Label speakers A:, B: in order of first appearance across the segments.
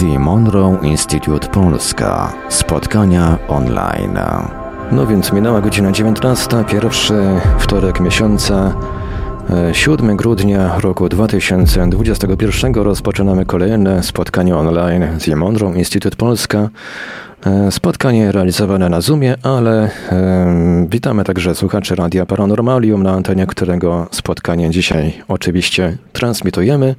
A: The Monroe Institute Polska. Spotkania online. No więc minęła godzina 19, pierwszy wtorek miesiąca. 7 e, grudnia roku 2021 rozpoczynamy kolejne spotkanie online z Monroe Institute Polska. E, spotkanie realizowane na Zoomie, ale e, witamy także słuchaczy Radia Paranormalium, na antenie którego spotkanie dzisiaj oczywiście transmitujemy.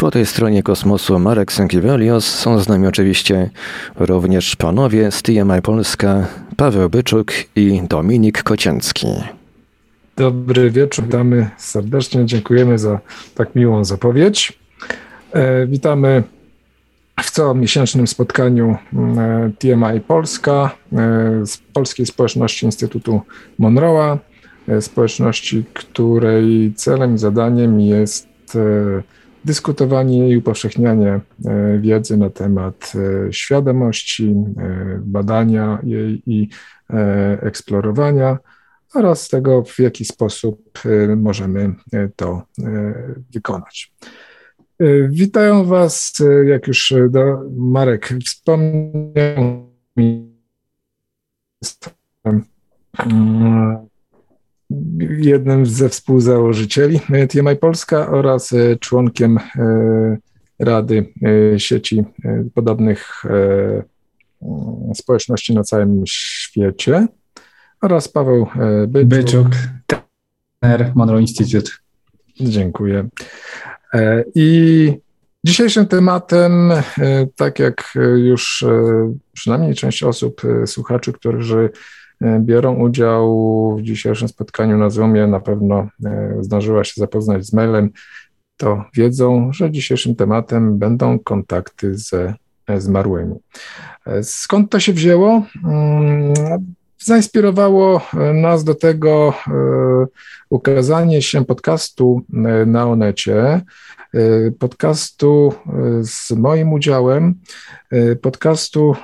A: Po tej stronie kosmosu Marek Sękiewelios są z nami oczywiście również panowie z TMI Polska, Paweł Byczuk i Dominik Kocięcki.
B: Dobry wieczór, witamy serdecznie, dziękujemy za tak miłą zapowiedź. E, witamy w comiesięcznym spotkaniu e, TMI Polska e, z Polskiej Społeczności Instytutu Monroe'a, e, społeczności, której celem i zadaniem jest e, dyskutowanie i upowszechnianie e, wiedzy na temat e, świadomości, e, badania jej i eksplorowania oraz tego, w jaki sposób możemy to wykonać. Witają Was, jak już Marek wspomniał, jednym ze współzałożycieli TMI Polska oraz e, członkiem e, Rady e, sieci podobnych mm, społeczności na całym świecie oraz Paweł Byczuk,
C: Byczuk trener Monroe Institute.
B: Dziękuję. I dzisiejszym tematem, tak jak już przynajmniej część osób, słuchaczy, którzy biorą udział w dzisiejszym spotkaniu na Zoomie, na pewno e, zdążyła się zapoznać z mailem, to wiedzą, że dzisiejszym tematem będą kontakty ze zmarłymi. E, skąd to się wzięło? Zainspirowało nas do tego ukazanie się podcastu na Onecie, podcastu z moim udziałem, podcastu,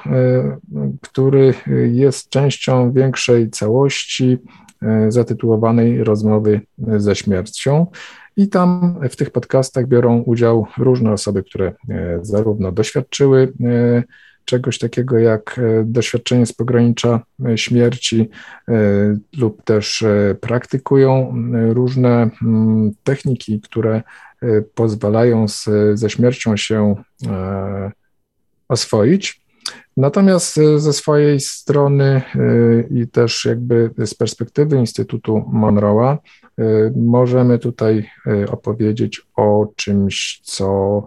B: który jest częścią większej całości zatytułowanej Rozmowy ze śmiercią. I tam w tych podcastach biorą udział różne osoby, które zarówno doświadczyły czegoś takiego jak doświadczenie z pogranicza śmierci lub też praktykują różne techniki, które pozwalają z, ze śmiercią się e, oswoić. Natomiast ze swojej strony i też jakby z perspektywy Instytutu Monroe'a możemy tutaj opowiedzieć o czymś, co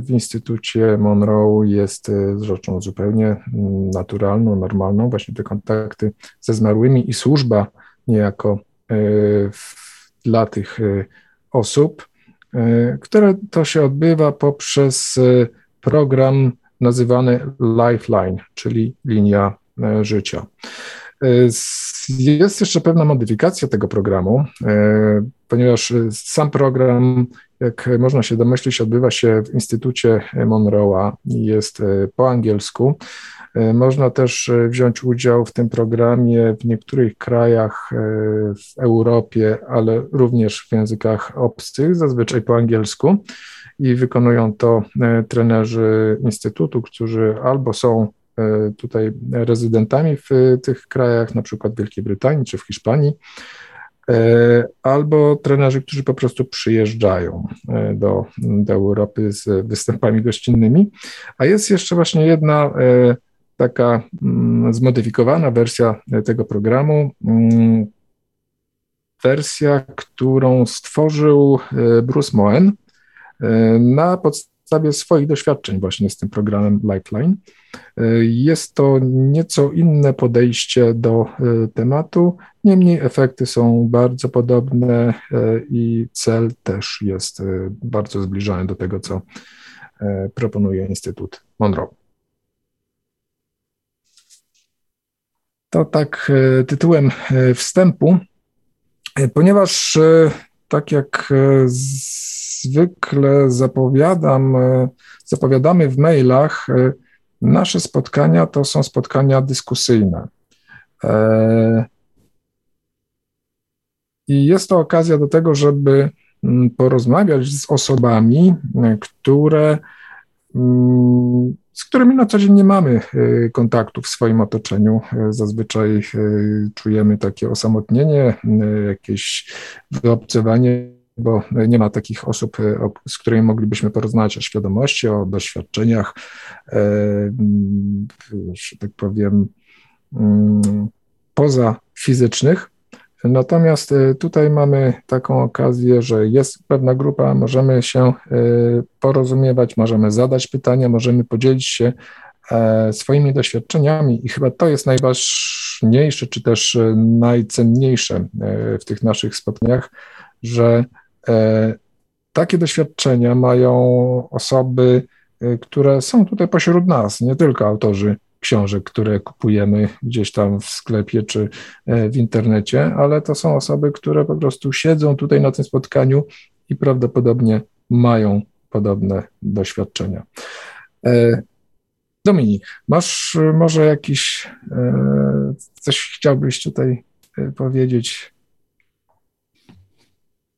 B: w Instytucie Monroe jest rzeczą zupełnie naturalną, normalną, właśnie te kontakty ze zmarłymi i służba niejako dla tych osób. E, które to się odbywa poprzez program nazywany Lifeline, czyli linia życia. Jest jeszcze pewna modyfikacja tego programu, ponieważ sam program, jak można się domyślić, odbywa się w Instytucie Monroe'a, jest po angielsku. E, można też e, wziąć udział w tym programie w niektórych krajach e, w Europie, ale również w językach obcych, zazwyczaj po angielsku. I wykonują to trenerzy Instytutu, którzy albo są tutaj rezydentami w tych krajach, na przykład w Wielkiej Brytanii czy w Hiszpanii, albo trenerzy, którzy po prostu przyjeżdżają do, do Europy z występami gościnnymi. A jest jeszcze właśnie jedna taka mm, zmodyfikowana wersja tego programu. Mm, wersja, którą stworzył e, Bruce Moen e, na podstawie swoich doświadczeń właśnie z tym programem Lifeline. E, jest to nieco inne podejście do tematu, niemniej efekty są bardzo podobne i cel też jest bardzo zbliżony do tego, co proponuje Instytut Monroe. To tak e, tytułem e, wstępu, e, ponieważ tak jak zwykle zapowiadam, zapowiadamy w mailach, nasze spotkania to są spotkania dyskusyjne. I jest to okazja do tego, żeby mm, porozmawiać z osobami, które mm, z którymi na co dzień nie mamy kontaktu w swoim otoczeniu. Zazwyczaj czujemy takie osamotnienie, jakieś wyobcowanie bo nie ma takich osób, z którymi moglibyśmy porozmawiać o świadomości, o doświadczeniach, że tak powiem, mm, poza fizycznych. Natomiast e, tutaj mamy taką okazję, że jest pewna grupa, możemy się e, porozumiewać, możemy zadać pytania, możemy podzielić się e, swoimi doświadczeniami i chyba to jest najważniejsze, czy też najcenniejsze w tych naszych spotkaniach, że takie doświadczenia mają osoby, które są tutaj pośród nas, nie tylko autorzy książek, które kupujemy gdzieś tam w sklepie czy e, w internecie, ale to są osoby, które po prostu siedzą tutaj na tym spotkaniu i prawdopodobnie mają podobne doświadczenia. E, Dominik, masz może jakiś, e, coś chciałbyś tutaj powiedzieć?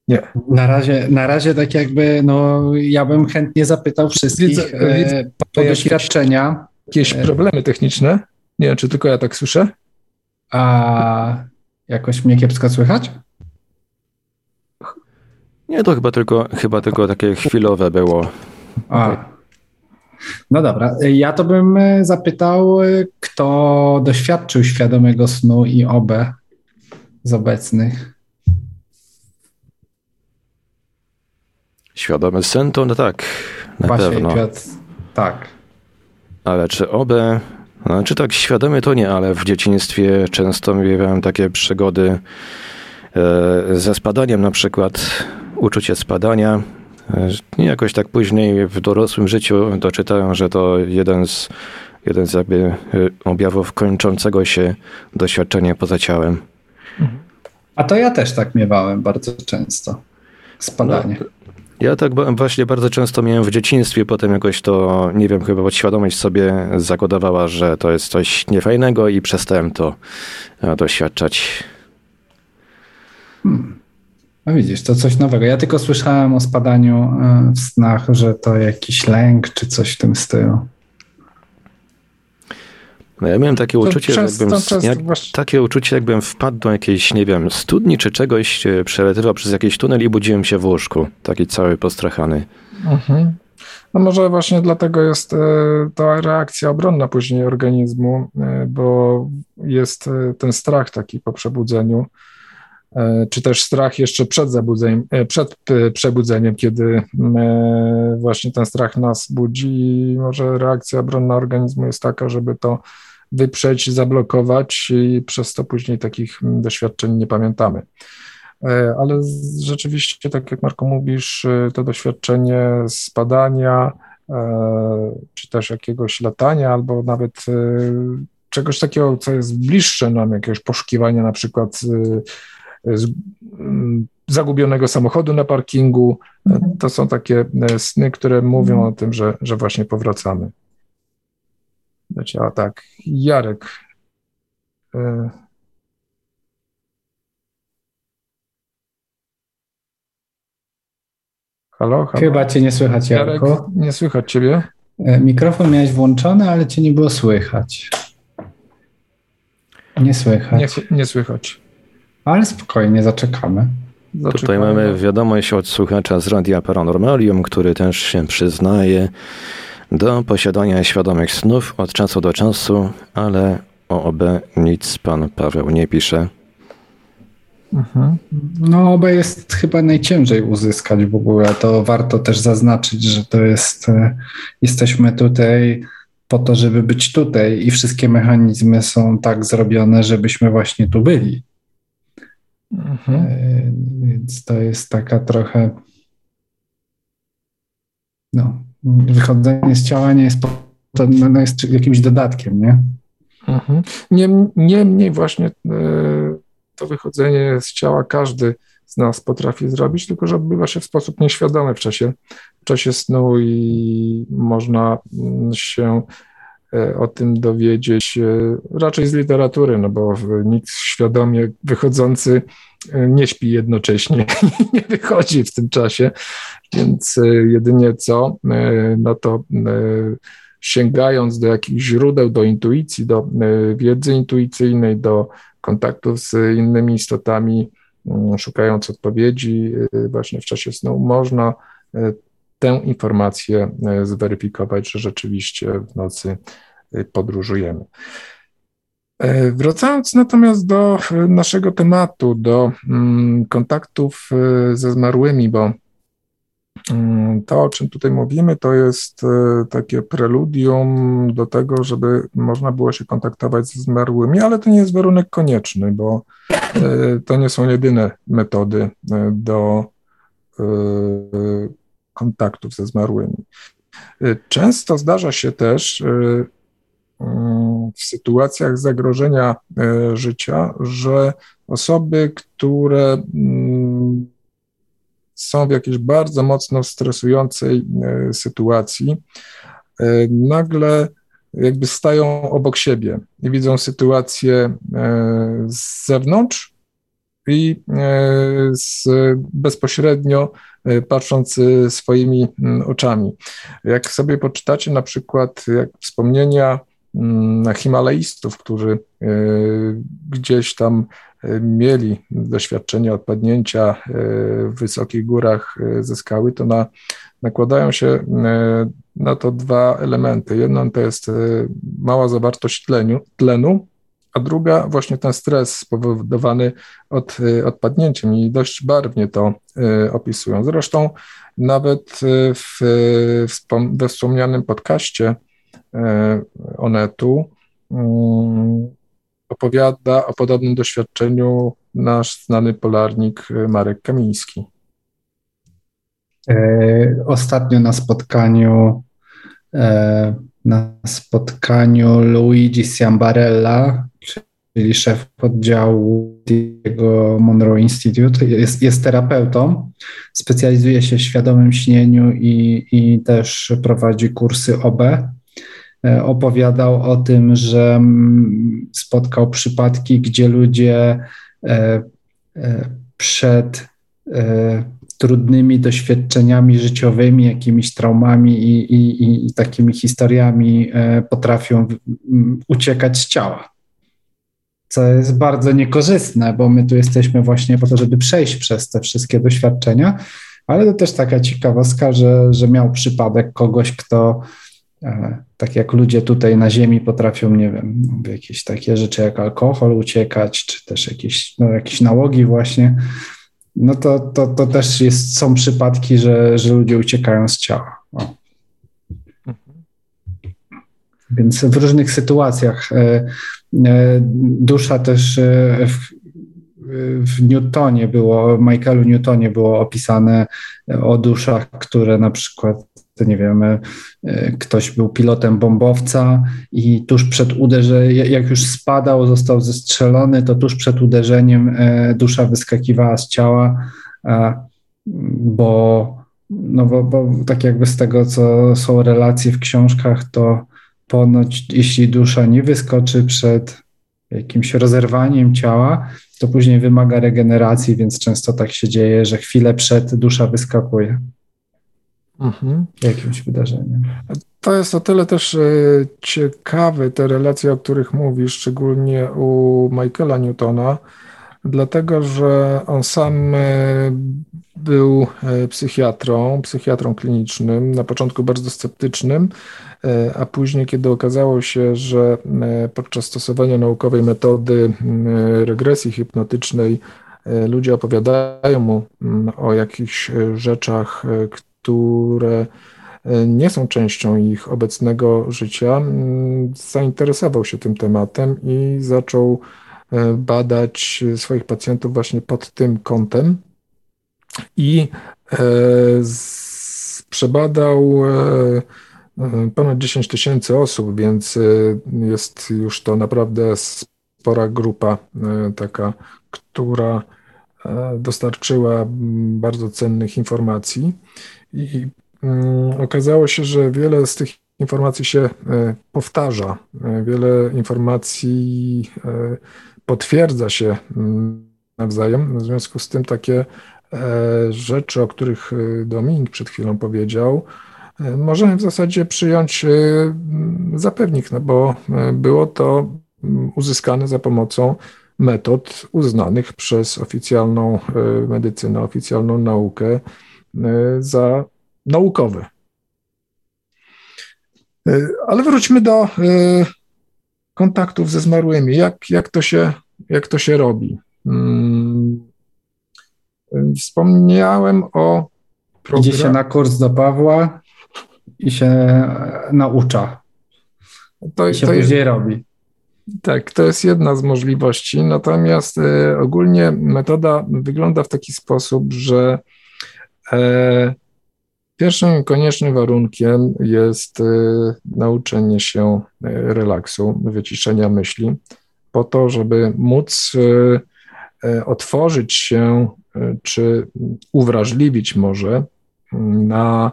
C: Nie. Na razie, na razie tak jakby, no ja bym chętnie zapytał wszystkich widzę, widzę, po doświadczenia
B: jakieś e. problemy techniczne. Nie wiem, czy tylko ja tak słyszę.
C: A jakoś mnie kiepsko słychać?
A: Nie, to chyba tylko, chyba tylko takie chwilowe było. A.
C: No dobra, ja to bym e, zapytał, e, kto doświadczył świadomego snu i OB z obecnych.
A: Świadomy sen to no tak, na Właśnie, pewno. Piotr,
C: tak.
A: Ale czy obie, no, czy tak świadomie to nie, ale w dzieciństwie często miałem takie przygody e, ze spadaniem na przykład, uczucie spadania. E, jakoś tak później w dorosłym życiu doczytałem, że to jeden z, jeden z jakby e, objawów kończącego się doświadczenia poza ciałem.
C: A to ja też tak miewałem bardzo często. Spadanie. No,
A: ja tak właśnie bardzo często miałem w dzieciństwie, potem jakoś to, nie wiem, chyba podświadomość sobie zakodowała, że to jest coś niefajnego i przestałem to e, doświadczać.
C: Hmm. No widzisz, to coś nowego. Ja tylko słyszałem o spadaniu e, w snach, że to jakiś lęk czy coś w tym stylu.
A: No ja miałem takie uczucie, często, jakbym, jak, takie uczucie, jakbym wpadł do jakiejś, nie wiem, studni czy czegoś, e, przeletywał przez jakiś tunel i budziłem się w łóżku. Taki cały postrachany. Mhm.
B: No może właśnie dlatego jest e, ta reakcja obronna później organizmu, e, bo jest ten strach taki po przebudzeniu, czy też strach jeszcze przed zabudzeniem, przed przebudzeniem, kiedy właśnie ten strach nas budzi, może reakcja obronna organizmu jest taka, żeby to wyprzeć, zablokować i przez to później takich doświadczeń nie pamiętamy. E, ale rzeczywiście, tak jak Marko mówisz, e, to doświadczenie spadania, e, czy też jakiegoś latania, albo nawet czegoś takiego, co jest bliższe nam, jakiegoś poszukiwania na przykład zagubionego samochodu na parkingu, to są takie sny, które mówią o tym, że, że właśnie powracamy. Znaczy, a tak, Jarek. E, halo, halo?
C: Chyba cię nie słychać, Jarek.
B: Nie słychać ciebie.
C: E, mikrofon miałeś włączony, ale cię nie było słychać. Nie słychać.
B: Nie, nie słychać.
C: Ale spokojnie, zaczekamy.
A: zaczekamy. Tutaj mamy wiadomość od słuchacza z Radia Paranormalium, który też się przyznaje, do posiadania świadomych snów od czasu do czasu, ale o OB nic pan Paweł nie pisze.
C: Mhm. No, OB jest chyba najciężej uzyskać w ogóle. To warto też zaznaczyć, że to jest, e, jesteśmy tutaj po to, żeby być tutaj i wszystkie mechanizmy są tak zrobione, żebyśmy właśnie tu byli. Mhm. E, więc to jest taka trochę no, wychodzenie z ciała nie jest, to, no, jest jakimś dodatkiem, nie?
B: Mhm. Niemniej właśnie e, to wychodzenie z ciała każdy z nas potrafi zrobić, tylko że odbywa się w sposób nieświadomy w czasie, w czasie snu i można się o tym dowiedzieć raczej z literatury, no bo nikt świadomie wychodzący nie śpi jednocześnie, nie wychodzi w tym czasie, więc jedynie co, no to sięgając do jakichś źródeł, do intuicji, do wiedzy intuicyjnej, do kontaktów z innymi istotami, mm, szukając odpowiedzi właśnie w czasie snu, można tę informację e, zweryfikować, że rzeczywiście w nocy e, podróżujemy. E, wracając natomiast do naszego tematu, do mm, kontaktów ze zmarłymi, bo mm, to, o czym tutaj mówimy, to jest takie preludium do tego, żeby można było się kontaktować ze zmarłymi, ale to nie jest warunek konieczny, bo to nie są jedyne metody do kontaktów ze zmarłymi. Często zdarza się też y, w sytuacjach zagrożenia życia, że osoby, które mm, są w jakiejś bardzo mocno stresującej sytuacji, nagle jakby stają obok siebie i widzą sytuację z zewnątrz i z, bezpośrednio E, patrząc e, swoimi mm, oczami. Jak sobie poczytacie na przykład jak wspomnienia Himalajstów, którzy e, gdzieś tam mieli doświadczenie odpadnięcia w wysokich górach ze skały, to na, nakładają się na to dwa elementy. Jedno to jest mała zawartość tlenu, tlenu a druga właśnie ten stres spowodowany od, odpadnięciem i dość barwnie to opisują. Zresztą nawet y, w, we wspomnianym podcaście Onetu mm, opowiada o podobnym doświadczeniu nasz znany polarnik Marek Kamiński.
C: E, ostatnio na spotkaniu e, na spotkaniu Luigi Ciambarella, czyli szef oddziału jego Monroe Institute. Jest, jest terapeutą, specjalizuje się w świadomym śnieniu i, i też prowadzi kursy OB. E, opowiadał o tym, że mm, spotkał przypadki, gdzie ludzie e, e, przed trudnymi doświadczeniami życiowymi, jakimiś traumami i, i, i takimi historiami potrafią uciekać z ciała. Co jest bardzo niekorzystne, bo my tu jesteśmy właśnie po to, żeby przejść przez te wszystkie doświadczenia, ale to też taka ciekawostka, że, że miał przypadek kogoś, kto tak jak ludzie tutaj na Ziemi potrafią, nie wiem, jakieś takie rzeczy jak alkohol uciekać, czy też jakieś, no, jakieś nałogi właśnie, no to, to, to też jest, są przypadki, że, że ludzie uciekają z ciała. O. Więc w różnych sytuacjach e, e, dusza też e, w, w Newtonie było, Michaelu Newtonie było opisane o duszach, które na przykład nie wiem, e, ktoś był pilotem bombowca i tuż przed uderzeniem, jak już spadał, został zestrzelony, to tuż przed uderzeniem e, dusza wyskakiwała z ciała, bo, no bo, bo tak jakby z tego, co są relacje w książkach, to ponoć jeśli dusza nie wyskoczy przed jakimś rozerwaniem ciała, to później wymaga regeneracji, więc często tak się dzieje, że chwilę przed dusza wyskakuje mhm. jakimś wydarzeniem.
B: To jest o tyle też e, ciekawe, te relacje, o których mówisz, szczególnie u Michaela Newtona, dlatego że on sam e, był e, psychiatrą, psychiatrą klinicznym, na początku bardzo sceptycznym, a później, kiedy okazało się, że podczas stosowania naukowej metody regresji hipnotycznej ludzie opowiadają mu o jakichś rzeczach, które e, nie są częścią ich obecnego życia, zainteresował się tym tematem i zaczął e, badać swoich pacjentów właśnie pod tym kątem i e, przebadał ponad 10 tysięcy osób, więc jest już to naprawdę spora grupa taka, która dostarczyła bardzo cennych informacji. I mm, okazało się, że wiele z tych informacji się powtarza, wiele informacji potwierdza się mm, nawzajem. W związku z tym takie rzeczy, o których Dominik przed chwilą powiedział, możemy w zasadzie przyjąć za pewnik, no bo było to mm, uzyskane za pomocą metod uznanych przez oficjalną e, medycynę, oficjalną naukę e, za naukowe. E, ale wróćmy do kontaktów ze zmarłymi. Jak, jak, to, się, jak to się robi? Hmm. Wspomniałem o.
C: Program... Idzie się na kurs do Pawła i się naucza. To, I się to później jest, robi.
B: Tak, to jest jedna z możliwości, natomiast e, ogólnie metoda wygląda w taki sposób, że e, pierwszym koniecznym warunkiem jest e, nauczenie się relaksu, wyciszenia myśli, po to, żeby móc otworzyć się czy uwrażliwić może na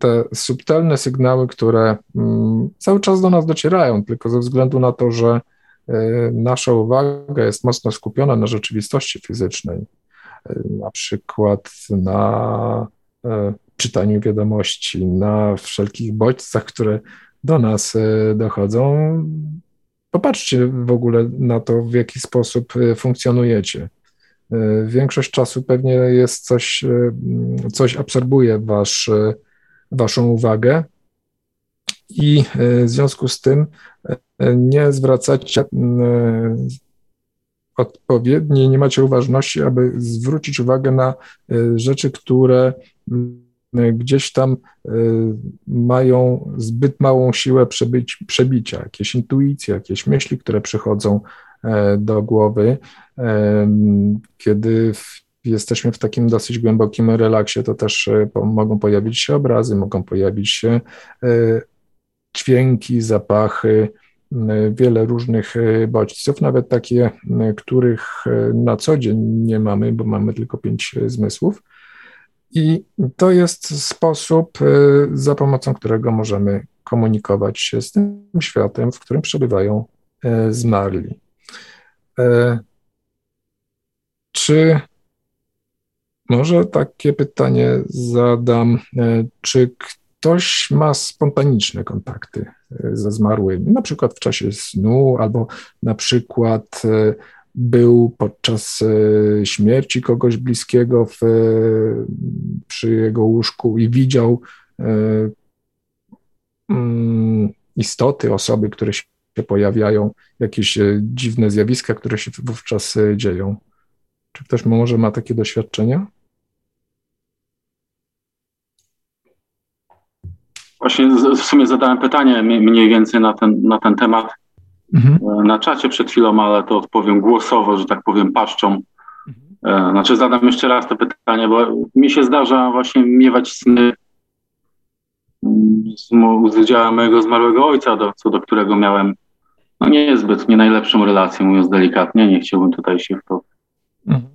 B: te subtelne sygnały, które mm, cały czas do nas docierają, tylko ze względu na to, że e, nasza uwaga jest mocno skupiona na rzeczywistości fizycznej, e, na przykład na e, czytaniu wiadomości, na wszelkich bodźcach, które do nas dochodzą. Popatrzcie w ogóle na to, w jaki sposób funkcjonujecie. Większość czasu pewnie jest coś, coś absorbuje wasz Waszą uwagę i e, w związku z tym e, nie zwracacie e, odpowiedniej, nie macie uważności, aby zwrócić uwagę na rzeczy, które gdzieś tam mają zbyt małą siłę przebyć, przebicia, jakieś intuicje, jakieś myśli, które przychodzą do głowy, kiedy jesteśmy w takim dosyć głębokim relaksie, to też e, mogą pojawić się obrazy, mogą pojawić się e, dźwięki, zapachy, wiele różnych e, bodźców, nawet takie, których na co dzień nie mamy, bo mamy tylko pięć zmysłów. I to jest sposób, za pomocą którego możemy komunikować się z tym światem, w którym przebywają zmarli. Czy może takie pytanie zadam. Czy ktoś ma spontaniczne kontakty ze zmarłymi, na przykład w czasie snu, albo na przykład e, był podczas śmierci kogoś bliskiego w, przy jego łóżku i widział mm, istoty, osoby, które się pojawiają, jakieś dziwne zjawiska, które się wówczas dzieją. Czy ktoś może ma takie doświadczenia?
D: Właśnie w sumie zadałem pytanie mniej więcej na ten, na ten temat mhm. E, na czacie przed chwilą, ale to odpowiem głosowo, że tak powiem, paszczą. Mhm. E, znaczy zadam jeszcze raz to pytanie, bo mi się zdarza właśnie miewać sny z, z udziałem mojego zmarłego ojca, do, co do którego miałem no niezbyt, nie najlepszą relację, mówiąc delikatnie. Nie chciałbym tutaj się w to mhm.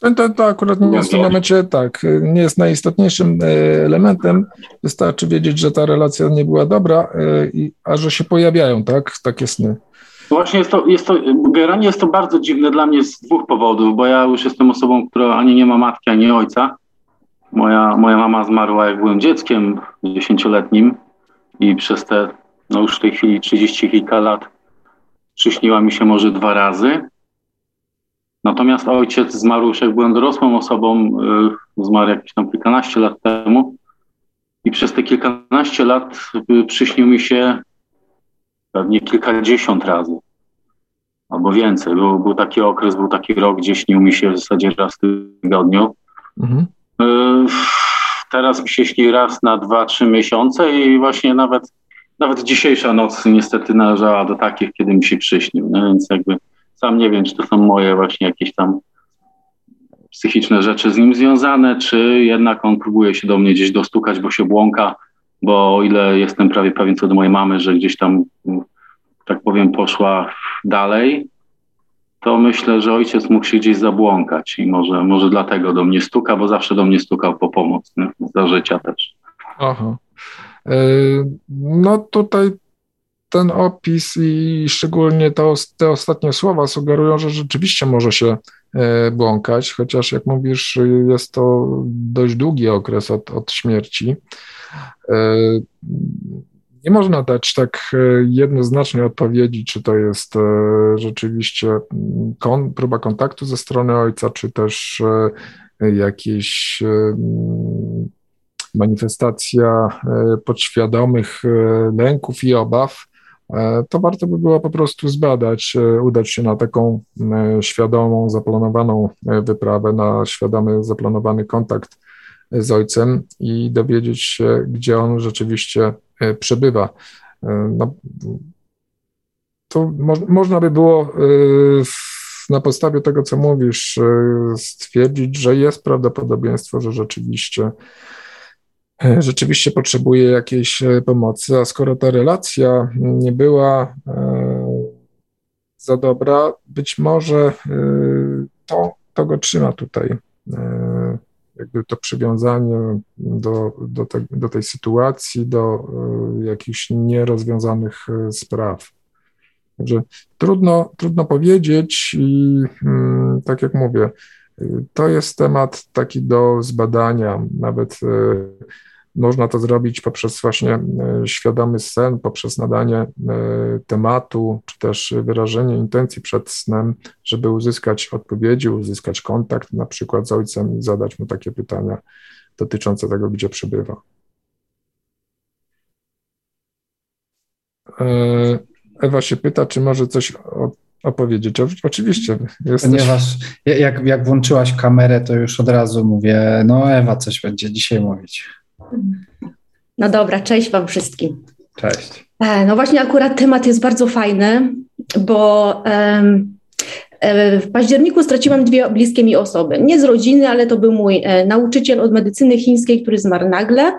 B: To, to akurat nie jest w tym momencie tak, nie jest najistotniejszym e, elementem. Wystarczy wiedzieć, że ta relacja nie była dobra, e, a że się pojawiają, tak, takie sny.
D: Właśnie jest to, jest to, generalnie jest to bardzo dziwne dla mnie z dwóch powodów, bo ja już jestem osobą, która ani nie ma matki, ani ojca. Moja, moja mama zmarła, jak byłem dzieckiem dziesięcioletnim i przez te, no już w tej chwili 30 kilka lat przyśniła mi się może dwa razy. Natomiast ojciec zmarł już jak byłem dorosłą osobą, y, zmarł jakieś tam kilkanaście lat temu i przez te kilkanaście lat y, przyśnił mi się pewnie kilkadziesiąt razy albo więcej. Był, był taki okres, był taki rok, gdzie śnił mi się w zasadzie raz w tygodniu. Mhm. Y, teraz mi się śni raz na dwa, trzy miesiące i właśnie nawet, nawet dzisiejsza noc niestety należała do takich, kiedy mi się przyśnił. Więc jakby sam nie wiem, czy to są moje właśnie jakieś tam psychiczne rzeczy z nim związane, czy jednak on próbuje się do mnie gdzieś dostukać, bo się błąka, bo o ile jestem prawie pewien co do mojej mamy, że gdzieś tam, tak powiem, poszła dalej, to myślę, że ojciec mógł się gdzieś zabłąkać i może, może dlatego do mnie stuka, bo zawsze do mnie stukał po pomoc, nie? za życia też.
B: Aha. No tutaj ten opis i szczególnie te ostatnie słowa sugerują, że rzeczywiście może się błąkać, chociaż jak mówisz, jest to dość długi okres od, od śmierci. Nie można dać tak jednoznacznie odpowiedzi, czy to jest rzeczywiście kon, próba kontaktu ze strony ojca, czy też jakieś manifestacja e, podświadomych e, lęków i obaw, e, to warto by było po prostu zbadać, udać się na taką świadomą, zaplanowaną wyprawę, na świadomy, zaplanowany kontakt z ojcem i dowiedzieć się, gdzie on rzeczywiście przebywa. No, to mo można by było na podstawie tego, co mówisz, stwierdzić, że jest prawdopodobieństwo, że rzeczywiście E, rzeczywiście potrzebuje jakiejś e, pomocy, a skoro ta relacja nie była e, za dobra, być może to, to go trzyma tutaj. Jakby to przywiązanie do, do, te, do tej sytuacji, do jakichś nierozwiązanych spraw. Także trudno, trudno powiedzieć i mm, tak jak mówię, to jest temat taki do zbadania, nawet można to zrobić poprzez właśnie e, świadomy sen, poprzez nadanie e, tematu, czy też wyrażenie intencji przed snem, żeby uzyskać odpowiedzi, uzyskać kontakt na przykład z ojcem i zadać mu takie pytania dotyczące tego, gdzie przebywa. E, Ewa się pyta, czy może coś opowiedzieć. Oczywiście.
C: Jesteś... Ponieważ jak, jak włączyłaś kamerę, to już od razu mówię, no Ewa coś będzie dzisiaj mówić.
E: No dobra, cześć Wam wszystkim.
C: Cześć.
E: E, no właśnie, akurat temat jest bardzo fajny, bo um, w październiku straciłam dwie bliskie mi osoby. Nie z rodziny, ale to był mój e, nauczyciel od medycyny chińskiej, który zmarł nagle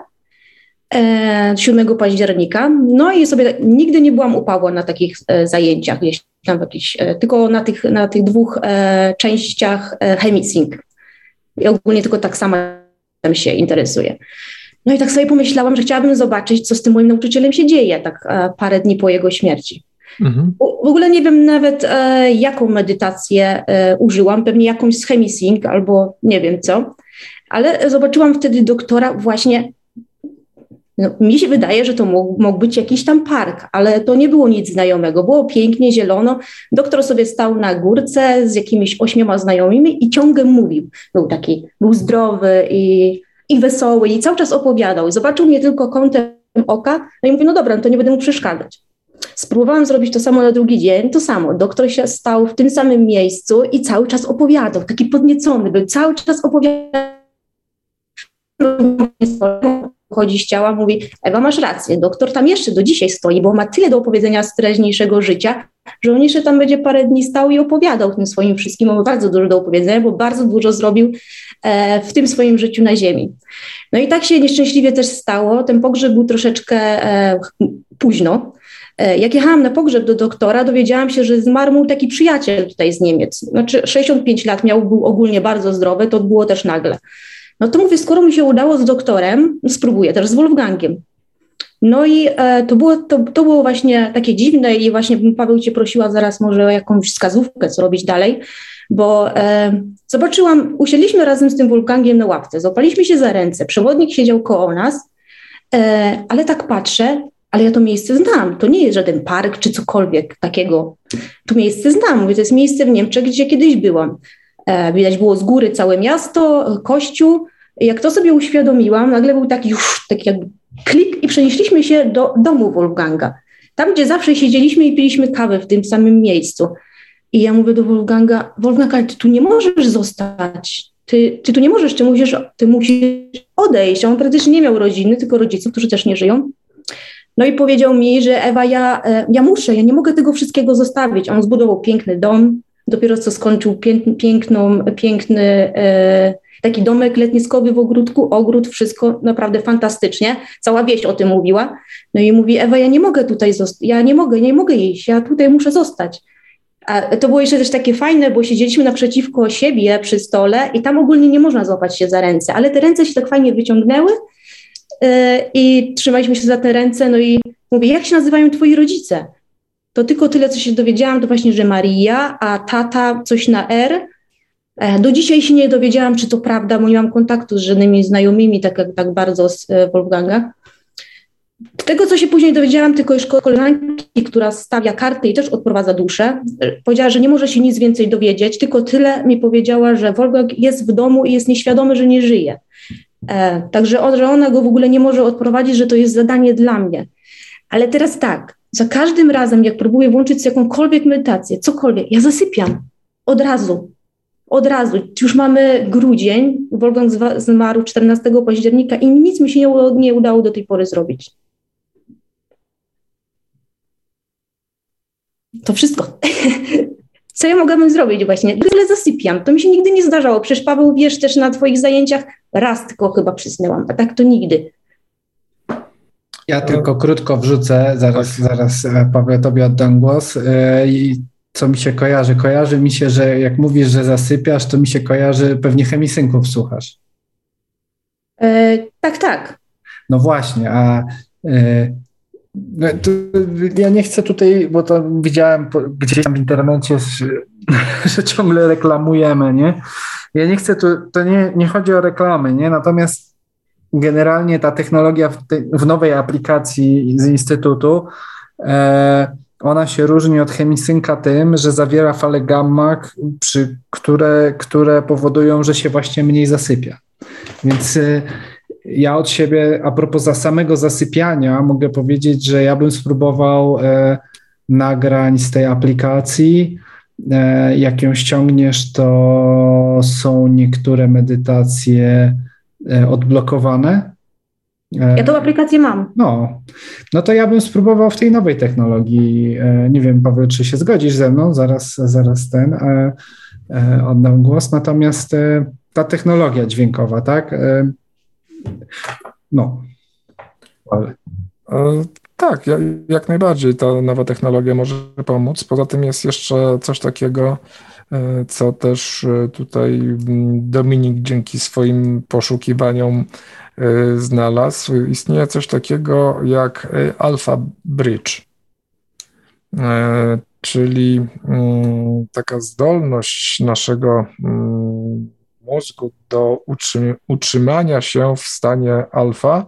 E: e, 7 października. No i sobie nigdy nie byłam upała na takich e, zajęciach, gdzieś tam e, tylko na tych, na tych dwóch e, częściach Hemisync. I ogólnie tylko tak samo się interesuje. No i tak sobie pomyślałam, że chciałabym zobaczyć, co z tym moim nauczycielem się dzieje, tak e, parę dni po jego śmierci. Mhm. W ogóle nie wiem nawet, e, jaką medytację e, użyłam, pewnie jakąś z chemisync albo nie wiem co, ale zobaczyłam wtedy doktora właśnie no, mi się wydaje, że to mógł, mógł, być jakiś tam park, ale to nie było nic znajomego. Było pięknie, zielono. Doktor sobie stał na górce z jakimiś ośmioma znajomymi i ciągle mówił. Był taki, był zdrowy i i wesoły i cały czas opowiadał. Zobaczył mnie tylko kątem oka, no i mówi, no dobra, no to nie będę mu przeszkadzać. Spróbowałam zrobić to samo na drugi dzień, to samo. Doktor się stał w tym samym miejscu i cały czas opowiadał, taki podniecony był, cały czas opowiadał wychodzi z ciała, mówi, Ewa, masz rację, doktor tam jeszcze do dzisiaj stoi, bo ma tyle do opowiedzenia z teraźniejszego życia, że on jeszcze tam będzie parę dni stał i opowiadał tym swoim wszystkim, ma bardzo dużo do opowiedzenia, bo bardzo dużo zrobił e, w tym swoim życiu na ziemi. No i tak się nieszczęśliwie też stało, ten pogrzeb był troszeczkę e, późno, e, jak jechałam na pogrzeb do doktora, dowiedziałam się, że zmarł mój taki przyjaciel tutaj z Niemiec. Znaczy 65 lat miał, był ogólnie bardzo zdrowy, to było też nagle. No to mówię, skoro mi się udało z doktorem, spróbuję też z Wolfgangiem. No i e, to, było, to, to było właśnie takie dziwne i właśnie Paweł Cię prosiła zaraz może o jakąś wskazówkę, co robić dalej, bo e, zobaczyłam, usiedliśmy razem z tym Wolfgangiem na ławce, złapaliśmy się za ręce, przewodnik siedział koło nas, e, ale tak patrzę, ale ja to miejsce znam, to nie jest żaden park czy cokolwiek takiego, to miejsce znam, mówię, to jest miejsce w Niemczech, gdzie kiedyś byłam. E, widać było z góry całe miasto, kościół, jak to sobie uświadomiłam, nagle był taki już taki jakby klik i przenieśliśmy się do domu Wolfganga. Tam, gdzie zawsze siedzieliśmy i piliśmy kawę w tym samym miejscu. I ja mówię do Wolfganga, Wolfgang, ty tu nie możesz zostać. Ty, ty tu nie możesz, ty musisz, ty musisz odejść. On praktycznie nie miał rodziny, tylko rodziców, którzy też nie żyją. No i powiedział mi, że Ewa, ja, e, ja muszę, ja nie mogę tego wszystkiego zostawić. On zbudował piękny dom, dopiero co skończył piękną, piękny e, taki domek letniskowy w ogródku, ogród, wszystko naprawdę fantastycznie. Cała wieś o tym mówiła. No i mówi, Ewa, ja nie mogę tutaj zostać, ja nie mogę, nie mogę iść, ja tutaj muszę zostać. A to było jeszcze też takie fajne, bo siedzieliśmy naprzeciwko siebie przy stole i tam ogólnie nie można złapać się za ręce, ale te ręce się tak fajnie wyciągnęły i trzymaliśmy się za te ręce, no i mówię, jak się nazywają twoi rodzice? To tylko tyle, co się dowiedziałam, to właśnie, że Maria, a tata coś na R. Do dzisiaj się nie dowiedziałam, czy to prawda, bo nie mam kontaktu z żadnymi znajomymi tak, tak bardzo z Wolfganga. Tego, co się później dowiedziałam, tylko już koleżanki, która stawia karty i też odprowadza duszę, powiedziała, że nie może się nic więcej dowiedzieć, tylko tyle mi powiedziała, że Wolfgang jest w domu i jest nieświadomy, że nie żyje. E, także on, że ona go w ogóle nie może odprowadzić, że to jest zadanie dla mnie. Ale teraz tak, za każdym razem, jak próbuję włączyć jakąkolwiek medytację, cokolwiek, ja zasypiam od razu. Od razu. Już mamy grudzień, Wolfgang zmarł 14 października i nic mi się nie, nie udało do tej pory zrobić. To wszystko. Co ja mogłabym zrobić właśnie? Tyle zasypiam. To mi się nigdy nie zdarzało. Przecież Paweł, wiesz też na twoich zajęciach, raz tylko chyba przysnęłam, a tak to nigdy.
C: Ja tylko krótko wrzucę, zaraz, zaraz e, Paweł, tobie oddam głos. E, I co mi się kojarzy? Kojarzy mi się, że jak mówisz, że zasypiasz, to mi się kojarzy, pewnie chemisynków słuchasz.
E: E, tak, tak.
C: No właśnie, a e, no, ja nie chcę tutaj, bo to widziałem gdzieś tam w internecie, że ciągle reklamujemy, nie? Ja nie chcę tu, to nie, nie chodzi o reklamy, nie? Natomiast generalnie ta technologia w, te, w nowej aplikacji z Instytutu, e, ona się różni od chemisynka tym, że zawiera fale gamma, przy, które, które powodują, że się właśnie mniej zasypia. Więc e, ja od siebie, a propos za samego zasypiania, mogę powiedzieć, że ja bym spróbował e, nagrań z tej aplikacji. E, jak ją ściągniesz, to są niektóre medytacje e, odblokowane.
E: E, ja tą aplikację mam.
C: No, no to ja bym spróbował w tej nowej technologii. E, nie wiem, Paweł, czy się zgodzisz ze mną? Zaraz, zaraz ten e, oddam głos. Natomiast ta technologia dźwiękowa, tak? No.
B: Ale. Tak, jak najbardziej ta nowa technologia może pomóc. Poza tym jest jeszcze coś takiego, co też tutaj Dominik dzięki swoim poszukiwaniom znalazł. Istnieje coś takiego jak Alpha Bridge, czyli mm, taka zdolność naszego mm, mózgu do utrzymania się w stanie alfa,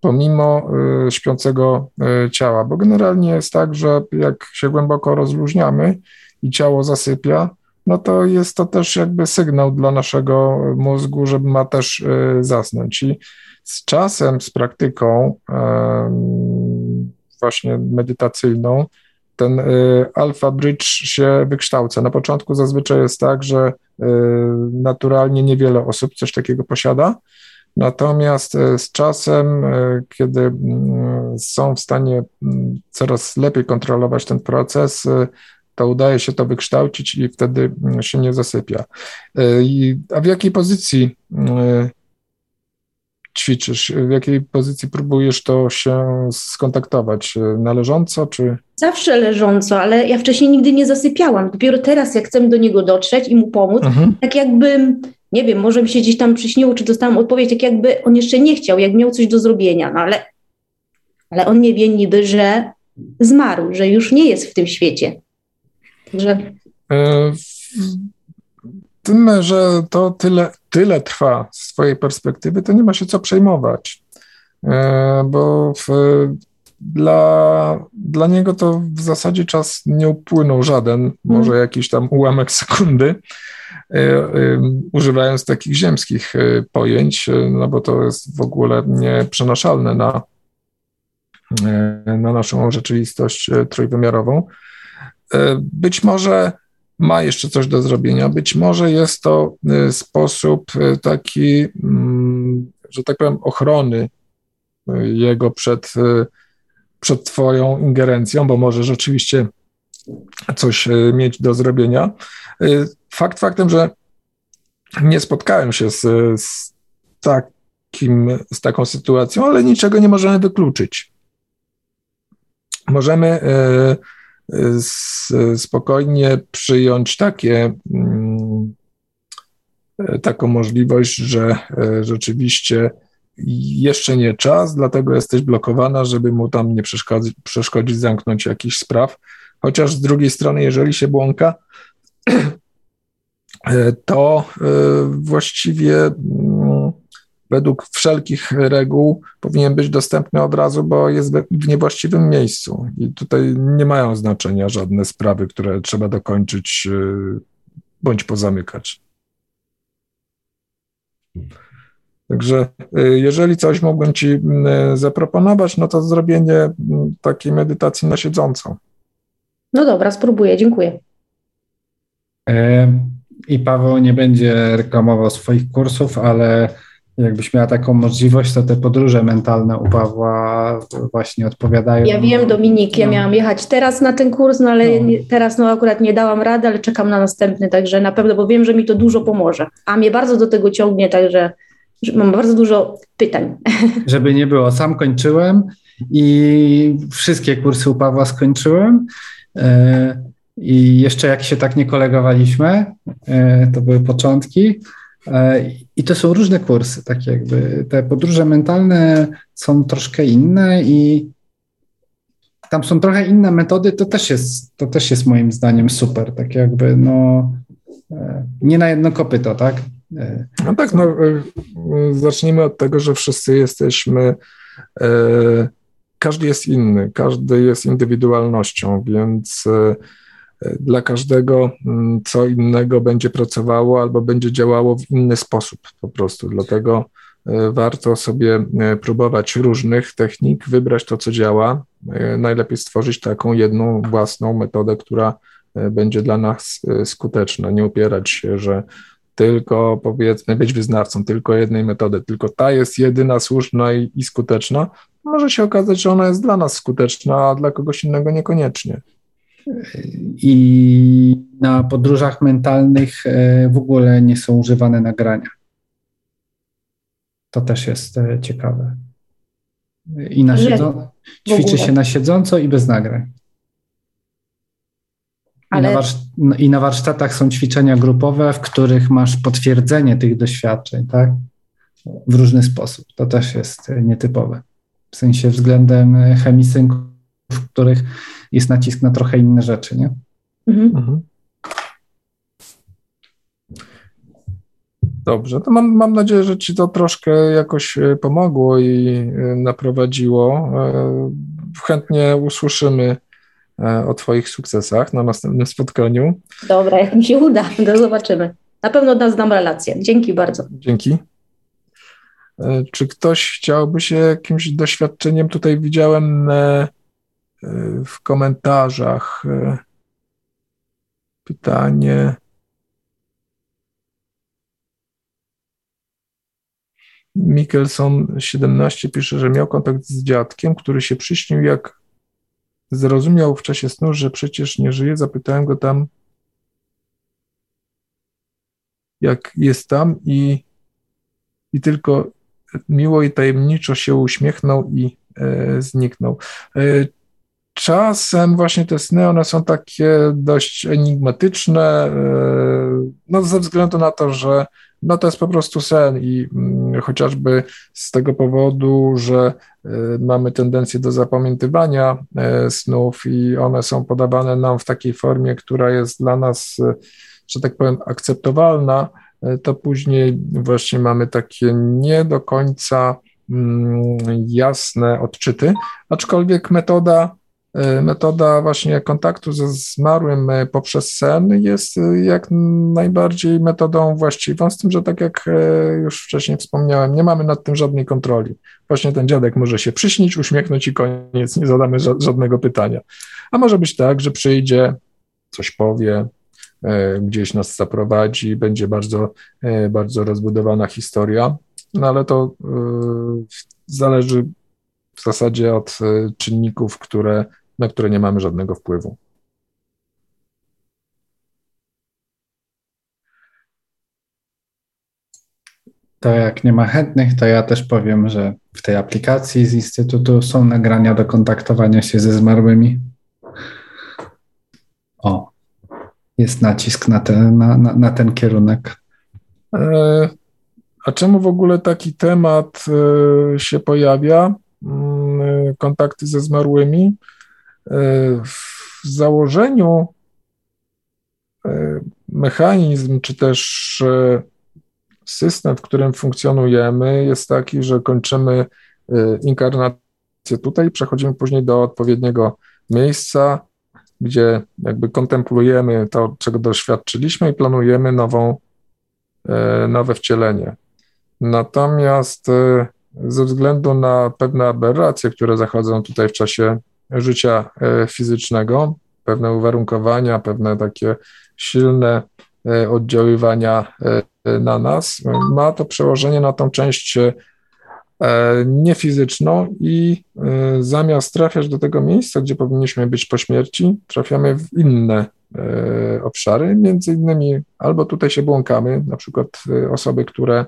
B: pomimo śpiącego ciała, bo generalnie jest tak, że jak się głęboko rozluźniamy i ciało zasypia, no to jest to też jakby sygnał dla naszego mózgu, żeby ma też zasnąć. I z czasem, z praktyką właśnie medytacyjną, ten alpha bridge się wykształca. Na początku zazwyczaj jest tak, że naturalnie niewiele osób coś takiego posiada, Natomiast e, z czasem, kiedy mm, są w stanie mm, coraz lepiej kontrolować ten proces, to udaje się to wykształcić i wtedy mm, się nie zasypia. A w jakiej pozycji ćwiczysz? W jakiej pozycji próbujesz to się skontaktować? Należąco czy?
E: Zawsze leżąco, ale ja wcześniej nigdy nie zasypiałam. Dopiero teraz, jak chcę do niego dotrzeć i mu pomóc, mhm. tak jakby nie wiem, może mi się gdzieś tam przyśniło, czy dostałam odpowiedź, tak jakby on jeszcze nie chciał, jak miał coś do zrobienia, no ale, ale on nie wie niby, że zmarł, że już nie jest w tym świecie. Także... E,
B: tym, że to tyle, tyle trwa z swojej perspektywy, to nie ma się co przejmować, e, bo w, dla, dla niego to w zasadzie czas nie upłynął żaden, może mm. jakiś tam ułamek sekundy, E, używając takich ziemskich e, pojęć, e, no bo to jest w ogóle nieprzenaszalne na, na naszą rzeczywistość trójwymiarową. Być może ma jeszcze coś do zrobienia, być może jest to sposób taki, mm, że tak powiem, ochrony jego przed, przed Twoją ingerencją, bo może rzeczywiście coś mieć do zrobienia. Fakt faktem, że nie spotkałem się z, z, takim, z taką sytuacją, ale niczego nie możemy wykluczyć. Możemy spokojnie przyjąć takie, mm, taką możliwość, że e, rzeczywiście jeszcze nie czas, dlatego jesteś blokowana, żeby mu tam nie przeszkodzić, przeszkodzić zamknąć jakichś spraw. Chociaż z drugiej strony, jeżeli się błąka, to właściwie według wszelkich reguł powinien być dostępny od razu, bo jest w niewłaściwym miejscu. I tutaj nie mają znaczenia żadne sprawy, które trzeba dokończyć bądź pozamykać. Także y, jeżeli coś mógłbym Ci y, zaproponować, no to zrobienie y, takiej medytacji na siedzącą.
E: No dobra, spróbuję, dziękuję.
C: E, I Paweł nie będzie reklamował swoich kursów, ale jakbyś miała taką możliwość, to te podróże mentalne u Pawła właśnie odpowiadają.
E: Ja wiem, Dominik, ja no. miałam jechać teraz na ten kurs, no ale no. teraz no akurat nie dałam rady, ale czekam na następny, także na pewno, bo wiem, że mi to dużo pomoże. A mnie bardzo do tego ciągnie, także mam bardzo dużo pytań.
C: Żeby nie było, sam kończyłem i wszystkie kursy u Pawła skończyłem. E, I jeszcze jak się tak nie kolegowaliśmy, e, to były początki. E, I to są różne kursy, tak jakby te podróże mentalne są troszkę inne i tam są trochę inne metody, to też jest, to też jest moim zdaniem super, tak jakby no nie na jedno kopyto, tak?
B: No tak, no, e, zacznijmy od tego, że wszyscy jesteśmy, e, każdy jest inny, każdy jest indywidualnością, więc e, dla każdego mm, co innego będzie pracowało albo będzie działało w inny sposób po prostu. Dlatego warto sobie próbować różnych technik, wybrać to, co działa. Najlepiej stworzyć taką jedną własną metodę, która będzie dla nas skuteczna. Nie upierać się, że tylko powiedzmy być wyznawcą tylko jednej metody, tylko ta jest jedyna słuszna i, i skuteczna, może się okazać, że ona jest dla nas skuteczna, a dla kogoś innego niekoniecznie.
C: I na podróżach mentalnych e, w ogóle nie są używane nagrania. To też jest e, ciekawe. I na siedzą... ćwiczy się na siedząco i bez nagrań. Ale... I, na no, I na warsztatach są ćwiczenia grupowe, w których masz potwierdzenie tych doświadczeń, tak? W różny sposób. To też jest nietypowe. W sensie względem chemisynków, w których jest nacisk na trochę inne rzeczy, nie? Mhm. mhm.
B: Dobrze, to mam, mam nadzieję, że Ci to troszkę jakoś e, pomogło i e, naprowadziło. E, chętnie usłyszymy o Twoich sukcesach na następnym spotkaniu.
E: Dobra, jak mi się uda, to zobaczymy. Na pewno dam relację. Dzięki bardzo.
B: Dzięki. Czy ktoś chciałby się jakimś doświadczeniem? Tutaj widziałem w komentarzach pytanie. Mikkelson 17 pisze, że miał kontakt z dziadkiem, który się przyśnił, jak Zrozumiał w czasie snu, że przecież nie żyje. Zapytałem go tam, jak jest tam i, i tylko miło i tajemniczo się uśmiechnął i e, zniknął. E, czasem właśnie te sny, one są takie dość enigmatyczne, e, no ze względu na to, że no to jest po prostu sen i mm, chociażby z tego powodu, że y, mamy tendencję do zapamiętywania y, snów i one są podawane nam w takiej formie, która jest dla nas, że tak powiem, akceptowalna, to później właśnie mamy takie nie do końca mm, jasne odczyty, aczkolwiek metoda E, metoda właśnie kontaktu ze zmarłym e, poprzez sen jest e, jak najbardziej metodą właściwą, z tym, że tak jak już wcześniej wspomniałem, nie mamy nad tym żadnej kontroli. Właśnie ten dziadek może się przyśnić, uśmiechnąć i koniec, nie zadamy żadnego pytania. A może być tak, że przyjdzie, coś powie, gdzieś nas zaprowadzi, będzie bardzo, bardzo rozbudowana historia, no ale to zależy w zasadzie od czynników, które na które nie mamy żadnego wpływu.
C: To jak nie ma chętnych, to ja też powiem, że w tej aplikacji z Instytutu są nagrania do kontaktowania się ze zmarłymi. O, jest nacisk na ten, na, na, na ten kierunek.
B: E, a czemu w ogóle taki temat się pojawia? Mm, kontakty ze zmarłymi. W założeniu mechanizm, czy też system, w którym funkcjonujemy, jest taki, że kończymy inkarnację tutaj, przechodzimy później do odpowiedniego miejsca, gdzie jakby kontemplujemy to, czego doświadczyliśmy i planujemy nową, e, nowe wcielenie. Natomiast e, ze względu na pewne aberracje, które zachodzą tutaj w czasie życia e, fizycznego, pewne uwarunkowania, pewne takie silne oddziaływania na nas, ma to przełożenie na tą część E, niefizyczną i e, zamiast trafiać do tego miejsca, gdzie powinniśmy być po śmierci, trafiamy w inne e, obszary, między innymi albo tutaj się błąkamy, na przykład osoby, które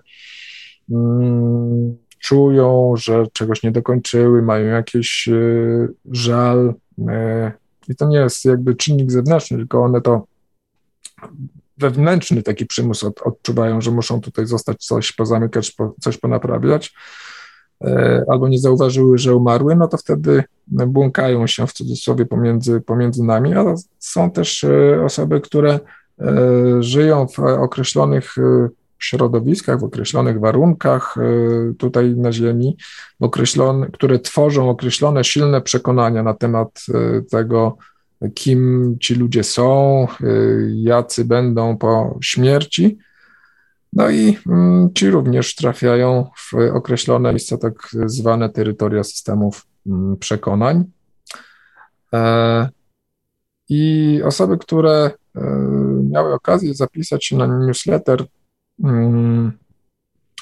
B: mm, czują, że czegoś nie dokończyły, mają jakiś żal i to nie jest jakby czynnik zewnętrzny, tylko one to wewnętrzny taki przymus od, odczuwają, że muszą tutaj zostać coś pozamykać, coś ponaprawiać E, albo nie zauważyły, że umarły, no to wtedy błąkają się w cudzysłowie pomiędzy, pomiędzy nami, a są też osoby, które żyją w określonych środowiskach, w określonych warunkach tutaj na Ziemi, określone, które tworzą określone silne przekonania na temat tego, kim ci ludzie są, jacy będą po śmierci. No i mm, ci również trafiają w określone miejsca, tak zwane terytoria systemów mm, przekonań. E, I osoby, które e, miały okazję zapisać się na newsletter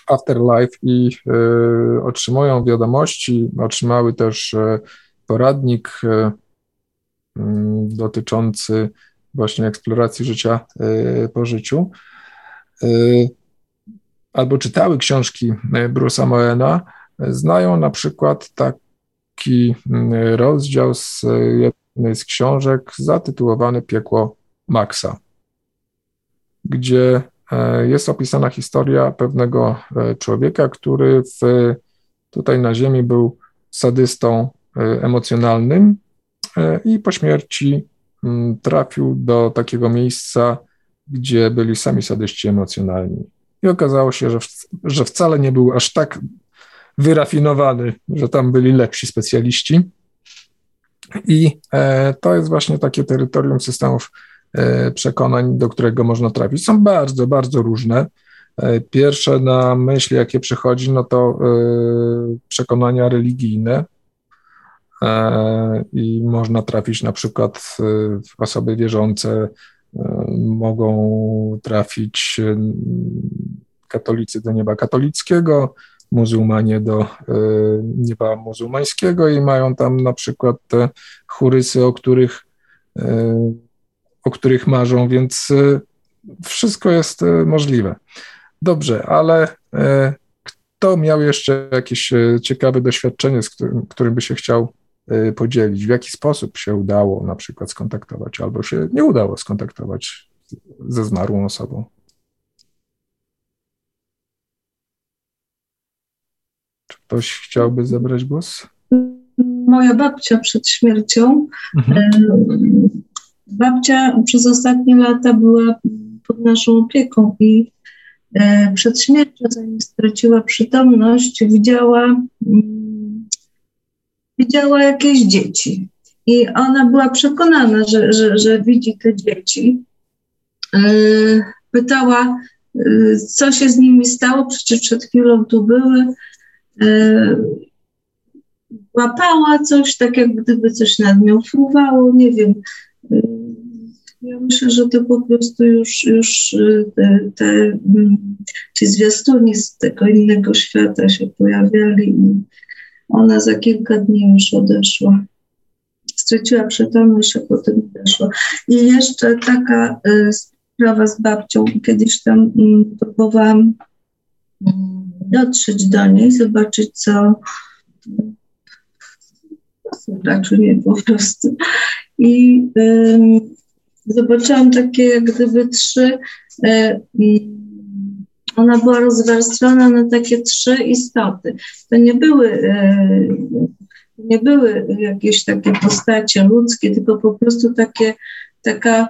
B: Afterlife i e, otrzymują wiadomości, otrzymały też poradnik dotyczący właśnie eksploracji życia po życiu, albo czytały książki Bruce'a Moena, znają na przykład taki y, rozdział z jednej z książek zatytułowany Piekło Maxa, gdzie jest opisana historia pewnego człowieka, który w, tutaj na Ziemi był sadystą emocjonalnym i po śmierci mm, trafił do takiego miejsca, gdzie byli sami sadyści emocjonalni. I okazało się, że, w, że wcale nie był aż tak wyrafinowany, że tam byli lepsi specjaliści. I e, to jest właśnie takie terytorium systemów e, przekonań, do którego można trafić. Są bardzo, bardzo różne. E, pierwsze na myśl, jakie przychodzi, no to e, przekonania religijne. E, I można trafić na przykład w osoby wierzące mogą trafić katolicy do nieba katolickiego, muzułmanie do e, nieba muzułmańskiego i mają tam na przykład te churysy, o których, e, o których marzą, więc e, wszystko jest możliwe. Dobrze, ale kto miał jeszcze jakieś ciekawe doświadczenie, z którym, którym by się chciał podzielić, w jaki sposób się udało na przykład skontaktować, albo się nie udało skontaktować ze zmarłą osobą. Czy ktoś chciałby zabrać głos?
F: Moja babcia przed śmiercią. Mhm. Babcia przez ostatnie lata była pod naszą opieką i przed śmiercią, zanim straciła przytomność, widziała mm, widziała jakieś dzieci. I ona była przekonana, że, że, że widzi te dzieci. E, pytała, e, co się z nimi stało, przecież przed chwilą tu były. E, łapała coś, tak jak gdyby coś nad nią fruwało, nie wiem. Ja myślę, że to po prostu już, już te, te, mm, ci zwiastuni z tego innego świata się pojawiali i ona za kilka dni już odeszła. Straciła przytomność, a potem odeszła. I jeszcze taka y, sprawa z babcią. Kiedyś tam y, próbowałam y, dotrzeć do niej, zobaczyć, co raczej nie po prostu. I zobaczyłam takie jak gdyby trzy y, ona była rozwarstwiona na takie trzy istoty. To nie były, nie były jakieś takie postacie ludzkie, tylko po prostu takie, taka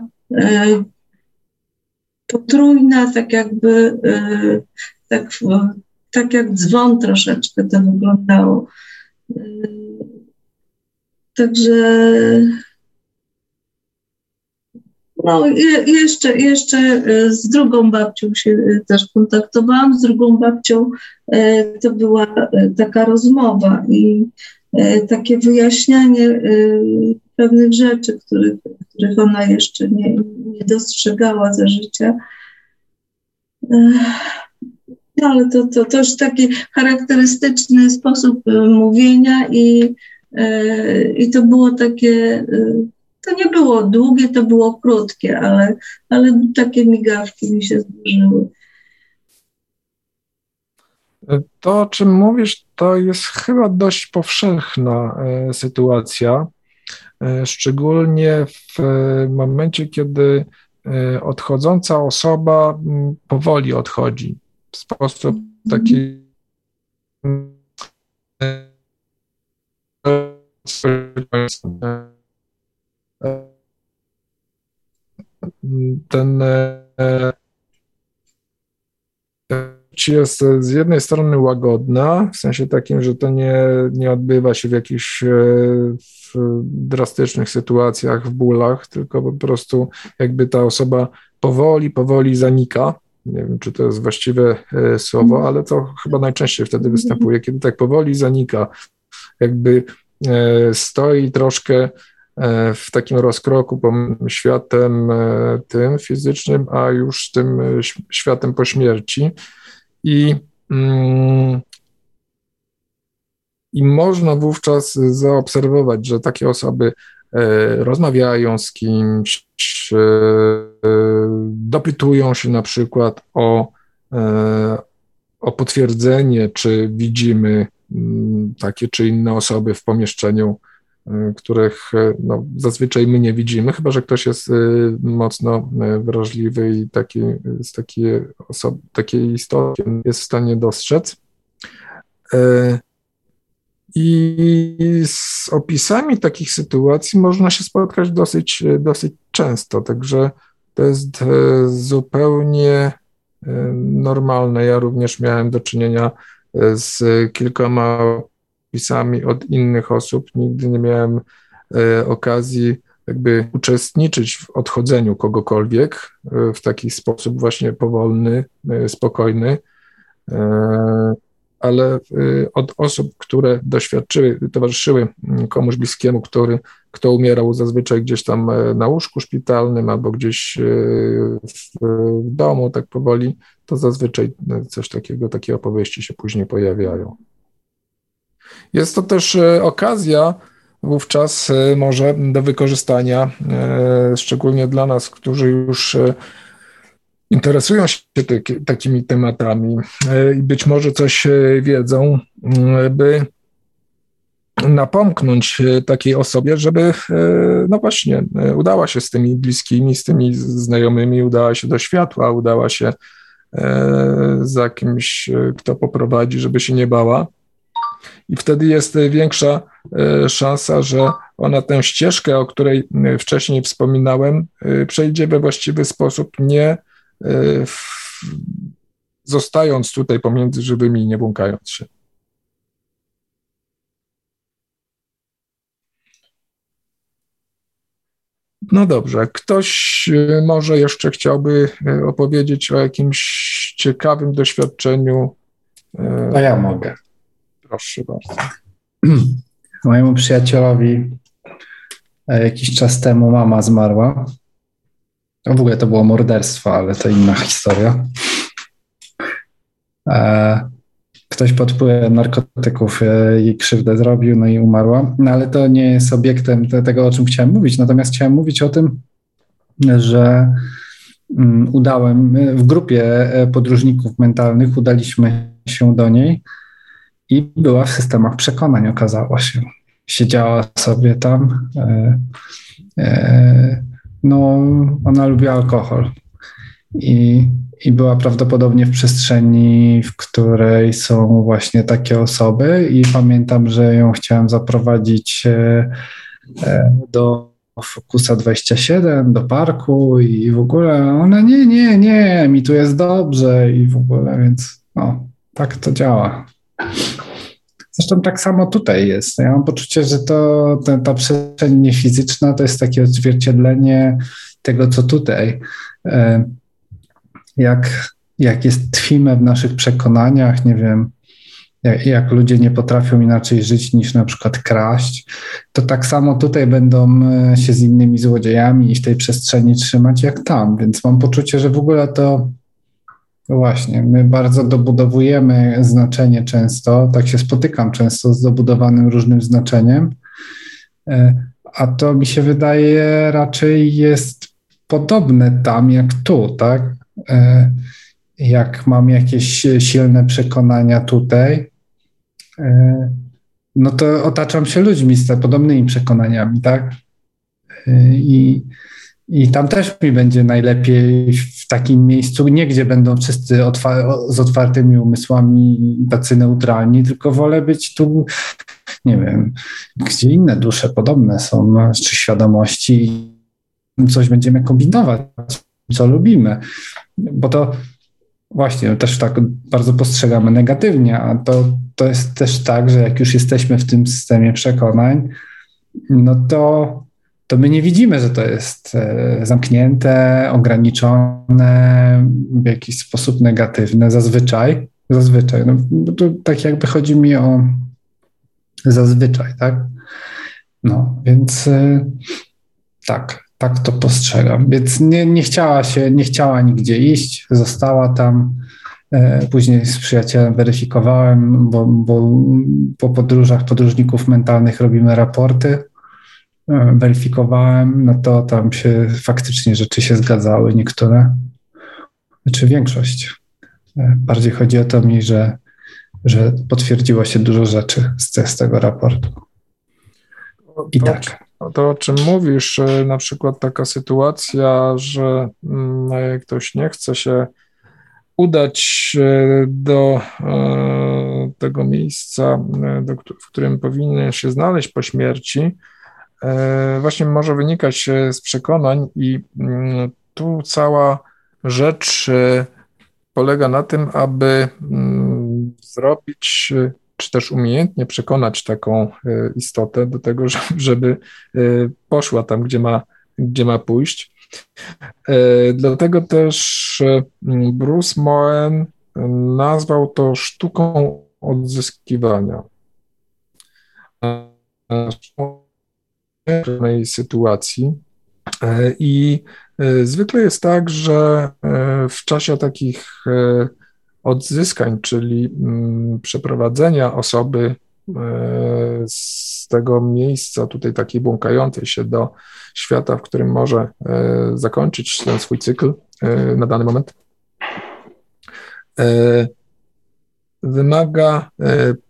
F: potrójna, tak jakby, tak, tak jak dzwon troszeczkę to wyglądało. Także no, jeszcze, jeszcze e, z drugą babcią się e, też kontaktowałam. Z drugą babcią e, to była taka rozmowa i takie wyjaśnianie pewnych rzeczy, których, których ona jeszcze nie, nie dostrzegała za życia. No, ale to, to, to już taki charakterystyczny sposób mówienia i, i to było takie to nie było długie, to było krótkie, ale, ale takie migawki mi się zdarzyły.
B: To, o czym mówisz, to jest chyba dość powszechna e, sytuacja, e, szczególnie w e, momencie, kiedy odchodząca osoba powoli odchodzi w sposób taki ten jest z jednej strony łagodna, w sensie takim, że to nie, nie odbywa się w jakichś e, w drastycznych sytuacjach, w bólach, tylko po prostu jakby ta osoba powoli, powoli zanika. Nie wiem, czy to jest właściwe e, słowo, ale to chyba najczęściej wtedy występuje, kiedy tak powoli zanika, jakby e, stoi troszkę E, w takim rozkroku światem e, tym fizycznym, a już tym e, światem po śmierci. I, mm, I można wówczas zaobserwować, że takie osoby rozmawiają z kimś, dopytują się na przykład o, o potwierdzenie, czy widzimy mm, takie czy inne osoby w pomieszczeniu których y, no, zazwyczaj my nie widzimy, chyba że ktoś jest y, mocno wrażliwy i taki, z takiej, osoby, takiej istoty jest w stanie dostrzec. I z opisami takich sytuacji można się spotkać dosyć, dosyć często, także to jest zupełnie normalne. Ja również miałem do czynienia z kilkoma wpisami od innych osób. Nigdy nie miałem e, okazji jakby uczestniczyć w odchodzeniu kogokolwiek e, w taki sposób właśnie powolny, e, spokojny, ale od osób, które doświadczyły, towarzyszyły mm, komuś bliskiemu, który, kto umierał zazwyczaj gdzieś tam na łóżku szpitalnym albo gdzieś w, w domu, tak powoli, to zazwyczaj coś takiego, takie opowieści się później pojawiają. Jest to też e, okazja wówczas e, może do wykorzystania, e, szczególnie dla nas, którzy już interesują się takimi tematami i być może coś wiedzą, by napomknąć takiej osobie, żeby no właśnie udała się z tymi bliskimi, z tymi znajomymi, udała się do światła, udała się za kimś, kto poprowadzi, żeby się nie bała i wtedy jest większa e, szansa, że ona tę ścieżkę, o której e, wcześniej wspominałem, e, przejdzie we właściwy sposób, nie zostając tutaj pomiędzy żywymi i nie błąkając się. No dobrze, ktoś może jeszcze chciałby opowiedzieć o jakimś ciekawym doświadczeniu?
C: To ja mogę.
B: Proszę bardzo.
C: Mojemu przyjacielowi e, jakiś czas temu mama zmarła. No w ogóle to było morderstwo, ale to inna historia. E, ktoś pod wpływem narkotyków e, jej krzywdę zrobił, no i umarła. No ale to nie jest obiektem tego, o czym chciałem mówić. Natomiast chciałem mówić o tym, że mm, udałem w grupie podróżników mentalnych, udaliśmy się do niej i była w systemach przekonań, okazało się. Siedziała sobie tam. E, e, no, ona lubi alkohol. i, i była prawdopodobnie w przestrzeni, w której są właśnie takie osoby i pamiętam, że ją chciałem zaprowadzić e, do Focusa 27, do parku i w ogóle ona nie, nie, nie, mi tu jest dobrze i w ogóle, więc no, tak to działa. Zresztą tak samo tutaj jest. Ja mam poczucie, że to, ta, ta przestrzeń niefizyczna to jest takie odzwierciedlenie tego, co tutaj. E, jak, jak jest tkwimy w naszych przekonaniach, nie wiem, jak, jak, ludzie nie potrafią inaczej żyć niż na przykład kraść, to tak samo tutaj będą e, się z innymi złodziejami i w tej przestrzeni trzymać jak tam. Więc mam poczucie, że w ogóle to no właśnie, my bardzo dobudowujemy znaczenie często, tak się spotykam często z dobudowanym różnym znaczeniem, e, a to mi się wydaje raczej jest podobne tam jak tu, tak? E, jak mam jakieś silne przekonania tutaj, e, no to otaczam się ludźmi z podobnymi przekonaniami, tak? I, i tam też mi będzie najlepiej w takim miejscu, nie gdzie będą wszyscy otwar z otwartymi umysłami, tacy neutralni, tylko wolę być tu, nie wiem, gdzie inne dusze podobne są, czy świadomości, coś będziemy kombinować, co lubimy. Bo to właśnie też tak bardzo postrzegamy negatywnie, a to, to jest też tak, że jak już jesteśmy w tym systemie przekonań, no to to my nie widzimy, że to jest e, zamknięte, ograniczone, w jakiś sposób negatywne, zazwyczaj. Zazwyczaj. No, tak jakby chodzi mi o zazwyczaj, tak? No, więc e, tak, tak to postrzegam. Więc nie, nie chciała się, nie chciała nigdzie iść, została tam. E, później z przyjacielem weryfikowałem, bo, bo po podróżach podróżników mentalnych robimy raporty weryfikowałem, no to tam się faktycznie rzeczy się zgadzały, niektóre, czy większość. E, bardziej chodzi o to mi, że, że potwierdziło się dużo rzeczy z, z tego raportu.
B: I to, tak. To, o czym mówisz, e, na przykład taka sytuacja, że mm, ktoś nie chce się udać do tego miejsca, do, w którym powinien się znaleźć po śmierci, E, właśnie może wynikać e, z przekonań, i mm, tu cała rzecz e, polega na tym, aby mm, zrobić, czy też umiejętnie przekonać taką istotę do tego, żeby poszła tam, gdzie ma, gdzie ma pójść. Dlatego też Bruce Moen nazwał to sztuką odzyskiwania pewnej sytuacji. E, I e, zwykle jest tak, że e, w czasie takich odzyskań, czyli mm, przeprowadzenia osoby z tego miejsca, tutaj takiej błąkającej się do świata, w którym może zakończyć ten swój cykl na dany moment, wymaga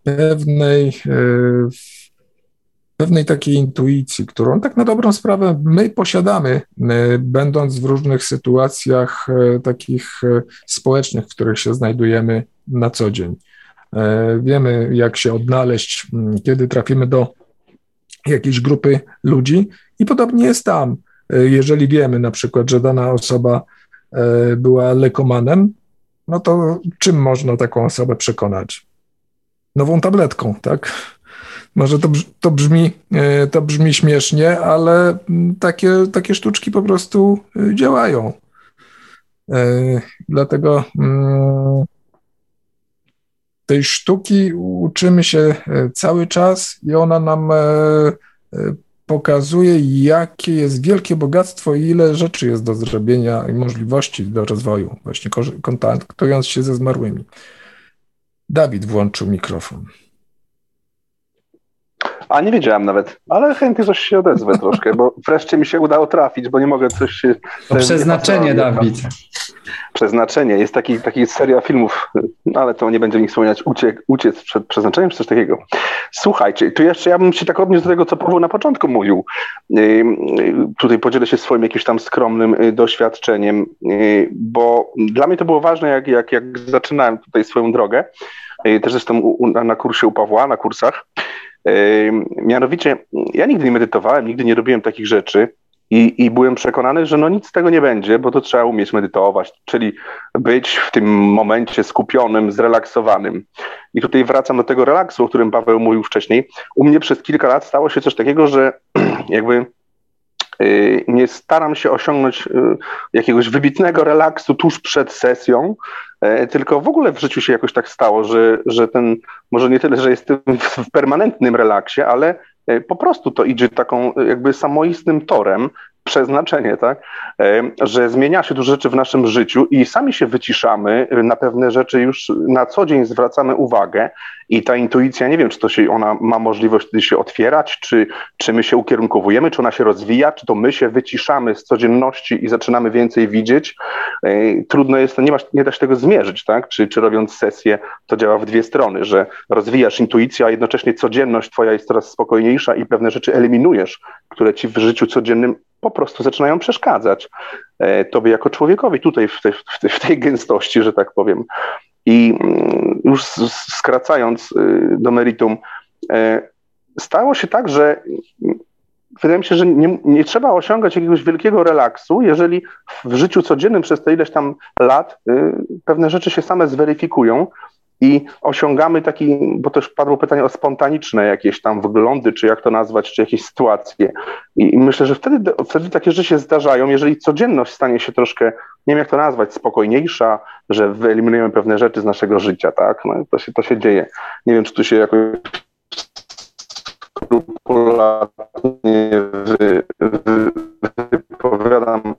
B: pewnej pewnej takiej intuicji, którą tak na dobrą sprawę my posiadamy, będąc w różnych sytuacjach e, takich e, społecznych, w których się znajdujemy na co dzień. E, wiemy, jak się odnaleźć, kiedy trafimy do jakiejś grupy ludzi, i podobnie jest tam. Jeżeli wiemy na przykład, że dana osoba była lekomanem, no to czym można taką osobę przekonać? Nową tabletką, tak? Może to, to, brzmi, e, to brzmi śmiesznie, ale takie, takie sztuczki po prostu e, działają. E, dlatego mm, tej sztuki uczymy się cały czas i ona nam pokazuje, jakie jest wielkie bogactwo i ile rzeczy jest do zrobienia i możliwości do rozwoju, właśnie kontaktując się ze zmarłymi. Dawid włączył mikrofon.
G: A nie wiedziałem nawet, ale chętnie coś się odezwę troszkę, bo wreszcie mi się udało trafić, bo nie mogę coś się...
C: To przeznaczenie, Dawid.
G: Przeznaczenie. Jest taki, taki seria filmów, no ale to nie będziemy ich wspominać, uciek, uciec przed przeznaczeniem czy coś takiego. Słuchajcie, tu jeszcze ja bym się tak odniósł do tego, co Paweł na początku mówił. Tutaj podzielę się swoim jakimś tam skromnym y, doświadczeniem, y, bo dla mnie to było ważne, jak, jak, jak zaczynałem tutaj swoją drogę. Y, też jestem na kursie u Pawła, na kursach. Mianowicie, ja nigdy nie medytowałem, nigdy nie robiłem takich rzeczy. I, I byłem przekonany, że no nic z tego nie będzie, bo to trzeba umieć medytować, czyli być w tym momencie skupionym, zrelaksowanym. I tutaj wracam do tego relaksu, o którym Paweł mówił wcześniej. U mnie przez kilka lat stało się coś takiego, że jakby nie staram się osiągnąć y, jakiegoś wybitnego relaksu tuż przed sesją, e, tylko w ogóle w życiu się jakoś tak stało, że, że ten, może nie tyle, że jestem w permanentnym relaksie, ale E, po prostu to idzie taką jakby samoistnym torem, przeznaczenie, tak? E, że zmienia się dużo rzeczy w naszym życiu i sami się wyciszamy, na pewne rzeczy już na co dzień zwracamy uwagę i ta intuicja, nie wiem, czy to się ona ma możliwość się otwierać, czy, czy my się ukierunkowujemy, czy ona się rozwija, czy to my się wyciszamy z codzienności i zaczynamy więcej widzieć. Trudno jest nie, masz, nie da się tego zmierzyć, tak? Czy, czy robiąc sesję, to działa w dwie strony, że rozwijasz intuicję, a jednocześnie codzienność twoja jest coraz spokojniejsza i pewne rzeczy eliminujesz, które ci w życiu codziennym po prostu zaczynają przeszkadzać e, tobie jako człowiekowi tutaj w tej, w w tej gęstości, że tak powiem. I mm, już skracając y, do meritum, e, stało się tak, że wydaje mi się, że nie, nie, trzeba osiągać jakiegoś wielkiego relaksu, jeżeli w życiu codziennym przez te ileś tam lat y, pewne rzeczy się same zweryfikują i osiągamy taki, bo też padło pytanie o spontaniczne jakieś tam wyglądy, czy jak to nazwać, czy jakieś sytuacje. I, myślę, że wtedy, wtedy takie rzeczy się zdarzają, jeżeli codzienność stanie się troszkę, nie wiem jak to nazwać, spokojniejsza, że wyeliminujemy pewne rzeczy z naszego życia, tak? No, to, się, to się dzieje. Nie wiem, czy tu się jakoś skrupulatnie wy, wy, wypowiadam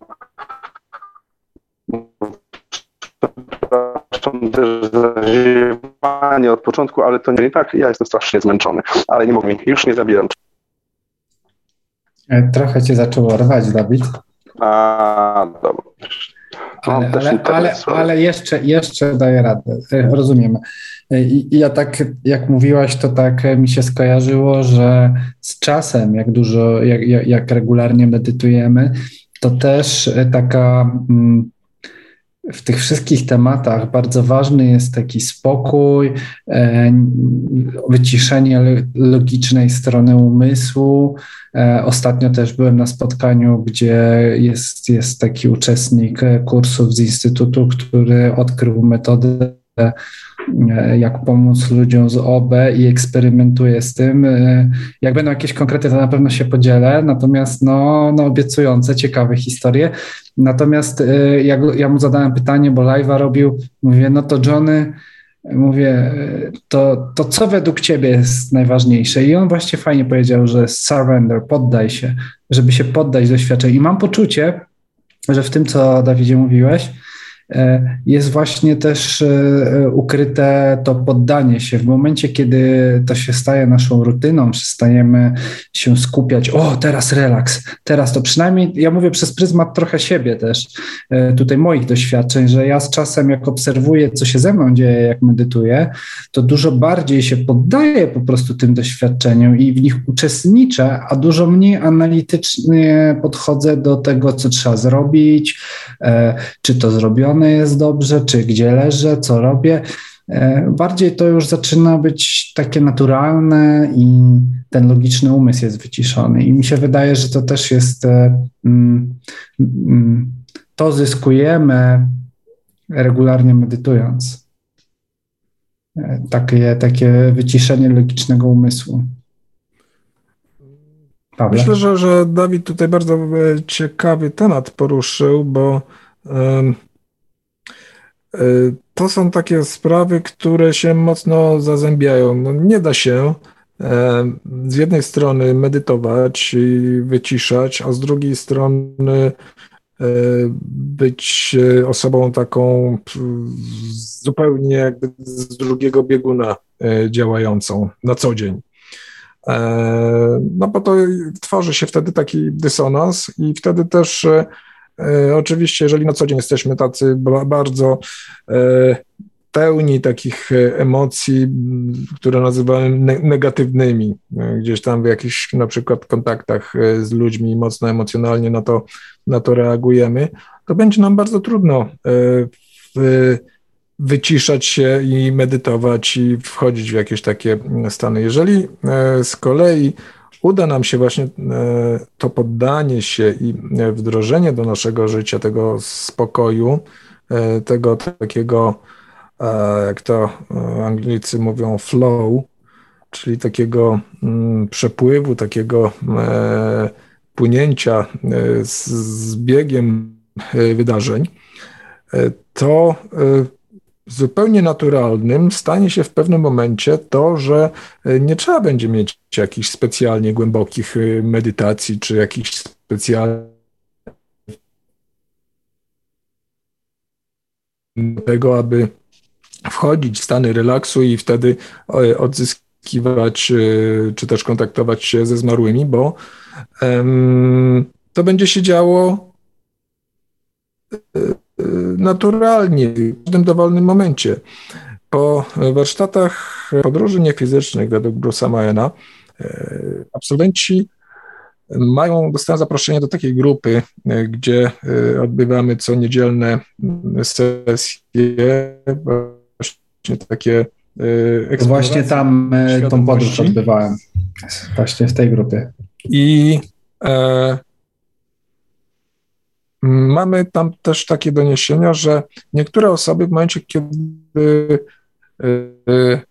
G: też za ziewanie od początku, ale to nie tak. Ja jestem strasznie zmęczony, ale nie mogę, już nie zabieram.
C: E, trochę cię zaczęło rwać, Dawid.
G: A, dobra.
C: Ale, ale, ale, ale, jeszcze, jeszcze daję radę, e, rozumiem. E, I ja tak, jak mówiłaś, to tak mi się skojarzyło, że z czasem, jak dużo, jak, jak regularnie medytujemy, to też taka mm, w tych wszystkich tematach bardzo ważny jest taki spokój, e, wyciszenie logicznej strony umysłu. E, ostatnio też byłem na spotkaniu, gdzie jest, jest taki uczestnik kursów z Instytutu, który odkrył metodę jak pomóc ludziom z OB i eksperymentuję z tym. E, jak będą jakieś konkrety, to na pewno się podzielę, natomiast no, no obiecujące, ciekawe historie. Natomiast e, jak ja mu zadałem pytanie, bo live'a robił, mówię, no to Johnny, mówię, to, to co według ciebie jest najważniejsze? I on właśnie fajnie powiedział, że surrender, poddaj się, żeby się poddać doświadczeniu. I mam poczucie, że w tym, co Dawidzie mówiłeś, E, jest właśnie też e, ukryte to poddanie się. W momencie, kiedy to się staje naszą rutyną, przestajemy się skupiać, o teraz relaks, teraz to przynajmniej, ja mówię przez pryzmat trochę siebie też, e, tutaj moich doświadczeń, że ja z czasem jak obserwuję, co się ze mną dzieje, jak medytuję, to dużo bardziej się poddaję po prostu tym doświadczeniom i w nich uczestniczę, a dużo mniej analitycznie podchodzę do tego, co trzeba zrobić, czy to zrobione, jest dobrze, czy gdzie leżę, co robię. E, bardziej to już zaczyna być takie naturalne i ten logiczny umysł jest wyciszony. I mi się wydaje, że to też jest, e, mm, mm, to zyskujemy regularnie medytując. E, takie, takie wyciszenie logicznego umysłu.
B: Pawle? Myślę, że, że Dawid tutaj bardzo ciekawy temat poruszył, bo E, to są takie sprawy, które się mocno zazębiają. No, nie da się e, z jednej strony medytować i wyciszać, a z drugiej strony e, być osobą taką zupełnie jakby z drugiego bieguna działającą na co dzień. No bo to tworzy się wtedy taki dysonans i wtedy też oczywiście, jeżeli na co dzień jesteśmy tacy bardzo pełni takich emocji, które nazywałem negatywnymi, gdzieś tam w jakichś na przykład kontaktach z ludźmi mocno emocjonalnie na to, na to reagujemy, to będzie nam bardzo trudno wyciszać się i medytować i wchodzić w jakieś takie stany. Jeżeli e, z kolei uda nam się właśnie e, to poddanie się i wdrożenie do naszego życia tego spokoju, e, tego takiego, jak to Anglicy mówią, flow, czyli takiego mm, przepływu, takiego płynięcia z biegiem wydarzeń, to zupełnie naturalnym stanie się w pewnym momencie to, że e, nie trzeba będzie mieć jakichś specjalnie głębokich e, medytacji, czy jakichś specjalnych tego, aby wchodzić w stany relaksu i wtedy e, odzyskiwać, czy też kontaktować się ze zmarłymi, bo to będzie się działo naturalnie, w każdym dowolnym momencie. Po warsztatach podróży niefizycznych według Bruce'a Mayena e, absolwenci mają, dostają zaproszenie do takiej grupy, e, gdzie odbywamy co niedzielne sesje, właśnie takie
C: Właśnie tam tą podróż odbywałem, właśnie w tej grupie.
B: I e, Mamy tam też takie doniesienia, że niektóre osoby w momencie, kiedy e, e,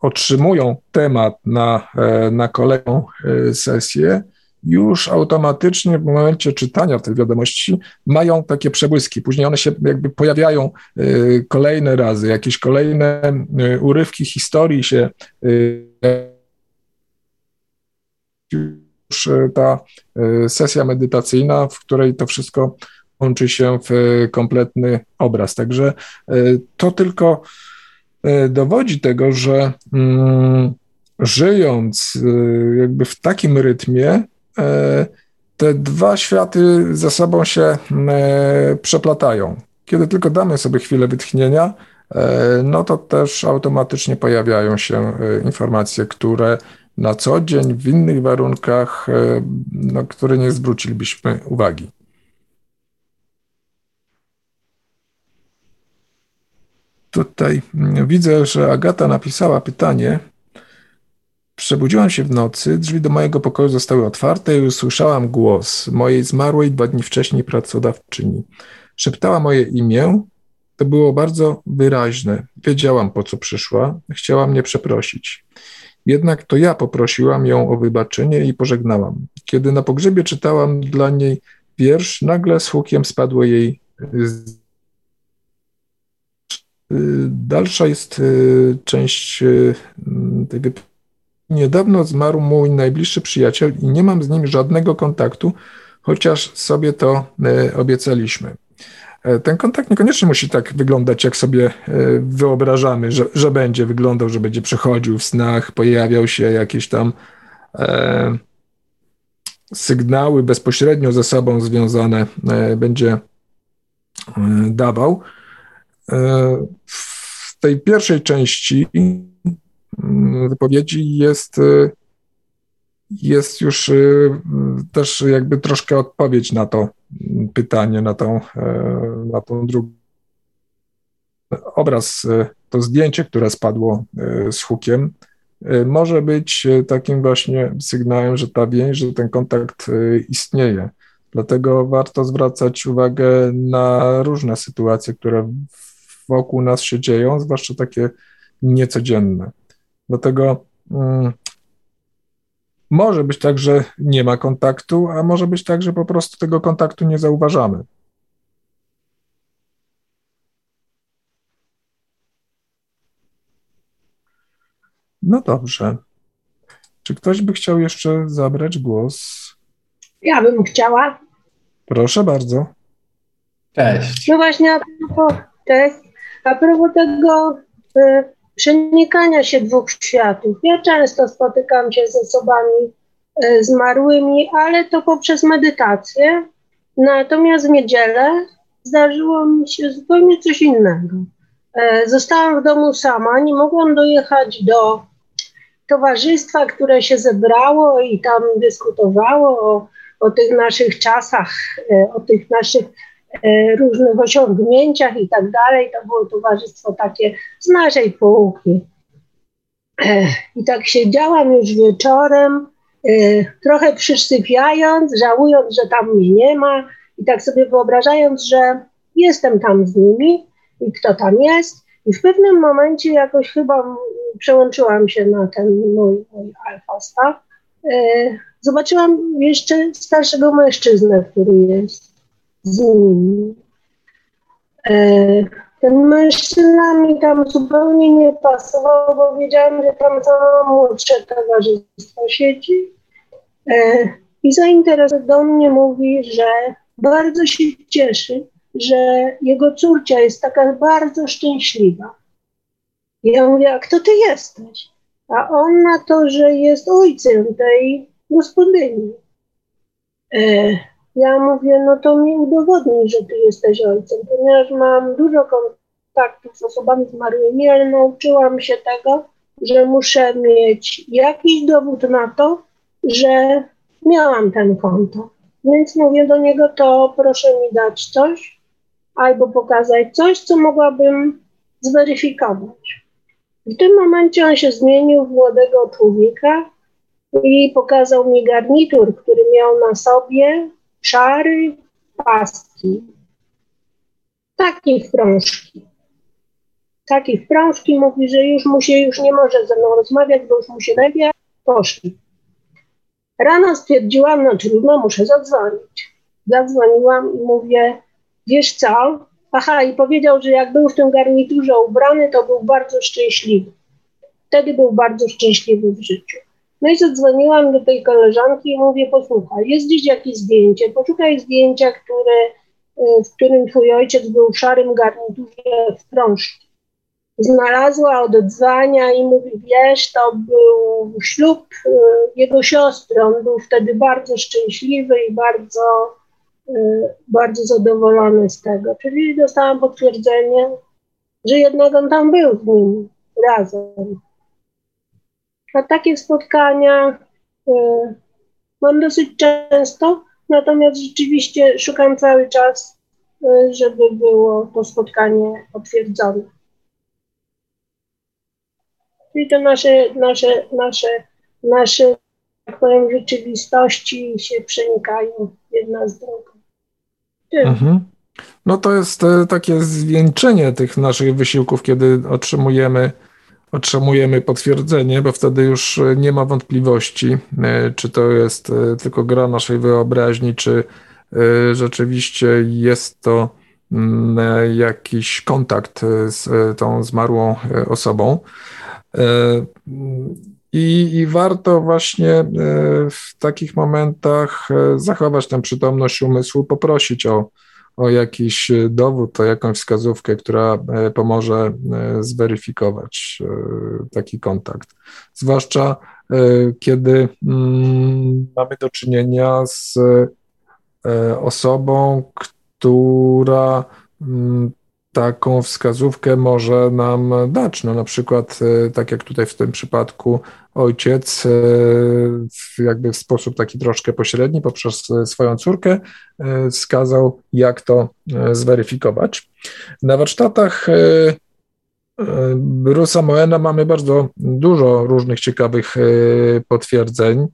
B: otrzymują temat na, e, na kolejną sesję, już automatycznie w momencie czytania tej wiadomości mają takie przebłyski. Później one się jakby pojawiają kolejne razy, jakieś kolejne urywki historii się ta e, sesja medytacyjna, w której to wszystko łączy się w e, kompletny obraz. Także to tylko dowodzi tego, że mm, żyjąc jakby w takim rytmie, te dwa światy ze sobą się przeplatają. Kiedy tylko damy sobie chwilę wytchnienia, no to też automatycznie pojawiają się informacje, które na co dzień, w innych warunkach, e, na które nie zwrócilibyśmy uwagi. Tutaj mm, widzę, że Agata napisała pytanie. Przebudziłam się w nocy, drzwi do mojego pokoju zostały otwarte i usłyszałam głos mojej zmarłej dwa dni wcześniej pracodawczyni. Szeptała moje imię. To było bardzo wyraźne. Wiedziałam, po co przyszła. Chciała mnie przeprosić. Jednak to ja poprosiłam ją o wybaczenie i pożegnałam. Kiedy na pogrzebie czytałam dla niej wiersz, nagle z hukiem spadło jej. Dalsza jest y, część y, tego. Niedawno zmarł mój najbliższy przyjaciel i nie mam z nim żadnego kontaktu, chociaż sobie to y, obiecaliśmy. E, ten kontakt niekoniecznie musi tak wyglądać, jak sobie e, wyobrażamy, że, że będzie wyglądał, że będzie przychodził w snach, pojawiał się jakieś tam e, sygnały bezpośrednio ze sobą związane, e, będzie e, dawał. E, w tej pierwszej części mm, wypowiedzi jest jest już też jakby troszkę odpowiedź na to, pytanie na tą, e, na tą drugą. Obraz, e, to zdjęcie, które spadło e, z hukiem, może być takim właśnie sygnałem, że ta więź, że ten kontakt istnieje. Dlatego warto zwracać uwagę na różne sytuacje, które wokół nas się dzieją, zwłaszcza takie niecodzienne. Dlatego mm, może być tak, że nie ma kontaktu, a może być tak, że po prostu tego kontaktu nie zauważamy. No dobrze. Czy ktoś by chciał jeszcze zabrać głos?
H: Ja bym chciała.
B: Proszę bardzo.
C: Cześć.
H: No właśnie, a propos, cześć. A propos tego, y, przenikania się dwóch światów. Ja często spotykam się z osobami e, zmarłymi, ale to poprzez medytację. Natomiast w niedzielę zdarzyło mi się zupełnie coś innego. E, zostałam w domu sama, nie mogłam dojechać do towarzystwa, które się zebrało i tam dyskutowało o, o tych naszych czasach, e, o tych naszych różnych osiągnięciach i tak dalej. To było towarzystwo takie z naszej półki. I tak siedziałam już wieczorem, trochę przysypiając, żałując, że tam mnie nie ma i tak sobie wyobrażając, że jestem tam z nimi i kto tam jest. I w pewnym momencie jakoś chyba przełączyłam się na ten mój, mój alfa E, zobaczyłam jeszcze starszego mężczyznę, który jest z nimi. E, ten mężczyzna mi tam zupełnie nie pasował, bo wiedziałam, że tam samo młodsze towarzystwo siedzi. E, I zainteresował do mnie mówi, że bardzo się cieszy, że jego córcia jest taka bardzo szczęśliwa. Ja mówię, a kto ty jesteś? A on na to, że jest ojcem tej gospodyni. Ja mówię, no to mi udowodnij, że ty jesteś ojcem, ponieważ mam dużo kontaktów z osobami zmarłymi, ale nauczyłam się tego, że muszę mieć jakiś dowód na to, że miałam ten kontakt. Więc mówię do niego, to proszę mi dać coś, albo pokazać coś, co mogłabym zweryfikować. W tym momencie on się zmienił w młodego człowieka i pokazał mi garnitur, który miał na sobie szary paski. Taki wprążki. Taki wprążki mówi, że już mu się już nie może ze mną rozmawiać, bo już mu się lewie. Poszli. Rano stwierdziłam, no trudno, muszę zadzwonić. Zadzwoniłam i mówię, wiesz co? Aha, i powiedział, że jak był w tym garniturze ubrany, to był bardzo szczęśliwy. Wtedy był bardzo szczęśliwy w życiu. No i zadzwoniłam do tej koleżanki i mówię, posłuchaj, jest gdzieś jakieś zdjęcie, poszukaj zdjęcia, które, y, w którym twój ojciec był w szarym garniturze w prążki. Znalazła odedzwania i mówi, wiesz, to był ślub y, jego siostry, on był wtedy bardzo szczęśliwy i bardzo Y, bardzo zadowolony z tego. Czyli dostałam potwierdzenie, że jednak on tam był z nim razem. A takie spotkania y, mam dosyć często, natomiast rzeczywiście szukam cały czas, y, żeby było to spotkanie potwierdzone. Czyli to nasze, nasze, nasze, nasze, tak powiem, rzeczywistości się przenikają jedna z drugą.
B: Mhm. No to jest e, takie zwieńczenie tych naszych wysiłków, kiedy otrzymujemy, otrzymujemy potwierdzenie, bo wtedy już e, nie ma wątpliwości, e, czy to jest tylko gra naszej wyobraźni, czy rzeczywiście jest to mm, jakiś kontakt z tą zmarłą osobą. I, I, warto właśnie e, w takich momentach e, zachować tę przytomność umysłu, poprosić o, o jakiś dowód, o jakąś wskazówkę, która e, pomoże zweryfikować taki kontakt. Zwłaszcza kiedy mm, mamy do czynienia z osobą, która mm, taką wskazówkę może nam dać. No na przykład, e, tak jak tutaj w tym przypadku, ojciec e, jakby w sposób taki troszkę pośredni poprzez swoją córkę e, wskazał, jak to zweryfikować. Na warsztatach Bruce'a Moena mamy bardzo dużo różnych ciekawych potwierdzeń.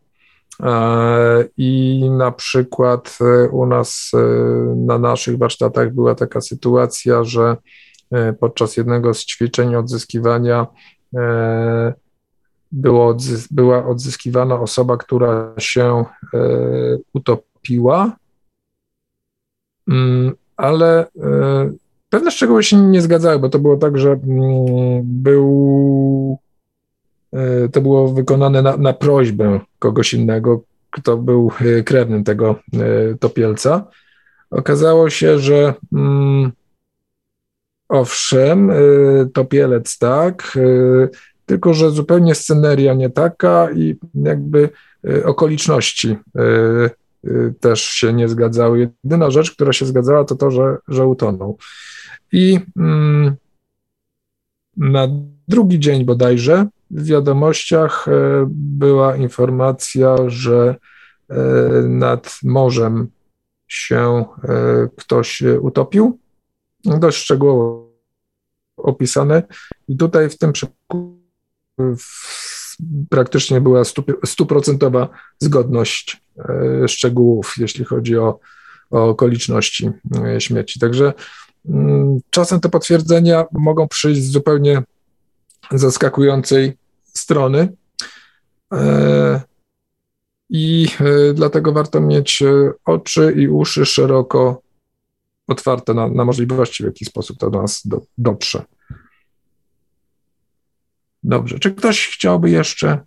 B: I na przykład e, u nas e, na naszych warsztatach była taka sytuacja, że e, podczas jednego z ćwiczeń odzyskiwania było, była odzyskiwana osoba, która się utopiła, mm, ale pewne szczegóły się nie zgadzały, bo to było tak, że mm, był E, to było wykonane na, na prośbę kogoś innego, kto był e, krewnym tego e, topielca. Okazało się, że mm, owszem, topielec tak, tylko że zupełnie sceneria nie taka i jakby okoliczności też się nie zgadzały. Jedyna rzecz, która się zgadzała, to to, że, że utonął. I mm, na drugi dzień bodajże w wiadomościach e, była informacja, że e, nad morzem się e, ktoś utopił. Dość szczegółowo opisane. I tutaj w tym przypadku praktycznie była stuprocentowa zgodność szczegółów, jeśli chodzi o, o okoliczności śmierci. Także mm, czasem te potwierdzenia mogą przyjść zupełnie zaskakującej strony. E, I e, dlatego warto mieć e, oczy i uszy szeroko otwarte na, na możliwości, w jaki sposób to do nas do, dotrze. Dobrze. Czy ktoś chciałby jeszcze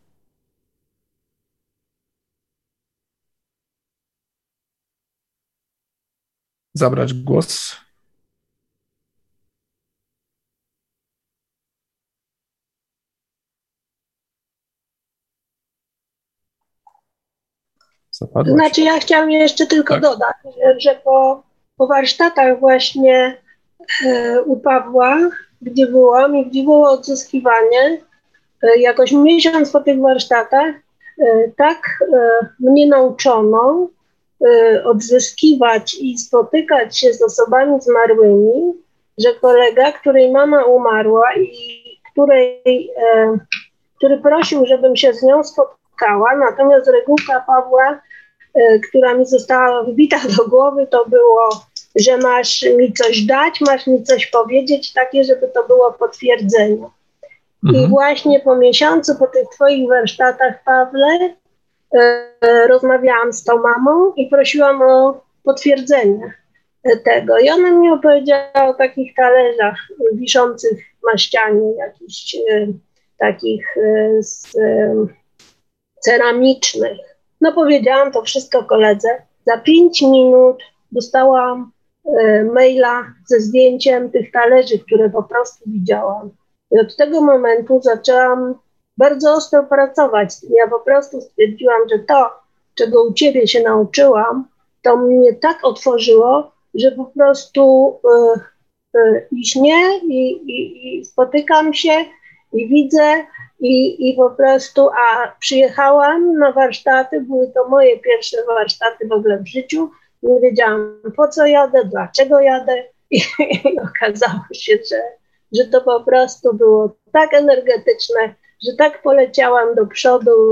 B: zabrać głos?
H: Zapadłaś. Znaczy ja chciałam jeszcze tylko tak. dodać, że po, po warsztatach właśnie e, u Pawła, gdzie byłam i gdzie było odzyskiwanie, e, jakoś miesiąc po tych warsztatach, e, tak e, mnie nauczono e, odzyskiwać i spotykać się z osobami zmarłymi, że kolega, której mama umarła i której, e, który prosił, żebym się z nią spotkała, spotkała. Natomiast regułka Pawła, e, która mi została wbita do głowy, to było, że masz mi coś dać, masz mi coś powiedzieć, takie, żeby to było potwierdzenie. Mhm. I właśnie po miesiącu, po tych Twoich warsztatach, Pawle, e, rozmawiałam z tą mamą i prosiłam o potwierdzenie tego. I ona mi opowiedziała o takich talerzach wiszących na ścianie, jakichś e, takich z, ceramicznych. No powiedziałam to wszystko koledze. Za pięć minut dostałam e, maila ze zdjęciem tych talerzy, które po prostu widziałam. I od tego momentu zaczęłam bardzo ostro pracować. Ja po prostu stwierdziłam, że to, czego u ciebie się nauczyłam, to mnie tak otworzyło, że po prostu y, y, i śnię, i, i, i spotykam się, i widzę, i, I po prostu, a przyjechałam na warsztaty, były to moje pierwsze warsztaty w ogóle w życiu. Nie wiedziałam po co jadę, dlaczego jadę, i, i okazało się, że, że to po prostu było tak energetyczne, że tak poleciałam do przodu,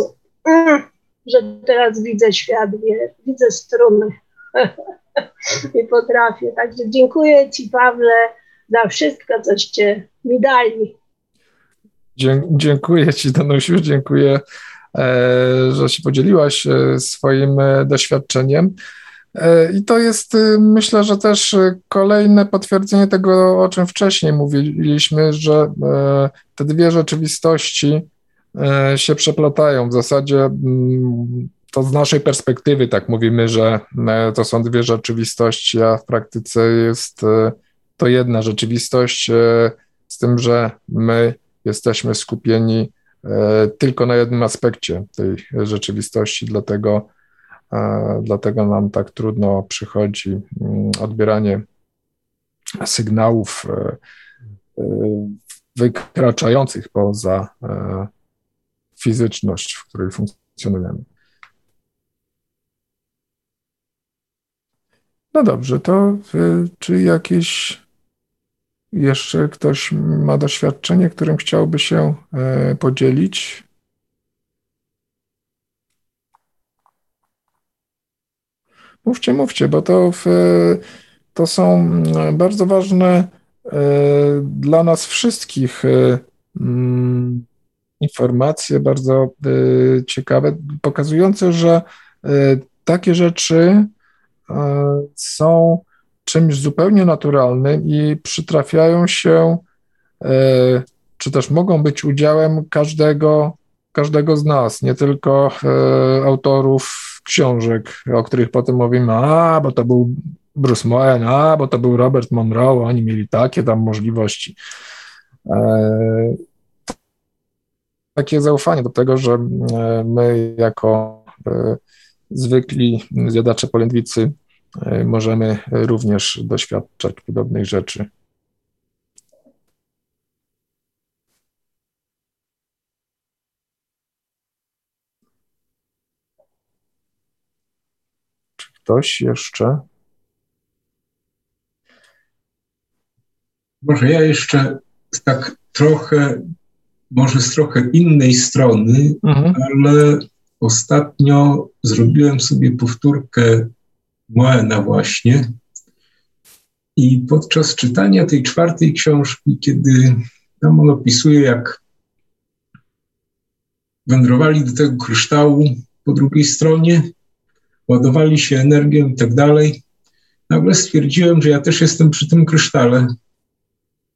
H: mm, że teraz widzę świat, widzę struny i potrafię. Także dziękuję Ci, Pawle, za wszystko, coście mi dali.
B: Dziękuję Ci, Danusiu, dziękuję, e, że się podzieliłaś e, swoim e, doświadczeniem. I to jest, myślę, że też kolejne potwierdzenie tego, o czym wcześniej mówiliśmy, że te dwie rzeczywistości się przeplatają. W zasadzie mm, to z naszej perspektywy tak mówimy, że to są dwie rzeczywistości, a w praktyce jest to jedna rzeczywistość, z tym, że my jesteśmy skupieni e, tylko na jednym aspekcie tej rzeczywistości, dlatego, e, dlatego nam tak trudno przychodzi mm, odbieranie sygnałów e, wykraczających poza fizyczność, w której funkcjonujemy. No dobrze, to czy jakieś jeszcze ktoś ma doświadczenie, którym chciałby się e, podzielić? Mówcie, mówcie, bo to, w, to są mm, bardzo ważne e, dla nas wszystkich e, mm, informacje, bardzo ciekawe, pokazujące, że takie rzeczy są czymś zupełnie naturalnym i przytrafiają się, e, czy też mogą być udziałem każdego, każdego z nas, nie tylko e, autorów książek, o których potem mówimy, a, bo to był Bruce Moen, a bo to był Robert Monroe, oni mieli takie tam możliwości. E, takie zaufanie do tego, że my jako zwykli zjadacze polędwicy możemy również doświadczać podobnych rzeczy. Czy ktoś jeszcze?
I: Może ja jeszcze tak trochę, może z trochę innej strony, mhm. ale ostatnio zrobiłem sobie powtórkę Moena właśnie. I podczas czytania tej czwartej książki, kiedy tam on opisuje, jak wędrowali do tego kryształu po drugiej stronie, ładowali się energią i tak dalej, nagle stwierdziłem, że ja też jestem przy tym krysztale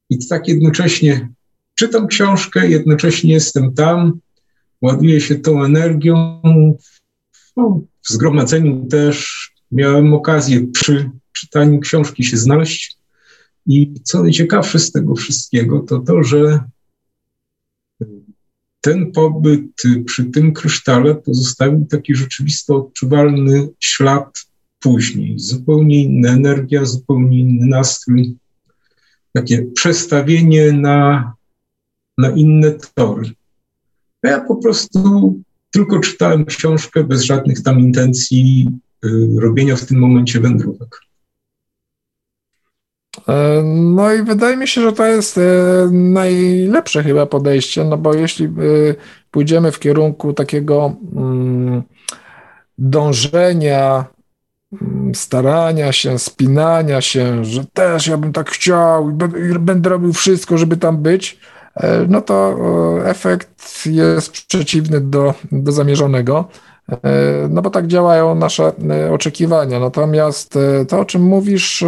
I: i tak jednocześnie czytam książkę, jednocześnie jestem tam, ładuję się tą energią. No, w zgromadzeniu też miałem okazję przy czytaniu książki się znaleźć. I co najciekawsze z tego wszystkiego, to to, że ten pobyt przy tym krysztale pozostawił taki rzeczywisto odczuwalny ślad później. Zupełnie inna energia, zupełnie inny nastrój takie przestawienie na, na inne tory. Ja po prostu tylko czytałem książkę bez żadnych tam intencji robienia w tym momencie wędrówek.
B: E, no i wydaje mi się, że to jest e, najlepsze chyba podejście, no bo jeśli e, pójdziemy w kierunku takiego mm, dążenia Mm, starania się, spinania się, że też ja bym tak chciał i będę robił wszystko, żeby tam być, no to efekt jest przeciwny do, do zamierzonego. E, no bo tak działają nasze e, oczekiwania. Natomiast to, o czym mówisz,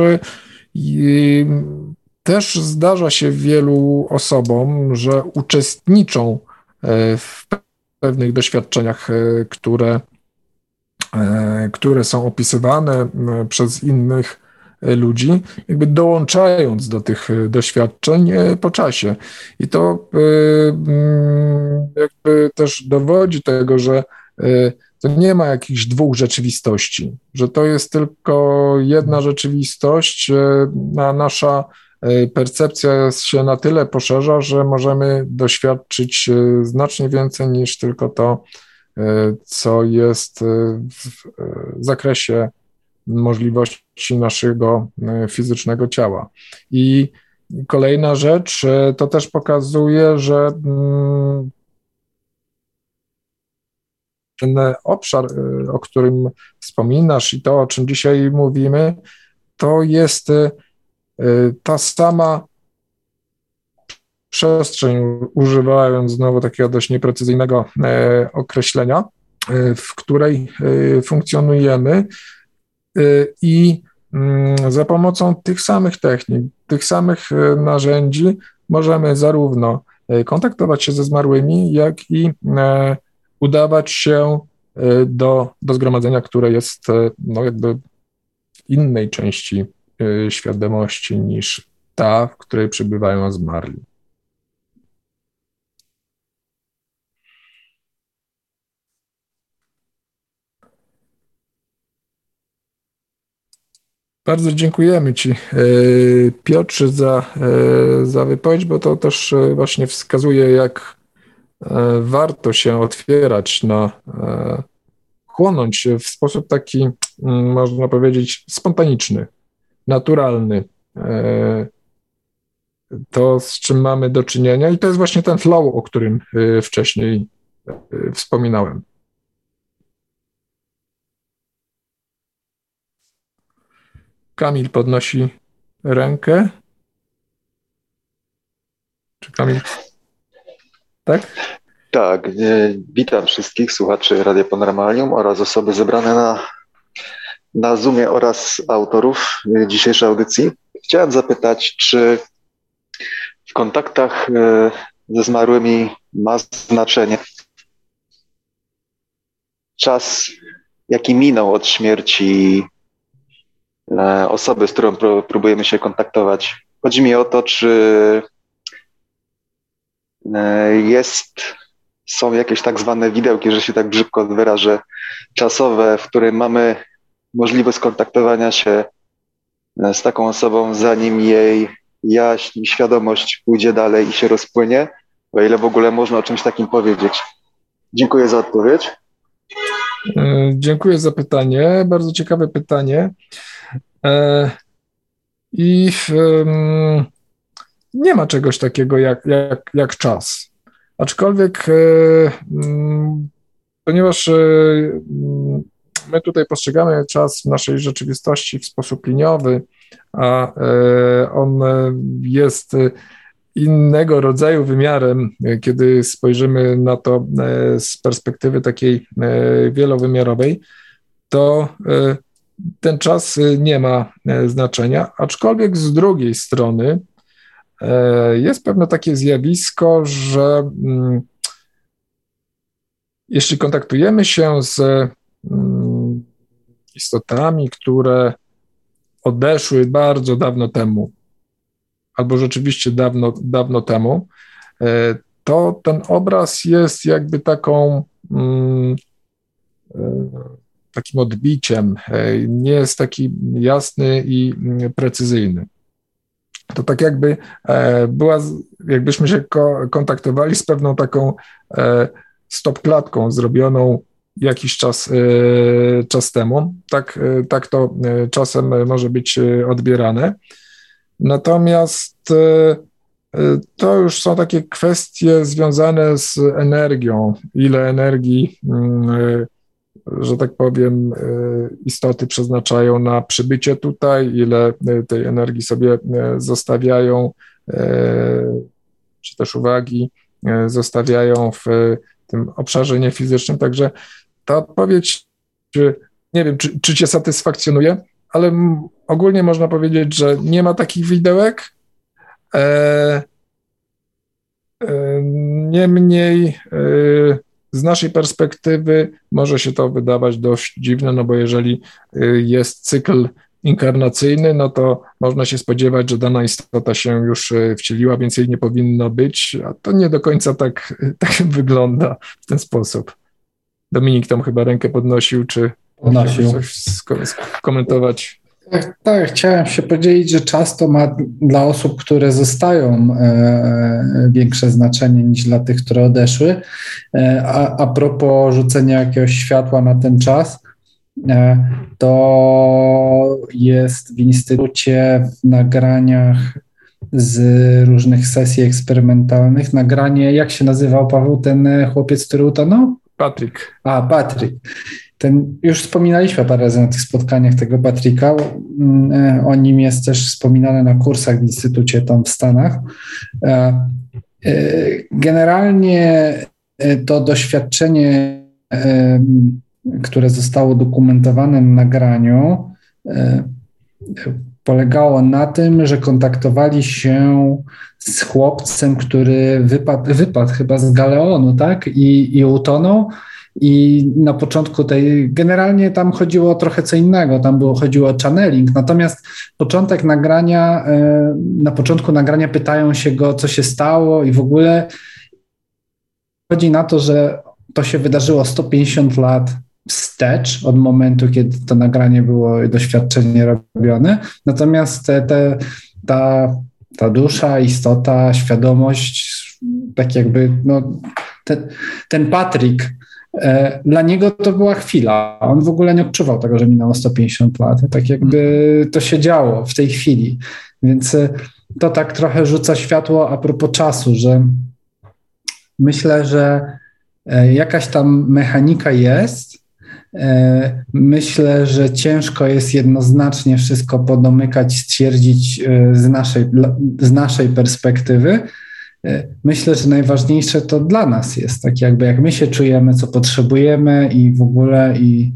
B: też zdarza się wielu osobom, że uczestniczą w pewnych doświadczeniach, które E, które są opisywane przez innych e, ludzi, jakby dołączając do tych e, doświadczeń po czasie. I to jakby też dowodzi tego, że to nie ma jakichś dwóch rzeczywistości, że to jest tylko jedna rzeczywistość, a nasza percepcja się na tyle poszerza, że możemy doświadczyć znacznie więcej niż tylko to, E, co jest e, w e, zakresie możliwości naszego fizycznego ciała. I kolejna rzecz, to też pokazuje, że mm, ten obszar, o którym wspominasz i to, o czym dzisiaj mówimy, to jest ta sama przestrzeń, używając znowu takiego dość nieprecyzyjnego e, określenia, e, w której e, funkcjonujemy i mm, za pomocą tych samych technik, tych samych narzędzi możemy zarówno kontaktować się ze zmarłymi, jak i udawać się do, do zgromadzenia, które jest no jakby innej części świadomości niż ta, w której przebywają zmarli. Bardzo dziękujemy Ci, Piotrze, za, za wypowiedź, bo to też właśnie wskazuje, jak warto się otwierać na chłonąć w sposób taki, mm, można powiedzieć, spontaniczny, naturalny. To, z czym mamy do czynienia, i to jest właśnie ten flow, o którym wcześniej wspominałem. Kamil podnosi rękę. Czy Kamil? Tak?
J: Tak. E, witam wszystkich słuchaczy Radia Panoramalium oraz osoby zebrane na, na Zoomie oraz autorów e, dzisiejszej audycji. Chciałem zapytać, czy w kontaktach e, ze zmarłymi ma znaczenie czas, jaki minął od śmierci osoby, z którą próbujemy się kontaktować. Chodzi mi o to, czy jest, są jakieś tak zwane widełki, że się tak brzydko wyrażę, czasowe, w którym mamy możliwość skontaktowania się z taką osobą, zanim jej jaźń, świadomość pójdzie dalej i się rozpłynie, o ile w ogóle można o czymś takim powiedzieć. Dziękuję za odpowiedź.
B: E, dziękuję za pytanie. Bardzo ciekawe pytanie. E, I nie ma czegoś takiego jak, jak, jak czas. Aczkolwiek, e, mm, ponieważ my tutaj postrzegamy czas w naszej rzeczywistości w sposób liniowy, a on jest innego rodzaju wymiarem, kiedy spojrzymy na to e, z perspektywy takiej e, wielowymiarowej, to e, ten czas nie ma znaczenia, aczkolwiek z drugiej strony jest pewne takie zjawisko, że mm, jeśli kontaktujemy się z mm, istotami, które odeszły bardzo dawno temu, albo rzeczywiście dawno, dawno temu, e, to ten obraz jest jakby taką mm, e, takim odbiciem, e, nie jest taki jasny i precyzyjny. To tak jakby była, jakbyśmy się kontaktowali z pewną taką stopklatką zrobioną jakiś czas, czas temu. Tak, tak to czasem może być odbierane. Natomiast e, e, to już są takie kwestie związane z energią, ile energii, mm, e, że tak powiem, istoty przeznaczają na przybycie tutaj, ile tej energii sobie zostawiają, czy też uwagi zostawiają w tym obszarze niefizycznym. Także ta odpowiedź, nie wiem, czy, czy Cię satysfakcjonuje, ale ogólnie można powiedzieć, że nie ma takich widełek. E, e, niemniej e, z naszej perspektywy może się to wydawać dość dziwne, no bo jeżeli e, jest cykl inkarnacyjny, no to można się spodziewać, że dana istota się już e, wcieliła, więc jej nie powinno być, a to nie do końca tak, tak wygląda w ten sposób. Dominik tam chyba rękę podnosił, czy podnosił. coś skomentować?
C: Tak, tak, chciałem się podzielić, że czas to ma dla osób, które zostają e, e, większe znaczenie niż dla tych, które odeszły. E, a, a propos rzucenia jakiegoś światła na ten czas, to jest w instytucie w nagraniach z różnych sesji eksperymentalnych. Nagranie, jak się nazywał Paweł, ten chłopiec, który utonął?
B: Patryk.
C: A, Patryk. Ten, już wspominaliśmy parę razy na tych spotkaniach tego Patryka. Mm, e, o nim jest też wspominane na kursach w Instytucie tam w Stanach. E, e, generalnie to doświadczenie, które zostało dokumentowane na nagraniu, polegało na tym, że kontaktowali się z chłopcem, który wypadł, wypadł chyba z galeonu, tak? I, i utonął i na początku tej, generalnie tam chodziło o trochę co innego, tam było, chodziło o channeling, natomiast początek nagrania, e, na początku nagrania pytają się go, co się stało i w ogóle chodzi na to, że to się wydarzyło 150 lat wstecz od momentu, kiedy to nagranie było doświadczenie robione. Natomiast te, te, ta, ta dusza, istota, świadomość, tak jakby no, te, ten Patryk dla niego to była chwila. On w ogóle nie odczuwał tego, że minęło 150 lat. Tak jakby to się działo w tej chwili. Więc e, to tak trochę rzuca światło a propos czasu, że myślę, że e, jakaś tam mechanika jest. Myślę, że ciężko jest jednoznacznie wszystko podomykać, stwierdzić z naszej, z naszej perspektywy E, myślę, że najważniejsze to dla nas jest, tak jakby jak my się czujemy, co potrzebujemy i w ogóle i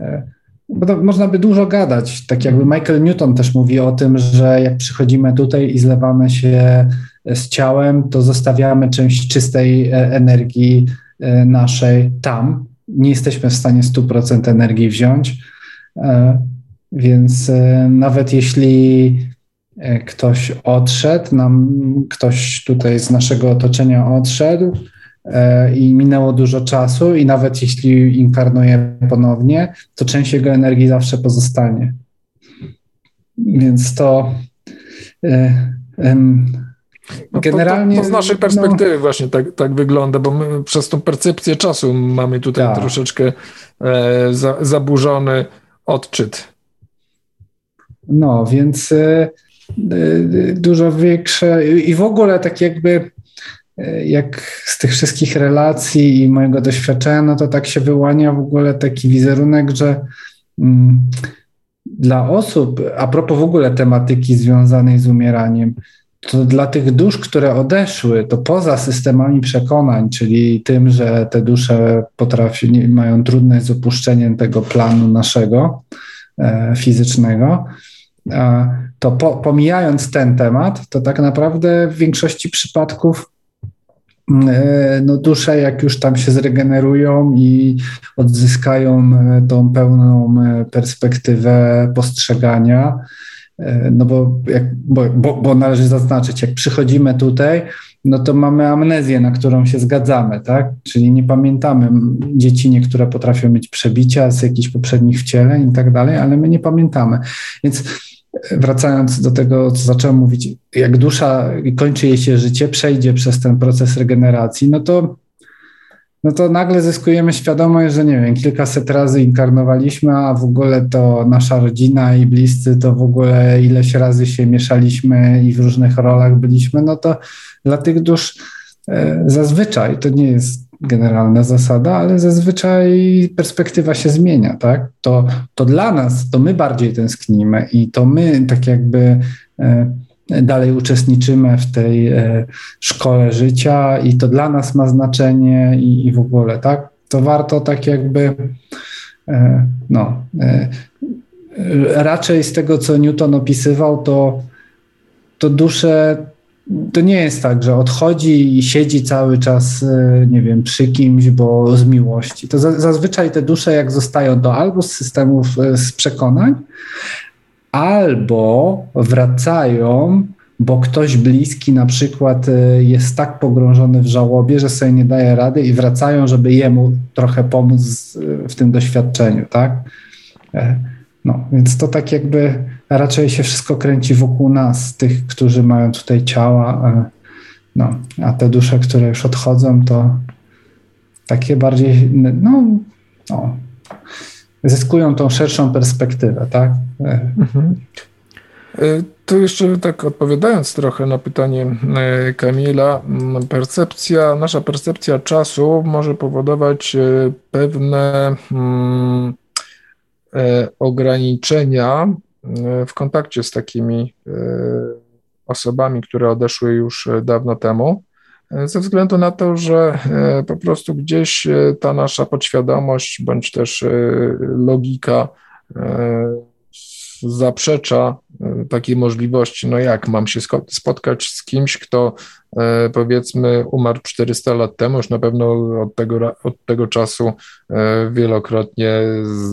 C: e, bo można by dużo gadać, tak jakby Michael Newton też mówi o tym, że jak przychodzimy tutaj i zlewamy się z ciałem, to zostawiamy część czystej e, energii naszej tam. Nie jesteśmy w stanie 100% energii wziąć. Więc nawet jeśli ktoś odszedł, nam ktoś tutaj z naszego otoczenia odszedł i minęło dużo czasu, i nawet jeśli inkarnuje ponownie, to część jego energii zawsze pozostanie. Więc to.
B: No Generalnie. To, to, to, z naszej no- perspektywy no, właśnie tak, tak wygląda, bo my przez tą percepcję czasu mamy tutaj tak. troszeczkę e, za, zaburzony odczyt.
C: No, więc e, e, dużo większe i w ogóle tak jakby e, jak z tych wszystkich relacji i mojego doświadczenia, no to tak się wyłania w ogóle taki wizerunek, że mm, dla osób, a propos w ogóle tematyki związanej z umieraniem, to dla tych dusz, które odeszły, to poza systemami przekonań, czyli tym, że te dusze potrafi, mają trudność z opuszczeniem tego planu naszego e, fizycznego, e, to po, pomijając ten temat, to tak naprawdę w większości przypadków e, no dusze, jak już tam się zregenerują i odzyskają e, tą pełną e, perspektywę postrzegania, no bo, jak, bo, bo, bo należy zaznaczyć, jak przychodzimy tutaj, no to mamy amnezję, na którą się zgadzamy, tak? Czyli nie pamiętamy. Dzieci niektóre potrafią mieć przebicia z jakichś poprzednich wcieleń i tak dalej, ale my nie pamiętamy. Więc wracając do tego, co zacząłem mówić, jak dusza kończy jej się życie, przejdzie przez ten proces regeneracji, no to no to nagle zyskujemy świadomość, że nie wiem, kilkaset razy inkarnowaliśmy, a w ogóle to nasza rodzina i bliscy to w ogóle ileś razy się mieszaliśmy i w różnych rolach byliśmy, no to dla tych dusz e, zazwyczaj, to nie jest generalna zasada, ale zazwyczaj perspektywa się zmienia, tak? To, to dla nas, to my bardziej tęsknimy i to my tak jakby e, dalej uczestniczymy w tej e, szkole życia i to dla nas ma znaczenie i, i w ogóle, tak? To warto tak jakby, e, no, raczej z tego, co Newton opisywał, to, to dusze to nie jest tak, że odchodzi i siedzi cały czas, nie wiem, przy kimś, bo z miłości. To zazwyczaj te dusze, jak zostają do albo z systemów z przekonań, albo wracają, bo ktoś bliski na przykład y, jest tak pogrążony w żałobie, że sobie nie daje rady i wracają, żeby jemu trochę pomóc w tym doświadczeniu, tak? E, no, więc to tak jakby raczej się wszystko kręci wokół nas, tych, którzy mają tutaj ciała, e, no, a te dusze, które już odchodzą, to takie bardziej, no, no zyskują tą szerszą perspektywę, tak? E, mhm.
B: E, to jeszcze tak odpowiadając trochę na pytanie e, Kamila, percepcja, nasza percepcja czasu może powodować pewne hmm, ograniczenia w kontakcie z takimi osobami, które odeszły już dawno temu ze względu na to, że e, po prostu gdzieś e, ta nasza podświadomość bądź też e, logika zaprzecza takiej możliwości, no jak mam się spotkać z kimś, kto powiedzmy umarł 400 lat temu, już na pewno od tego, od tego czasu wielokrotnie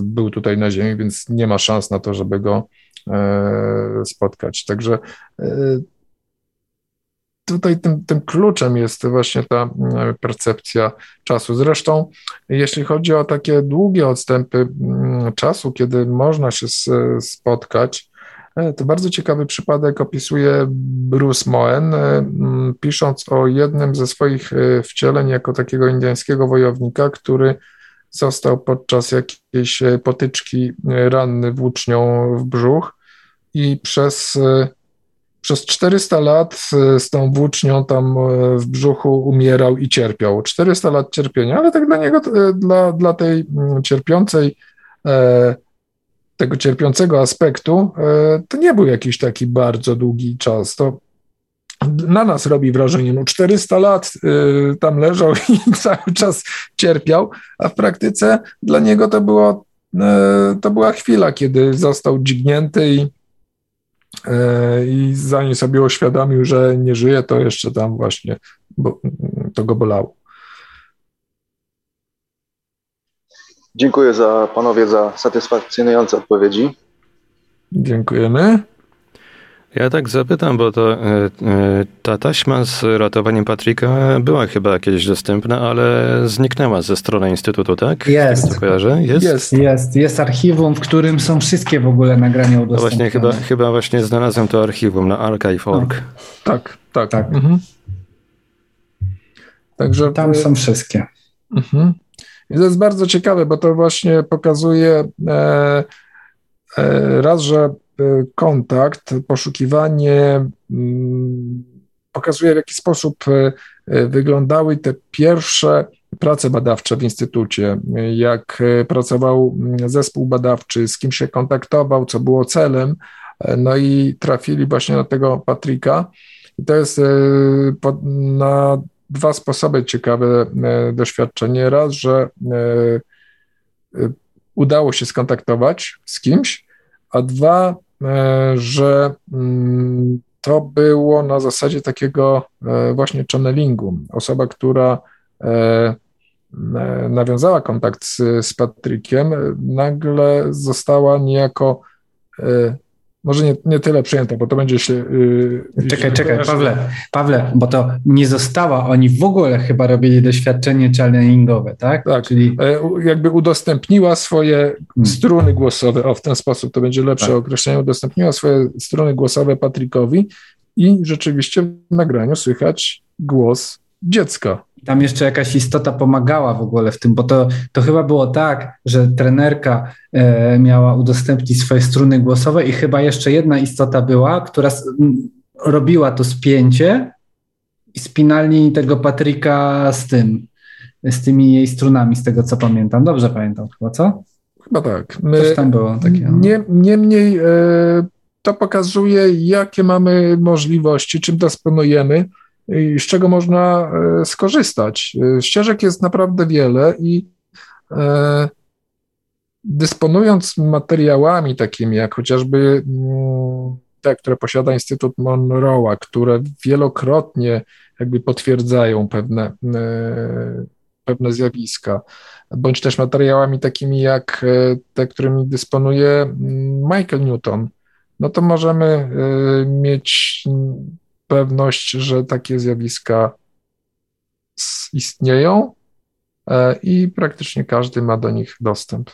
B: był tutaj na Ziemi, więc nie ma szans na to, żeby go spotkać. Także tutaj tym, tym kluczem jest właśnie ta percepcja czasu. Zresztą, jeśli chodzi o takie długie odstępy mm, czasu, kiedy można się spotkać, e, to bardzo ciekawy przypadek opisuje Bruce Moen, e, pisząc o jednym ze swoich e, wcieleń jako takiego indyjskiego wojownika, który został podczas jakiejś potyczki ranny włócznią w brzuch i przez przez 400 lat e, z tą włócznią tam e, w brzuchu umierał i cierpiał. 400 lat cierpienia, ale tak dla niego, e, dla, dla tej cierpiącej, tego cierpiącego aspektu, to nie był jakiś taki bardzo długi czas. To na nas robi wrażenie, no 400 lat tam leżał i cały czas cierpiał, a w praktyce dla niego to było, to była chwila, kiedy został dźgnięty i E, i zanim sobie uświadomił, że nie żyje, to jeszcze tam właśnie bo, to go bolało.
J: Dziękuję za panowie za satysfakcjonujące odpowiedzi.
B: Dziękujemy.
A: Ja tak zapytam, bo to, e, e, ta taśma z ratowaniem Patryka była chyba kiedyś dostępna, ale zniknęła ze strony Instytutu, tak?
C: Jest.
A: Jest?
C: Jest. Jest. Jest archiwum, w którym są wszystkie w ogóle nagrania
A: No
C: udostępnione.
A: właśnie, chyba, chyba właśnie znalazłem to archiwum na archive.org.
B: Tak, tak.
C: Tak.
B: Mhm. Także
C: Tam są wszystkie.
B: Mhm. I to jest bardzo ciekawe, bo to właśnie pokazuje e, e, raz, że e, kontakt, poszukiwanie mm, pokazuje, w jaki sposób wyglądały te pierwsze prace badawcze w instytucie, jak pracował mm, zespół badawczy, z kim się kontaktował, co było celem, no i trafili właśnie na tego Patryka. I to jest na dwa sposoby ciekawe e, doświadczenie. Raz, że e, e, udało się skontaktować z kimś, a dwa, że mm, to było na zasadzie takiego właśnie channelingu. Osoba, która nawiązała kontakt z, z Patrykiem, nagle została niejako może nie, nie tyle przyjęta, bo to będzie się. e,
C: Czekaj,
B: źle
C: czekaj,
B: kojarzy-
C: Pawle, Pawle, bo to nie została, oni w ogóle chyba robili doświadczenie challengingowe, tak?
B: Tak.
C: Czyli
B: E, jakby udostępniła swoje struny głosowe, o w ten sposób to będzie lepsze
C: Tak.
B: określenie, udostępniła swoje struny głosowe Patrykowi i rzeczywiście w nagraniu słychać głos dziecka.
C: Tam jeszcze jakaś istota pomagała w ogóle w tym, bo to, to chyba było tak, że trenerka e, miała udostępnić swoje struny głosowe i chyba jeszcze jedna istota była, która s- m, robiła to spięcie i spinali tego Patryka z tym, z tymi jej strunami, z tego co pamiętam. Dobrze pamiętam chyba, co?
B: Chyba tak.
C: Coś tam było takiego. no.
B: Nie, niemniej e, to pokazuje, jakie mamy możliwości, czym dysponujemy z czego można e, skorzystać. E, Ścieżek jest naprawdę wiele i e, dysponując materiałami takimi jak chociażby mm, te, które posiada Instytut Monroe'a, które wielokrotnie jakby potwierdzają pewne, pewne zjawiska, bądź też materiałami takimi jak te, którymi dysponuje mm, Michael Newton, no to możemy mieć pewność, że takie zjawiska istnieją e, i praktycznie każdy ma do nich dostęp.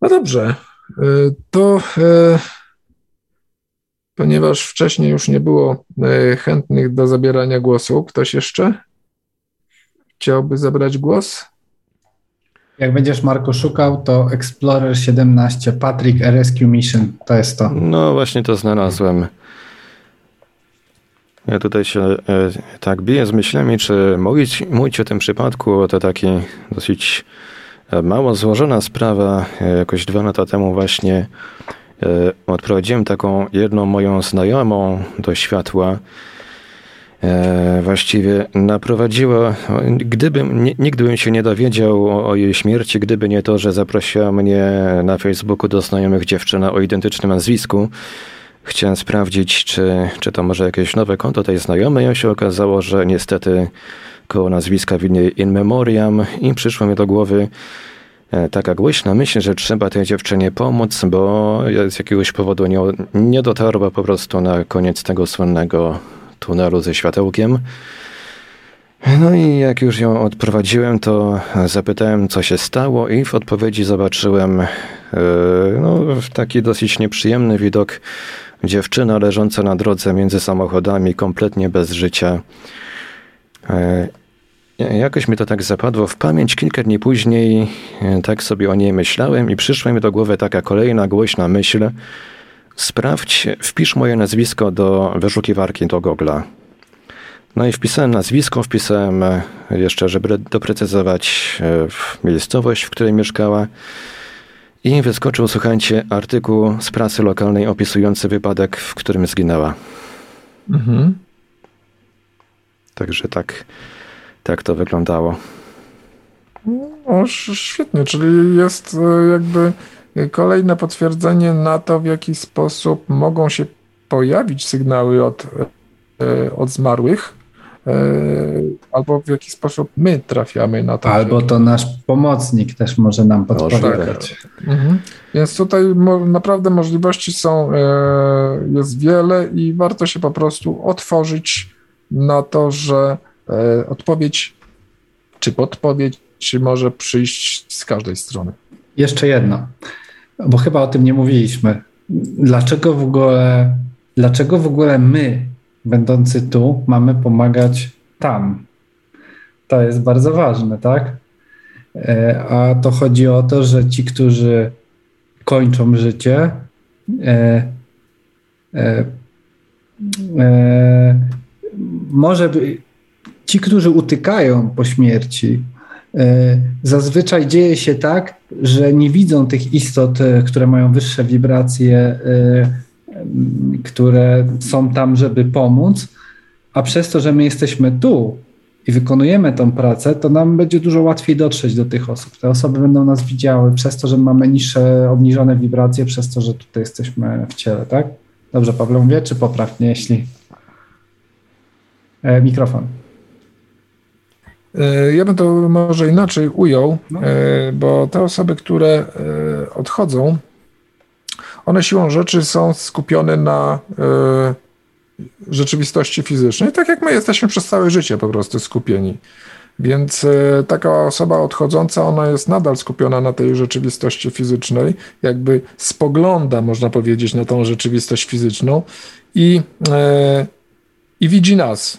B: No dobrze, e, to e, ponieważ wcześniej już nie było chętnych do zabierania głosu, ktoś jeszcze chciałby zabrać głos?
C: Jak będziesz, Marku, szukał, to Explorer 17 Patrick Rescue Mission, to jest to.
A: No właśnie to znalazłem. Ja tutaj się e, tak biję z myślami, czy mówić, mówić o tym przypadku, to taki dosyć e, mało złożona sprawa. E, Jakoś dwa lata temu właśnie e, odprowadziłem taką jedną moją znajomą do światła. E, właściwie naprowadziła, gdybym, nie- nigdy bym się nie dowiedział o, o jej śmierci, gdyby nie to, że zaprosiła mnie na Facebooku do znajomych dziewczyna o identycznym nazwisku. Chciałem sprawdzić, czy, czy to może jakieś nowe konto tej znajomej, a się okazało, że niestety koło nazwiska widnieje in memoriam i przyszło mi do głowy e, taka głośna myśl, że trzeba tej dziewczynie pomóc, bo z jakiegoś powodu nie, nie dotarła po prostu na koniec tego słynnego tunelu ze światełkiem. No i jak już ją odprowadziłem, to zapytałem, co się stało, i w odpowiedzi zobaczyłem e, no, taki dosyć nieprzyjemny widok. Dziewczyna leżąca na drodze między samochodami, kompletnie bez życia. E, Jakoś mi to tak zapadło w pamięć. Kilka dni później e, tak sobie o niej myślałem i przyszła mi do głowy taka kolejna głośna myśl. Sprawdź, wpisz moje nazwisko do wyszukiwarki do Google'a. No i wpisałem nazwisko, wpisałem e, jeszcze, żeby doprecyzować e, miejscowość, w której mieszkała. I wyskoczył, słuchajcie, artykuł z prasy lokalnej opisujący wypadek, w którym zginęła.
B: Mhm.
A: Także tak, tak to wyglądało.
B: O, sz- świetnie, czyli jest e, jakby kolejne potwierdzenie na to, w jaki sposób mogą się pojawić sygnały od, e, od zmarłych albo w jaki sposób my trafiamy na to.
C: Albo to nasz pomocnik też może nam podpowiadać.
B: Mhm. Więc tutaj naprawdę możliwości są, jest wiele i warto się po prostu otworzyć na to, że odpowiedź czy podpowiedź może przyjść z każdej strony.
C: Jeszcze jedno, bo chyba o tym nie mówiliśmy. Dlaczego w ogóle, dlaczego w ogóle my, będący tu, mamy pomagać tam? To jest bardzo ważne, tak? E, a to chodzi o to, że ci, którzy kończą życie, e, e, e, może ci, którzy utykają po śmierci, E, zazwyczaj dzieje się tak, że nie widzą tych istot, e, które mają wyższe wibracje, e, które są tam, żeby pomóc, a przez to, że my jesteśmy tu i wykonujemy tą pracę, to nam będzie dużo łatwiej dotrzeć do tych osób. Te osoby będą nas widziały przez to, że mamy niższe, obniżone wibracje, przez to, że tutaj jesteśmy w ciele, tak? Dobrze, Paweł mówię, czy poprawnie, jeśli... E, mikrofon.
B: E, ja bym to może inaczej ujął, no. E, bo te osoby, które e, odchodzą, one siłą rzeczy są skupione na rzeczywistości fizycznej, tak jak my jesteśmy przez całe życie po prostu skupieni. Więc taka osoba odchodząca, ona jest nadal skupiona na tej rzeczywistości fizycznej, jakby spogląda, można powiedzieć, na tą rzeczywistość fizyczną i, i widzi nas,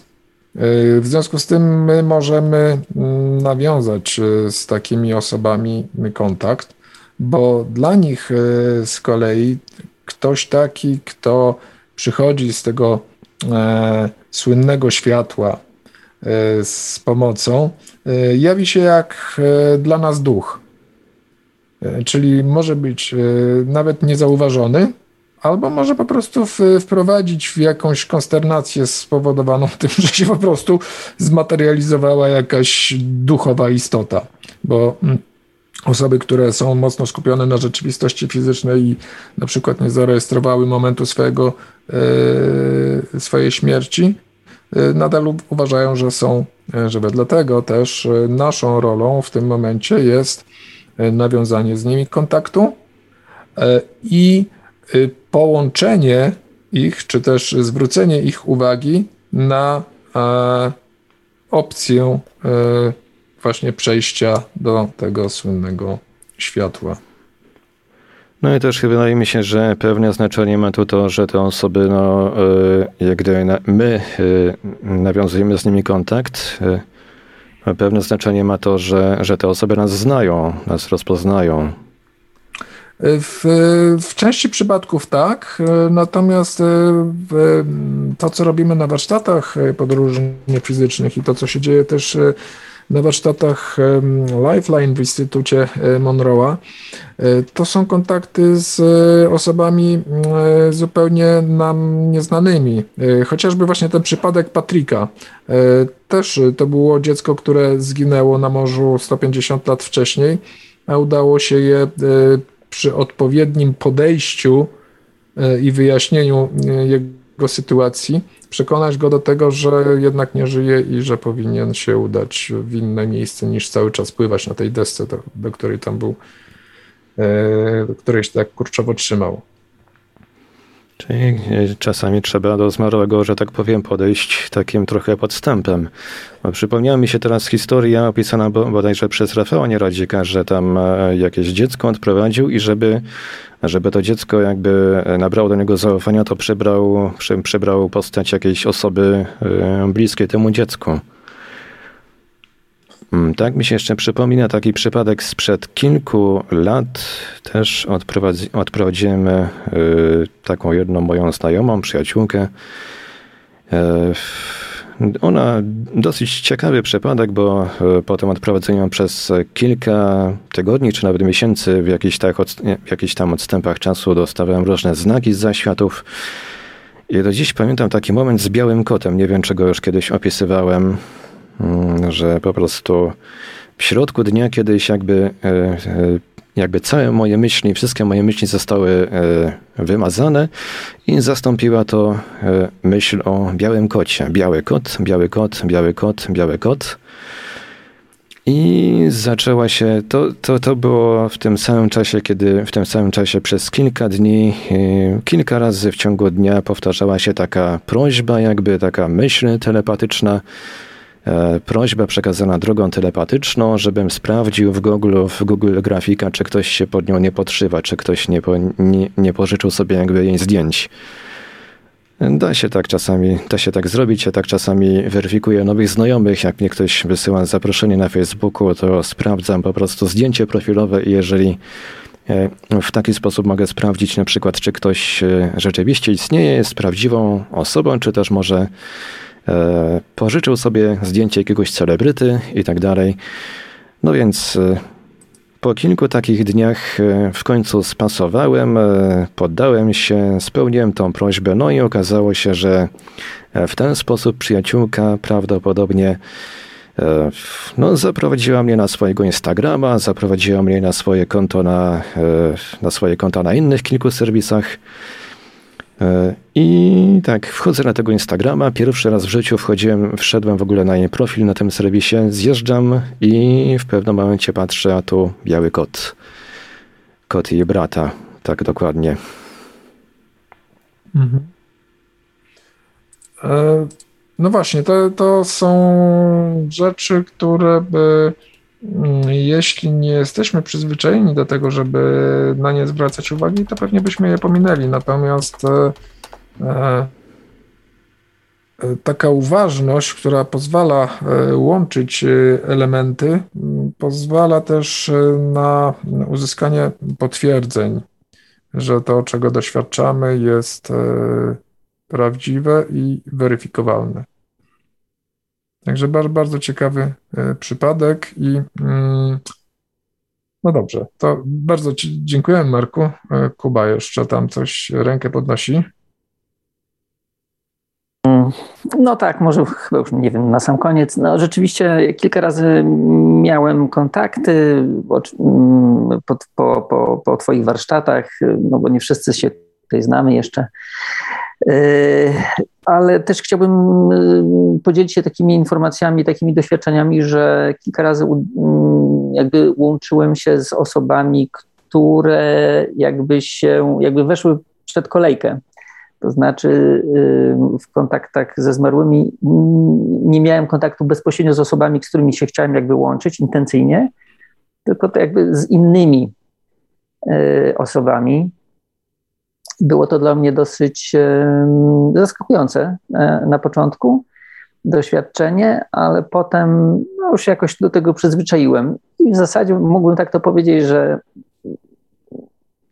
B: w związku z tym my możemy mm, nawiązać e, z takimi osobami kontakt, bo dla nich e, z kolei ktoś taki, kto przychodzi z tego e, słynnego światła e, z pomocą, e, jawi się jak e, dla nas duch. Czyli może być nawet niezauważony, albo może po prostu w, wprowadzić w jakąś konsternację spowodowaną tym, że się po prostu zmaterializowała jakaś duchowa istota, bo mm, osoby, które są mocno skupione na rzeczywistości fizycznej i na przykład nie zarejestrowały momentu swojego, e, swojej śmierci, e, nadal uważają, że są e, żywe. Dlatego też naszą rolą w tym momencie jest nawiązanie z nimi kontaktu i połączenie ich, czy też zwrócenie ich uwagi na e, opcję e, właśnie przejścia do tego słynnego światła.
A: No i też wydaje mi się, że pewne znaczenie ma tu to, że te osoby, no, e, jak gdy my nawiązujemy z nimi kontakt, pewne znaczenie ma to, że, że te osoby nas znają, nas rozpoznają.
B: W, w części przypadków tak, natomiast e, to, co robimy na warsztatach podróżnie fizycznych i to, co się dzieje też e, na warsztatach Lifeline w Instytucie e, Monroe'a, to są kontakty z osobami zupełnie nam nieznanymi. Chociażby właśnie ten przypadek Patryka. Też to było dziecko, które zginęło na morzu 150 lat wcześniej, a udało się je przy odpowiednim podejściu e, i wyjaśnieniu e, jego sytuacji, przekonać go do tego, że jednak nie żyje i że powinien się udać w inne miejsce niż cały czas pływać na tej desce, do, do której tam był, e, do której się tak kurczowo trzymał.
A: Czyli e, czasami trzeba do zmarłego, że tak powiem, podejść takim trochę podstępem. Przypomniała mi się teraz historia opisana bodajże przez Rafała Nieradzika, że tam e, jakieś dziecko odprowadził i żeby, żeby to dziecko jakby nabrało do niego zaufania, to przybrał, przybrał postać jakiejś osoby e, bliskiej temu dziecku. Mm, tak mi się jeszcze przypomina taki przypadek sprzed kilku lat. Też odprowadzi, odprowadziłem y, taką jedną moją znajomą, przyjaciółkę. Y, ona dosyć ciekawy przypadek, bo y, po tym odprowadzeniu przez kilka tygodni, czy nawet miesięcy w jakichś, tak, w jakichś tam odstępach czasu dostawałem różne znaki z zaświatów. I do dziś pamiętam taki moment z białym kotem. Nie wiem, czego już kiedyś opisywałem. Mm, że po prostu w środku dnia kiedyś jakby e, e, jakby całe moje myśli, wszystkie moje myśli zostały wymazane i zastąpiła to myśl o białym kocie. Biały kot, biały kot, biały kot, biały kot. I zaczęła się, to, to, to było w tym samym czasie, kiedy w tym samym czasie przez kilka dni, kilka razy w ciągu dnia powtarzała się taka prośba, jakby taka myśl telepatyczna, E, prośba przekazana drogą telepatyczną, żebym sprawdził w Google, w Google grafika, czy ktoś się pod nią nie podszywa, czy ktoś nie, po, nie, nie pożyczył sobie jakby jej zdjęć. Da się tak czasami, da się tak zrobić. Ja tak czasami weryfikuję nowych znajomych. Jak mnie ktoś wysyła zaproszenie na Facebooku, to sprawdzam po prostu zdjęcie profilowe i jeżeli e, w taki sposób mogę sprawdzić na przykład, czy ktoś e, rzeczywiście istnieje, jest prawdziwą osobą, czy też może E, pożyczył sobie zdjęcie jakiegoś celebryty i tak dalej. No więc e, po kilku takich dniach e, w końcu spasowałem, poddałem się, spełniłem tą prośbę, no i okazało się, że w ten sposób przyjaciółka prawdopodobnie no, zaprowadziła mnie na swojego Instagrama, zaprowadziła mnie na swoje konto na, na swoje konta na innych kilku serwisach. E, I tak, wchodzę na tego Instagrama. Pierwszy raz w życiu wchodziłem, wszedłem w ogóle na jej profil na tym serwisie. Zjeżdżam i w pewnym momencie patrzę, a tu biały kot. Kot jej brata. Tak dokładnie. Mhm.
B: E, no właśnie, to, to są rzeczy, które by jeśli nie jesteśmy przyzwyczajeni do tego, żeby na nie zwracać uwagi, to pewnie byśmy je pominęli. Natomiast e, e, taka uważność, która pozwala e, łączyć elementy, pozwala też na uzyskanie potwierdzeń, że to, czego doświadczamy, jest prawdziwe i weryfikowalne. Także bardzo, bardzo ciekawy e, przypadek i mm, no dobrze, to bardzo Ci dziękuję Marku. E, Kuba jeszcze tam coś rękę podnosi.
K: No tak, może chyba już nie wiem, na sam koniec. No rzeczywiście kilka razy miałem kontakty po, mm, po, po, po Twoich warsztatach, no bo nie wszyscy się tutaj znamy jeszcze. Ale też chciałbym y, podzielić się takimi informacjami, takimi doświadczeniami, że kilka razy mm, jakby łączyłem się z osobami, które jakby się, jakby weszły przed kolejkę. To znaczy y, w kontaktach ze zmarłymi nie miałem kontaktu bezpośrednio z osobami, z którymi się chciałem jakby łączyć intencyjnie, tylko to jakby z innymi y, osobami. Było to dla mnie dosyć zaskakujące e, na początku doświadczenie, ale potem no, już jakoś do tego przyzwyczaiłem i w zasadzie mógłbym tak to powiedzieć, że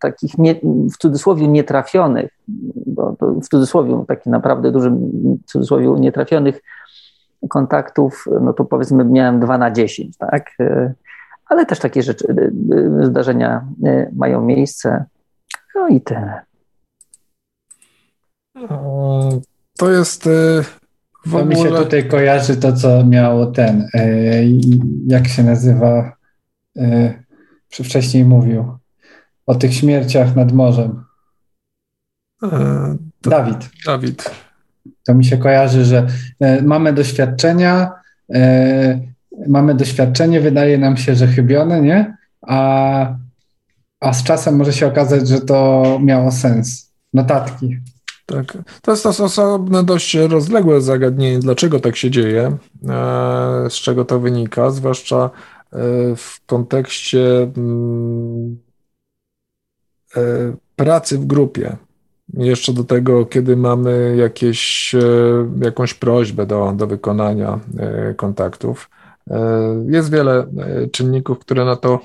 K: takich nie, w cudzysłowie nietrafionych, bo w cudzysłowie taki naprawdę dużym cudzysłowie nietrafionych kontaktów, no to powiedzmy miałem 2 na 10, tak? E, ale też takie rzeczy, e, zdarzenia mają miejsce. No i tyle.
B: To jest y,
C: w to ogóle... mi się tutaj kojarzy to, co miało ten, y, jak się nazywa, y, wcześniej mówił, o tych śmierciach nad morzem.
B: E, to,
C: Dawid.
B: Dawid.
C: To mi się kojarzy, że mamy doświadczenia, mamy doświadczenie, wydaje nam się, że chybione, nie? A, a z czasem może się okazać, że to miało sens. Notatki.
B: Tak. To jest osobne, dość rozległe zagadnienie, dlaczego tak się dzieje, e, z czego to wynika, zwłaszcza e, w kontekście mm, e, pracy w grupie. Jeszcze do tego, kiedy mamy jakieś, jakąś prośbę do, do wykonania kontaktów. Jest wiele czynników, które na to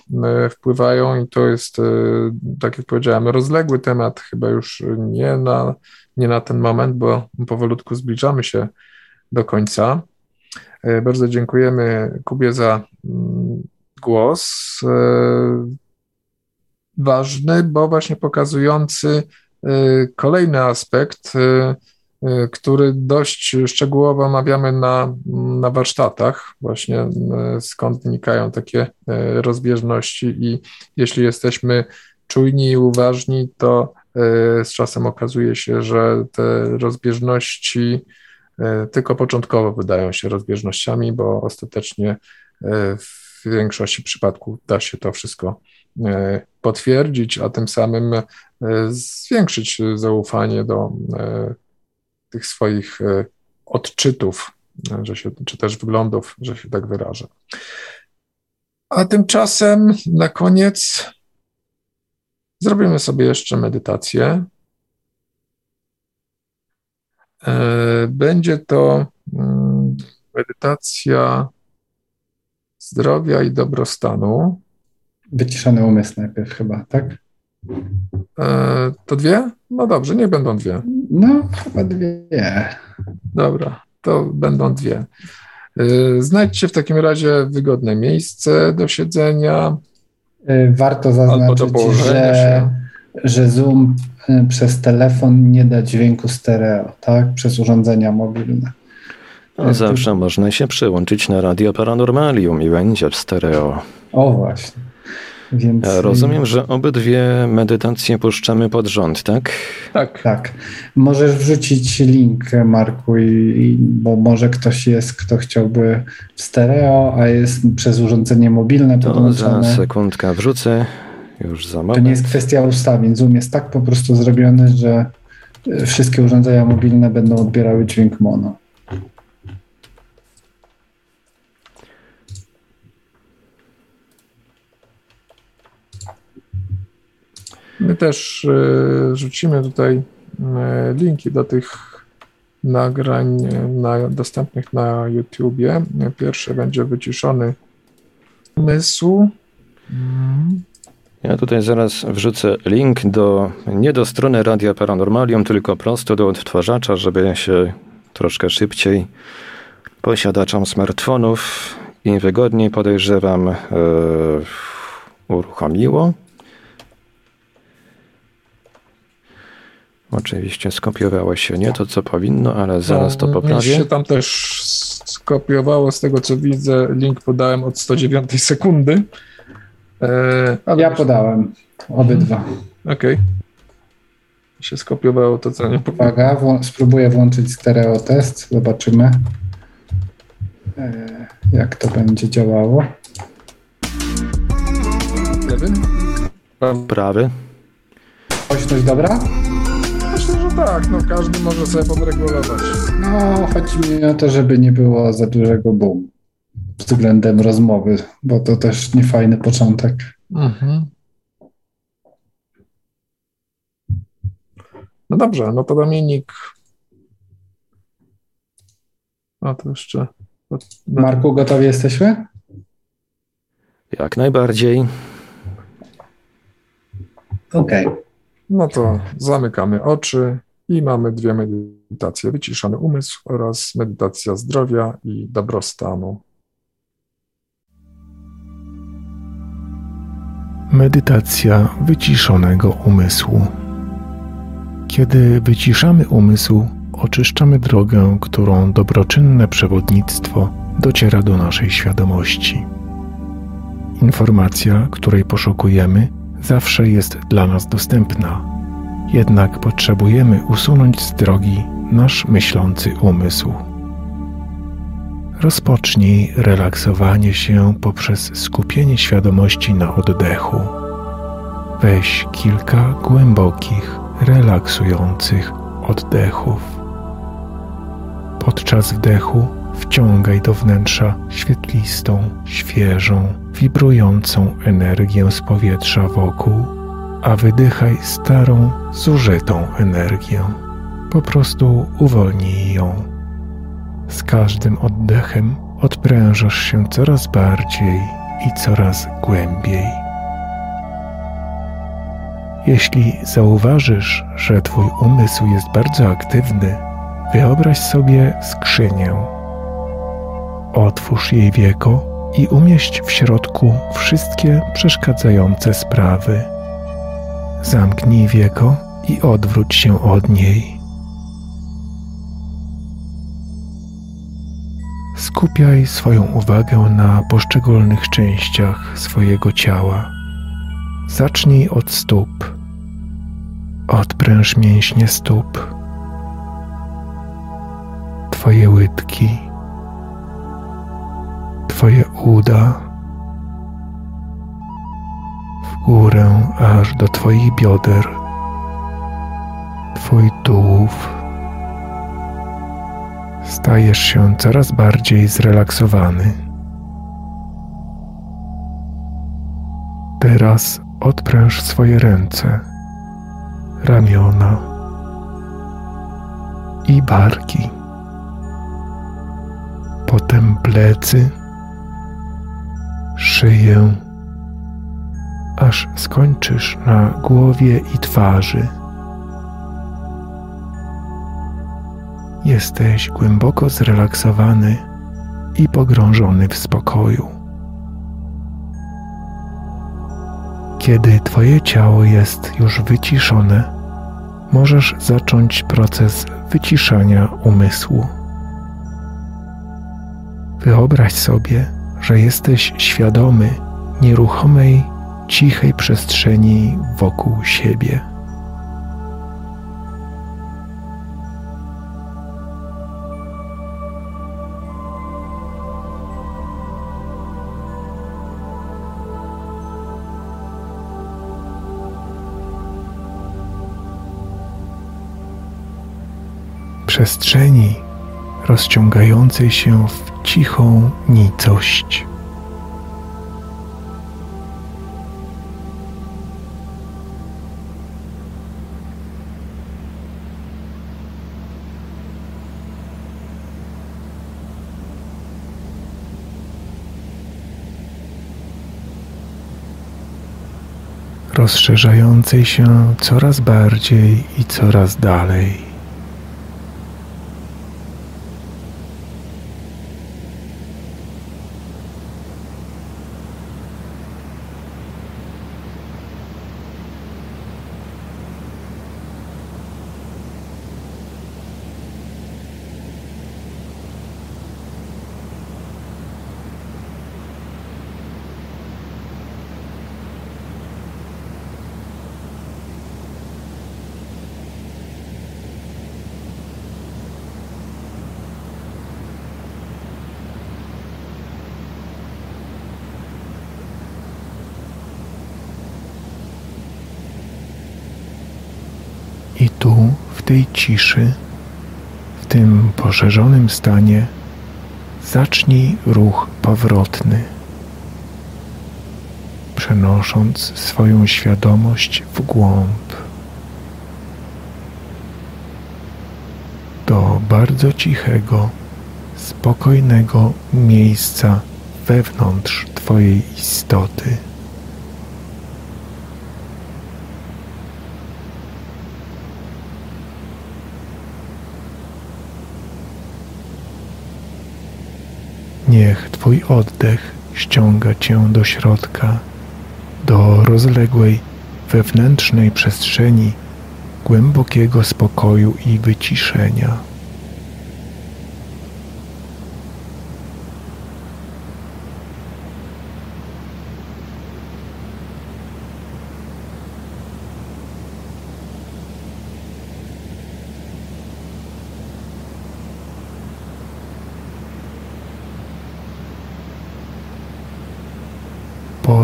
B: wpływają, i to jest, tak jak powiedziałem, rozległy temat, chyba już nie na nie na ten moment, bo powolutku zbliżamy się do końca. E, bardzo dziękujemy Kubie za mm, głos. E, ważny, bo właśnie pokazujący e, kolejny aspekt, który dość szczegółowo omawiamy na, na warsztatach, właśnie skąd wynikają takie rozbieżności i jeśli jesteśmy czujni i uważni, to z czasem okazuje się, że te rozbieżności tylko początkowo wydają się rozbieżnościami, bo ostatecznie w większości przypadków da się to wszystko potwierdzić, a tym samym zwiększyć zaufanie do tych swoich odczytów, że się, czy też wyglądów, że się tak wyrażę. A tymczasem na koniec zrobimy sobie jeszcze medytację. E, będzie to mm, medytacja zdrowia i dobrostanu.
C: Wyciszony umysł najpierw chyba, tak?
B: E, to dwie? No dobrze, nie będą dwie.
C: No, chyba dwie.
B: Dobra, to będą dwie. Y, znajdźcie w takim razie wygodne miejsce do siedzenia.
C: Y, warto zaznaczyć, że, że Zoom y, przez telefon nie da dźwięku stereo, tak? Przez urządzenia mobilne.
A: No, zawsze można się przyłączyć na radio Paranormalium i będzie w stereo.
C: O właśnie. Więc...
A: Rozumiem, że obydwie medytacje puszczamy pod rząd, tak?
C: Tak. Tak. Możesz wrzucić link, Marku, i, bo może ktoś jest, kto chciałby w stereo, a jest przez urządzenie mobilne
A: To za sekundkę wrzucę. Już za moment.
C: To nie jest kwestia ustawień. Zoom jest tak po prostu zrobiony, że wszystkie urządzenia mobilne będą odbierały dźwięk mono.
B: My też e, rzucimy tutaj e, linki do tych nagrań na, dostępnych na YouTubie. Pierwsze będzie wyciszony umysł.
A: Ja tutaj zaraz wrzucę link do, nie do strony Radia Paranormalium, tylko prosto do odtwarzacza, żeby się troszkę szybciej posiadaczom smartfonów i wygodniej podejrzewam yy, uruchomiło. Oczywiście skopiowało się nie to, co powinno, ale zaraz to no, poprawię.
B: Mi się tam też skopiowało, z tego co widzę, link podałem od 109 sekundy.
C: E, ja podałem obydwa.
B: Okej. Okay. Się skopiowało to, co nie
C: Uwaga, spróbuję włączyć stereo test, zobaczymy e, jak to będzie działało.
B: Lewy?
A: Prawy.
C: Głośność dobra?
B: Tak, no każdy może sobie podregulować.
C: No, chodzi mi o to, żeby nie było za dużego boom względem rozmowy, bo to też niefajny początek. Mhm.
B: No dobrze, no to Dominik. A to jeszcze.
C: Marku, gotowi jesteśmy?
A: Jak najbardziej.
C: Okej. Okay.
B: No to zamykamy oczy i mamy dwie medytacje: wyciszony umysł oraz medytacja zdrowia i dobrostanu.
L: Medytacja wyciszonego umysłu. Kiedy wyciszamy umysł, oczyszczamy drogę, którą dobroczynne przewodnictwo dociera do naszej świadomości. Informacja, której poszukujemy, zawsze jest dla nas dostępna jednak potrzebujemy usunąć z drogi nasz myślący umysł. Rozpocznij relaksowanie się poprzez skupienie świadomości na oddechu. Weź kilka głębokich, relaksujących oddechów. Podczas wdechu wciągaj do wnętrza świetlistą, świeżą, wibrującą energię z powietrza wokół a wydychaj starą, zużytą energię. Po prostu uwolnij ją. Z każdym oddechem odprężasz się coraz bardziej i coraz głębiej. Jeśli zauważysz, że Twój umysł jest bardzo aktywny, wyobraź sobie skrzynię. Otwórz jej wieko i umieść w środku wszystkie przeszkadzające sprawy Zamknij wieko i odwróć się od niej. skupiaj swoją uwagę na poszczególnych częściach swojego ciała. Zacznij od stóp. Odpręż mięśnie stóp, Twoje łydki, Twoje uda, górę aż do Twoich bioder, Twój tułów. Stajesz się coraz bardziej zrelaksowany. Teraz odpręż swoje ręce, ramiona i barki. Potem plecy, szyję, aż skończysz na głowie i twarzy. Jesteś głęboko zrelaksowany i pogrążony w spokoju. Kiedy Twoje ciało jest już wyciszone, możesz zacząć proces wyciszania umysłu. Wyobraź sobie, że jesteś świadomy nieruchomej, cichej przestrzeni wokół siebie. przestrzeni rozciągającej się w cichą nicość. Rozszerzającej się coraz bardziej i coraz dalej. I tu, w tej ciszy, w tym poszerzonym stanie, zacznij ruch powrotny, przenosząc swoją świadomość w głąb do bardzo cichego, spokojnego miejsca wewnątrz Twojej istoty. Niech Twój oddech ściąga Cię do środka, do rozległej, wewnętrznej przestrzeni głębokiego spokoju i wyciszenia.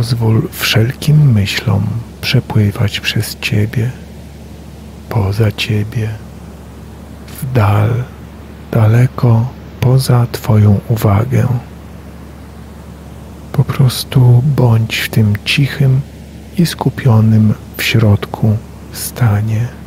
L: Pozwól wszelkim myślom przepływać przez Ciebie, poza Ciebie, w dal, daleko poza Twoją uwagę. Po prostu bądź w tym cichym i skupionym w środku stanie.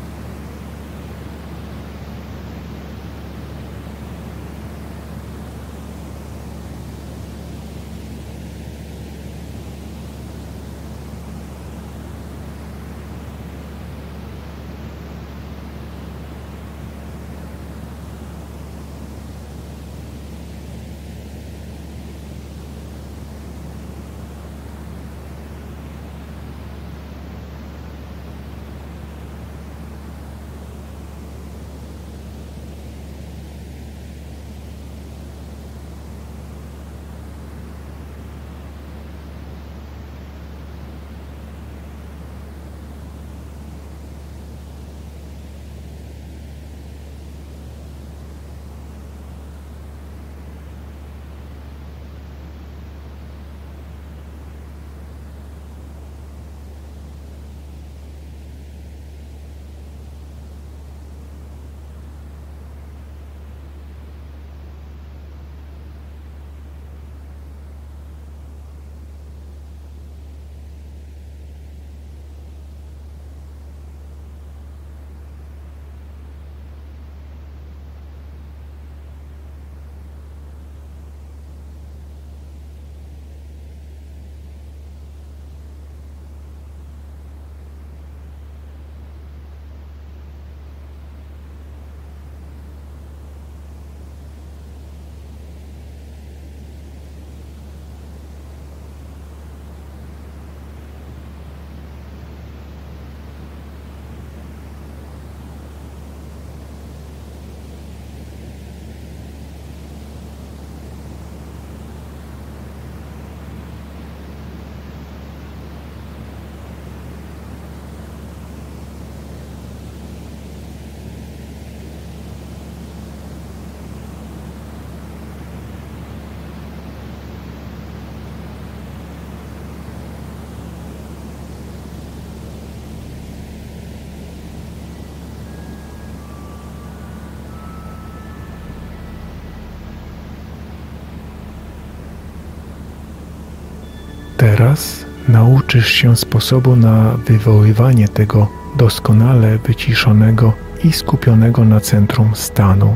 L: Nauczysz się sposobu na wywoływanie tego doskonale wyciszonego i skupionego na centrum stanu.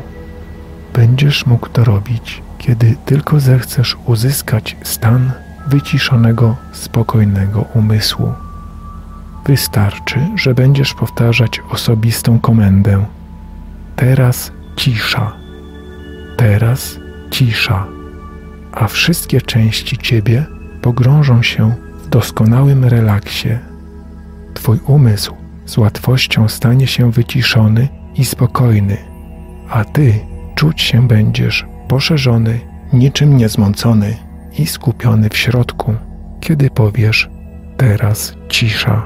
L: Będziesz mógł to robić, kiedy tylko zechcesz uzyskać stan wyciszonego, spokojnego umysłu. Wystarczy, że będziesz powtarzać osobistą komendę. Teraz cisza. Teraz cisza. A wszystkie części ciebie pogrążą się doskonałym relaksie. Twój umysł z łatwością stanie się wyciszony i spokojny, a ty czuć się będziesz poszerzony, niczym niezmącony i skupiony w środku, kiedy powiesz teraz cisza.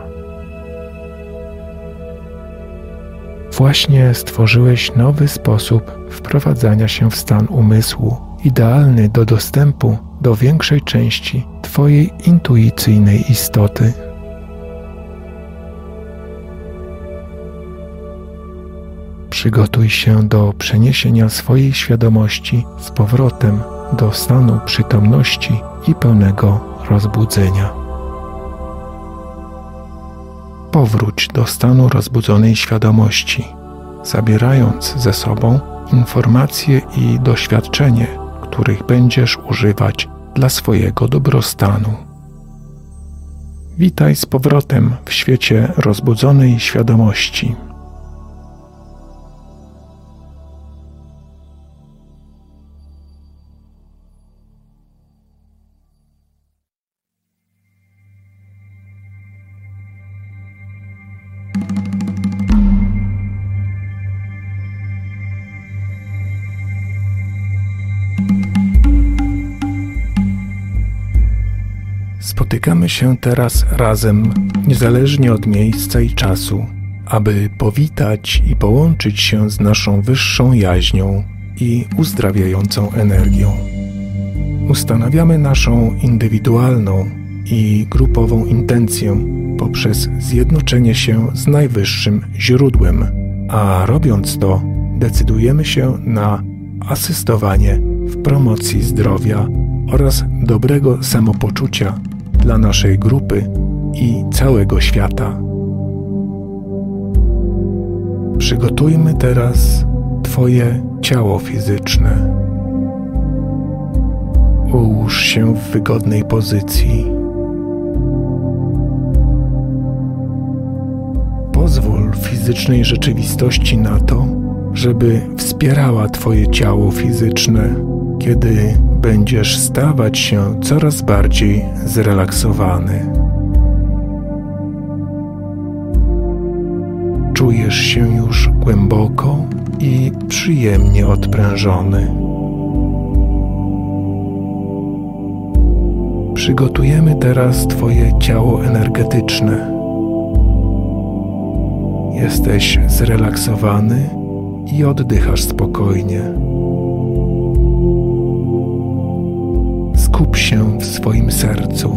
L: Właśnie stworzyłeś nowy sposób wprowadzania się w stan umysłu, idealny do dostępu do większej części Twojej intuicyjnej istoty. Przygotuj się do przeniesienia swojej świadomości z powrotem do stanu przytomności i pełnego rozbudzenia. Powróć do stanu rozbudzonej świadomości, zabierając ze sobą informacje i doświadczenie, których będziesz używać dla swojego dobrostanu. Witaj z powrotem w świecie rozbudzonej świadomości. Spotykamy się teraz razem, niezależnie od miejsca i czasu, aby powitać i połączyć się z naszą wyższą jaźnią i uzdrawiającą energią. Ustanawiamy naszą indywidualną i grupową intencję poprzez zjednoczenie się z najwyższym źródłem, a robiąc to, decydujemy się na asystowanie w promocji zdrowia oraz dobrego samopoczucia dla naszej grupy i całego świata. Przygotujmy teraz Twoje ciało fizyczne. Ułóż się w wygodnej pozycji. Pozwól fizycznej rzeczywistości na to, żeby wspierała Twoje ciało fizyczne, kiedy będziesz stawać się coraz bardziej zrelaksowany. Czujesz się już głęboko i przyjemnie odprężony. Przygotujemy teraz Twoje ciało energetyczne. Jesteś zrelaksowany i oddychasz spokojnie. Skup się w swoim sercu.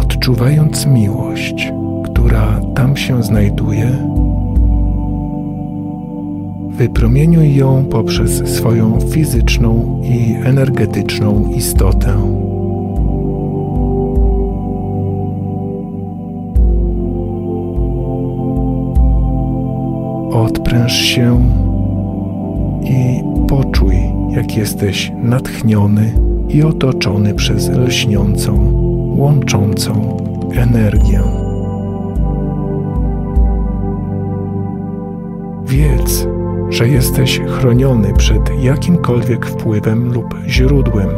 L: Odczuwając miłość, która tam się znajduje, wypromieniuj ją poprzez swoją fizyczną i energetyczną istotę. Odpręż się i poczuj, jak jesteś natchniony i otoczony przez lśniącą, łączącą energię. Wiedz, że jesteś chroniony przed jakimkolwiek wpływem lub źródłem,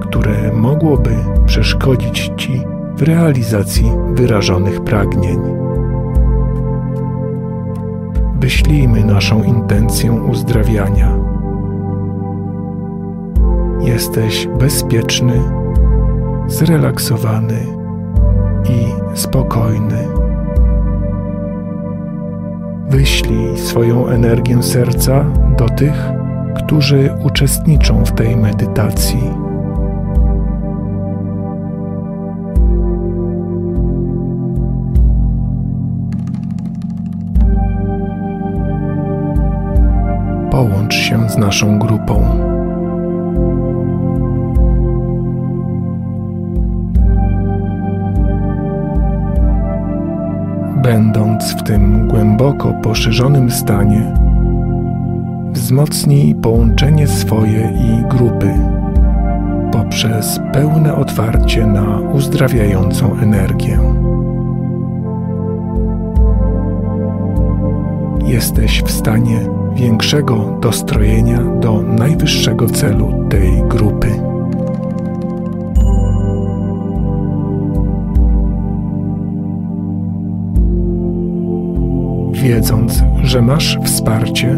L: które mogłoby przeszkodzić ci w realizacji wyrażonych pragnień. Wyślijmy naszą intencję uzdrawiania. Jesteś bezpieczny, zrelaksowany i spokojny. Wyślij swoją energię serca do tych, którzy uczestniczą w tej medytacji. Połącz się z naszą grupą. Będąc w tym głęboko poszerzonym stanie, wzmocnij połączenie swoje i grupy poprzez pełne otwarcie na uzdrawiającą energię. Jesteś w stanie większego dostrojenia do najwyższego celu tej grupy. Wiedząc, że masz wsparcie,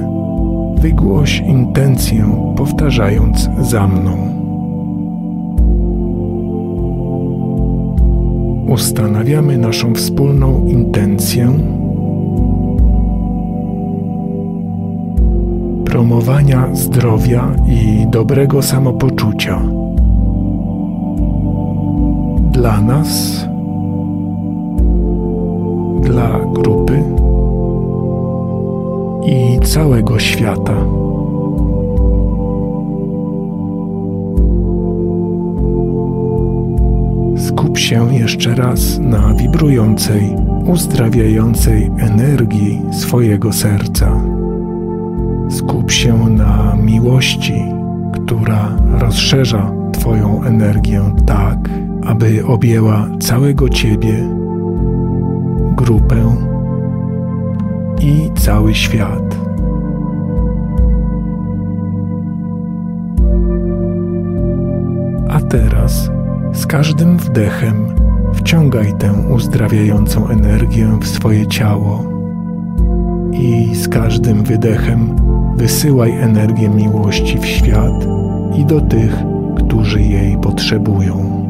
L: wygłoś intencję, powtarzając za mną. Ustanawiamy naszą wspólną intencję promowania zdrowia i dobrego samopoczucia dla nas, dla grupy i całego świata. Skup się jeszcze raz na wibrującej, uzdrawiającej energii swojego serca. Skup się na miłości, która rozszerza Twoją energię tak, aby objęła całego Ciebie, grupę i cały świat. A teraz z każdym wdechem wciągaj tę uzdrawiającą energię w swoje ciało i z każdym wydechem wysyłaj energię miłości w świat i do tych, którzy jej potrzebują.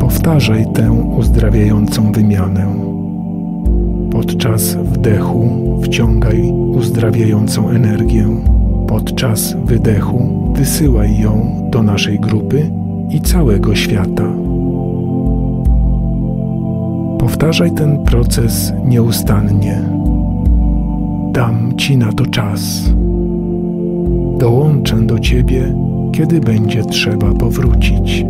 L: Powtarzaj tę uzdrawiającą wymianę. Podczas wdechu wciągaj uzdrawiającą energię, podczas wydechu wysyłaj ją do naszej grupy i całego świata. Powtarzaj ten proces nieustannie. Dam Ci na to czas. Dołączę do Ciebie, kiedy będzie trzeba powrócić.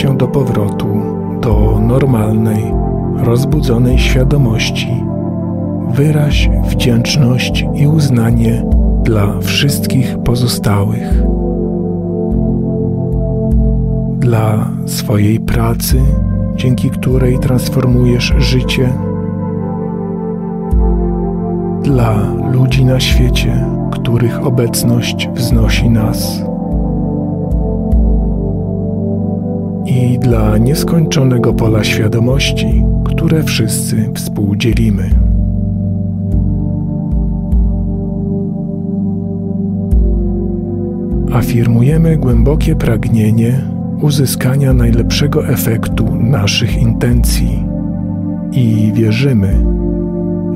L: Się do powrotu do normalnej, rozbudzonej świadomości, wyraź wdzięczność i uznanie dla wszystkich pozostałych. Dla swojej pracy, dzięki której transformujesz życie, dla ludzi na świecie, których obecność wznosi nas i dla nieskończonego pola świadomości, które wszyscy współdzielimy. Afirmujemy głębokie pragnienie uzyskania najlepszego efektu naszych intencji i wierzymy,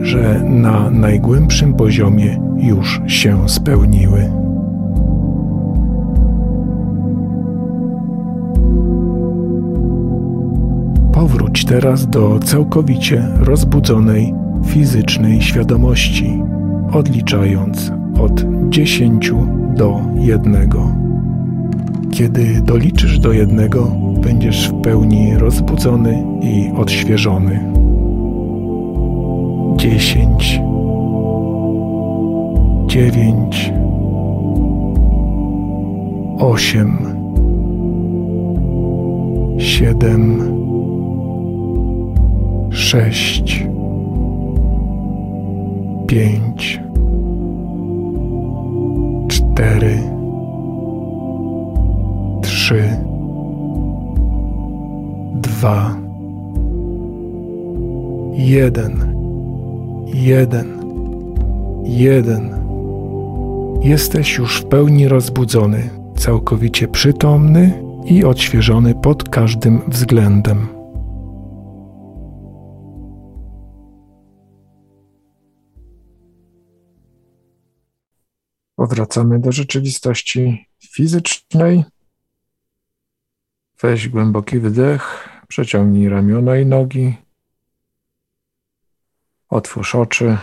L: że na najgłębszym poziomie już się spełniły. Powróć teraz do całkowicie rozbudzonej fizycznej świadomości, odliczając od 10 do 1. Kiedy doliczysz do jednego, będziesz w pełni rozbudzony i odświeżony. 10 dziewięć, osiem, siedem, sześć, pięć, cztery, trzy, dwa, jeden, jeden, jeden. Jesteś już w pełni rozbudzony, całkowicie przytomny i odświeżony pod każdym względem.
B: Powracamy do rzeczywistości fizycznej. Weź głęboki wdech, przeciągnij ramiona i nogi. Otwórz oczy.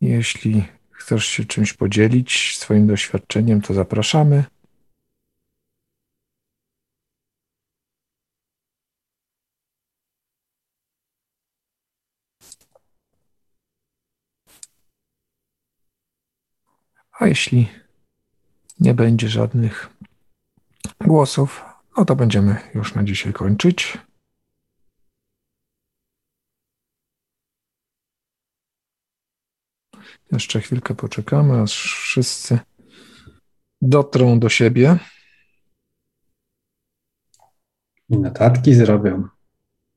B: Jeśli chcesz się czymś podzielić, swoim doświadczeniem, to zapraszamy. A jeśli nie będzie żadnych głosów, no to będziemy już na dzisiaj kończyć. Jeszcze chwilkę poczekamy, aż wszyscy dotrą do siebie.
C: I notatki zrobią.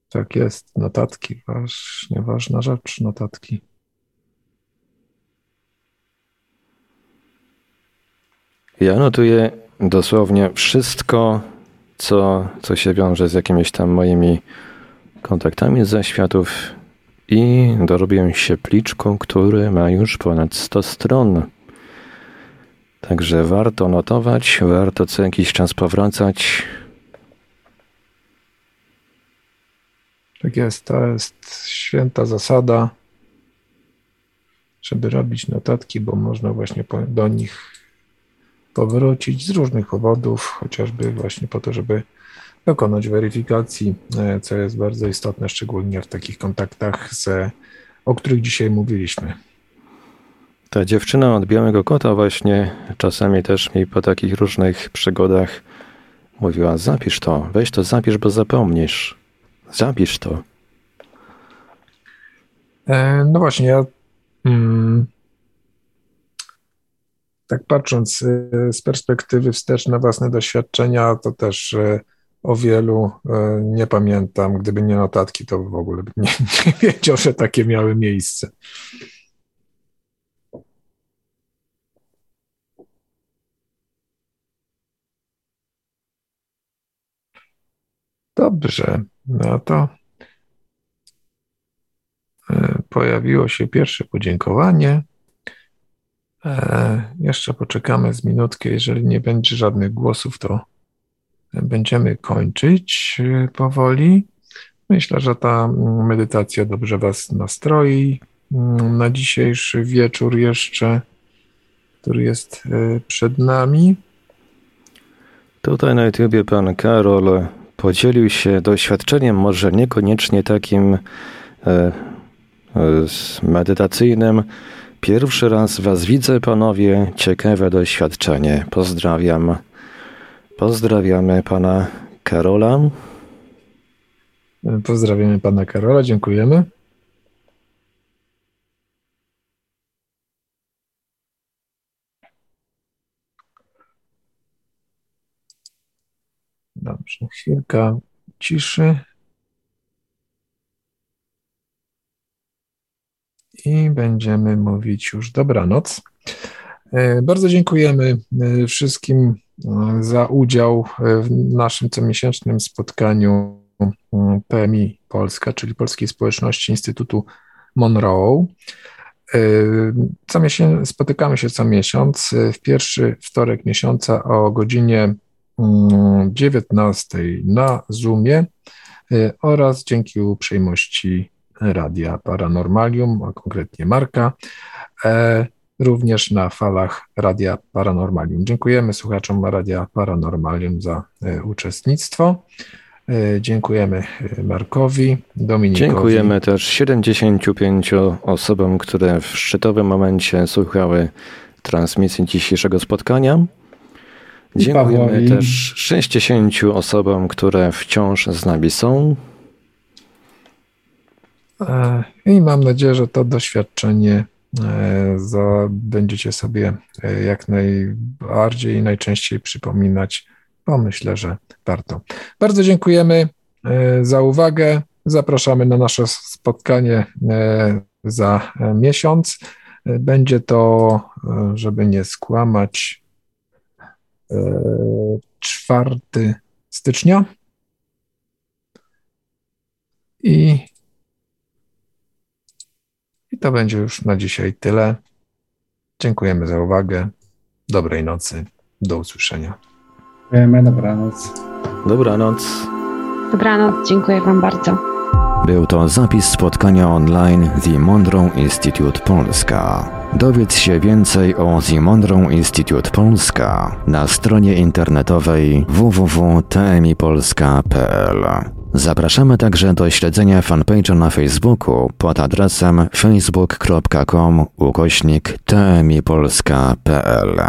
B: Tak jest, notatki, właśnie ważna rzecz, notatki.
A: Ja notuję dosłownie wszystko, co, co się wiąże z jakimiś tam moimi kontaktami ze światów i dorobiłem się pliczką, który ma już ponad 100 stron. Także warto notować, warto co jakiś czas powracać.
B: Tak jest, to jest święta zasada, żeby robić notatki, bo można właśnie do nich powrócić z różnych powodów, chociażby właśnie po to, żeby dokonać weryfikacji, e, co jest bardzo istotne, szczególnie w takich kontaktach, z, o których dzisiaj mówiliśmy.
A: Ta dziewczyna od Białego Kota właśnie czasami też mi po takich różnych przygodach mówiła, zapisz to, weź to zapisz, bo zapomnisz. Zapisz to.
B: E, no właśnie, ja mm, tak patrząc e, z perspektywy wstecz na własne doświadczenia, to też o wielu e, nie pamiętam. Gdyby nie notatki, to w ogóle bym nie, nie wiedział, że takie miały miejsce. Dobrze, no to pojawiło się pierwsze podziękowanie. E, jeszcze poczekamy z minutkę. Jeżeli nie będzie żadnych głosów, to będziemy kończyć e, powoli. Myślę, że ta medytacja dobrze Was nastroi mm, na dzisiejszy wieczór jeszcze, który jest e, przed nami.
A: Tutaj na YouTubie pan Karol podzielił się doświadczeniem, może niekoniecznie takim e, medytacyjnym. Pierwszy raz Was widzę, panowie. Ciekawe doświadczenie. Pozdrawiam. Pozdrawiamy pana Karola.
B: Pozdrawiamy pana Karola, dziękujemy. Dobrze, chwilka ciszy. I będziemy mówić już dobranoc. E, bardzo dziękujemy e, wszystkim e, za udział w naszym comiesięcznym spotkaniu PMI Polska, czyli Polskiej Społeczności Instytutu Monroe. Co miesiąc, spotykamy się co miesiąc w pierwszy wtorek miesiąca o godzinie 19 na Zoomie oraz dzięki uprzejmości Radia Paranormalium, a konkretnie Marka również na falach Radia Paranormalium. Dziękujemy słuchaczom Radia Paranormalium za e, uczestnictwo. E, dziękujemy e, Markowi, Dominikowi.
A: Dziękujemy też 75 osobom, które w szczytowym momencie słuchały transmisji dzisiejszego spotkania. Dziękujemy też 60 osobom, które wciąż z nami są.
B: I mam nadzieję, że to doświadczenie E, będziecie sobie e, jak najbardziej i najczęściej przypominać, bo myślę, że warto. Bardzo dziękujemy e, za uwagę. Zapraszamy na nasze spotkanie za miesiąc. Będzie to, żeby nie skłamać, 4 stycznia. I to będzie już na dzisiaj tyle. Dziękujemy za uwagę. Dobrej nocy. Do usłyszenia.
C: Dziękujemy. Dobranoc.
A: Dobranoc.
M: Dobranoc. Dziękuję Wam bardzo.
A: Był to zapis spotkania online The Monroe Institute Polska. Dowiedz się więcej o The Monroe Institute Polska na stronie internetowej www.tmipolska.pl. Zapraszamy także do śledzenia fanpage'a na Facebooku pod adresem facebook.com ukośnik tmipolska.pl.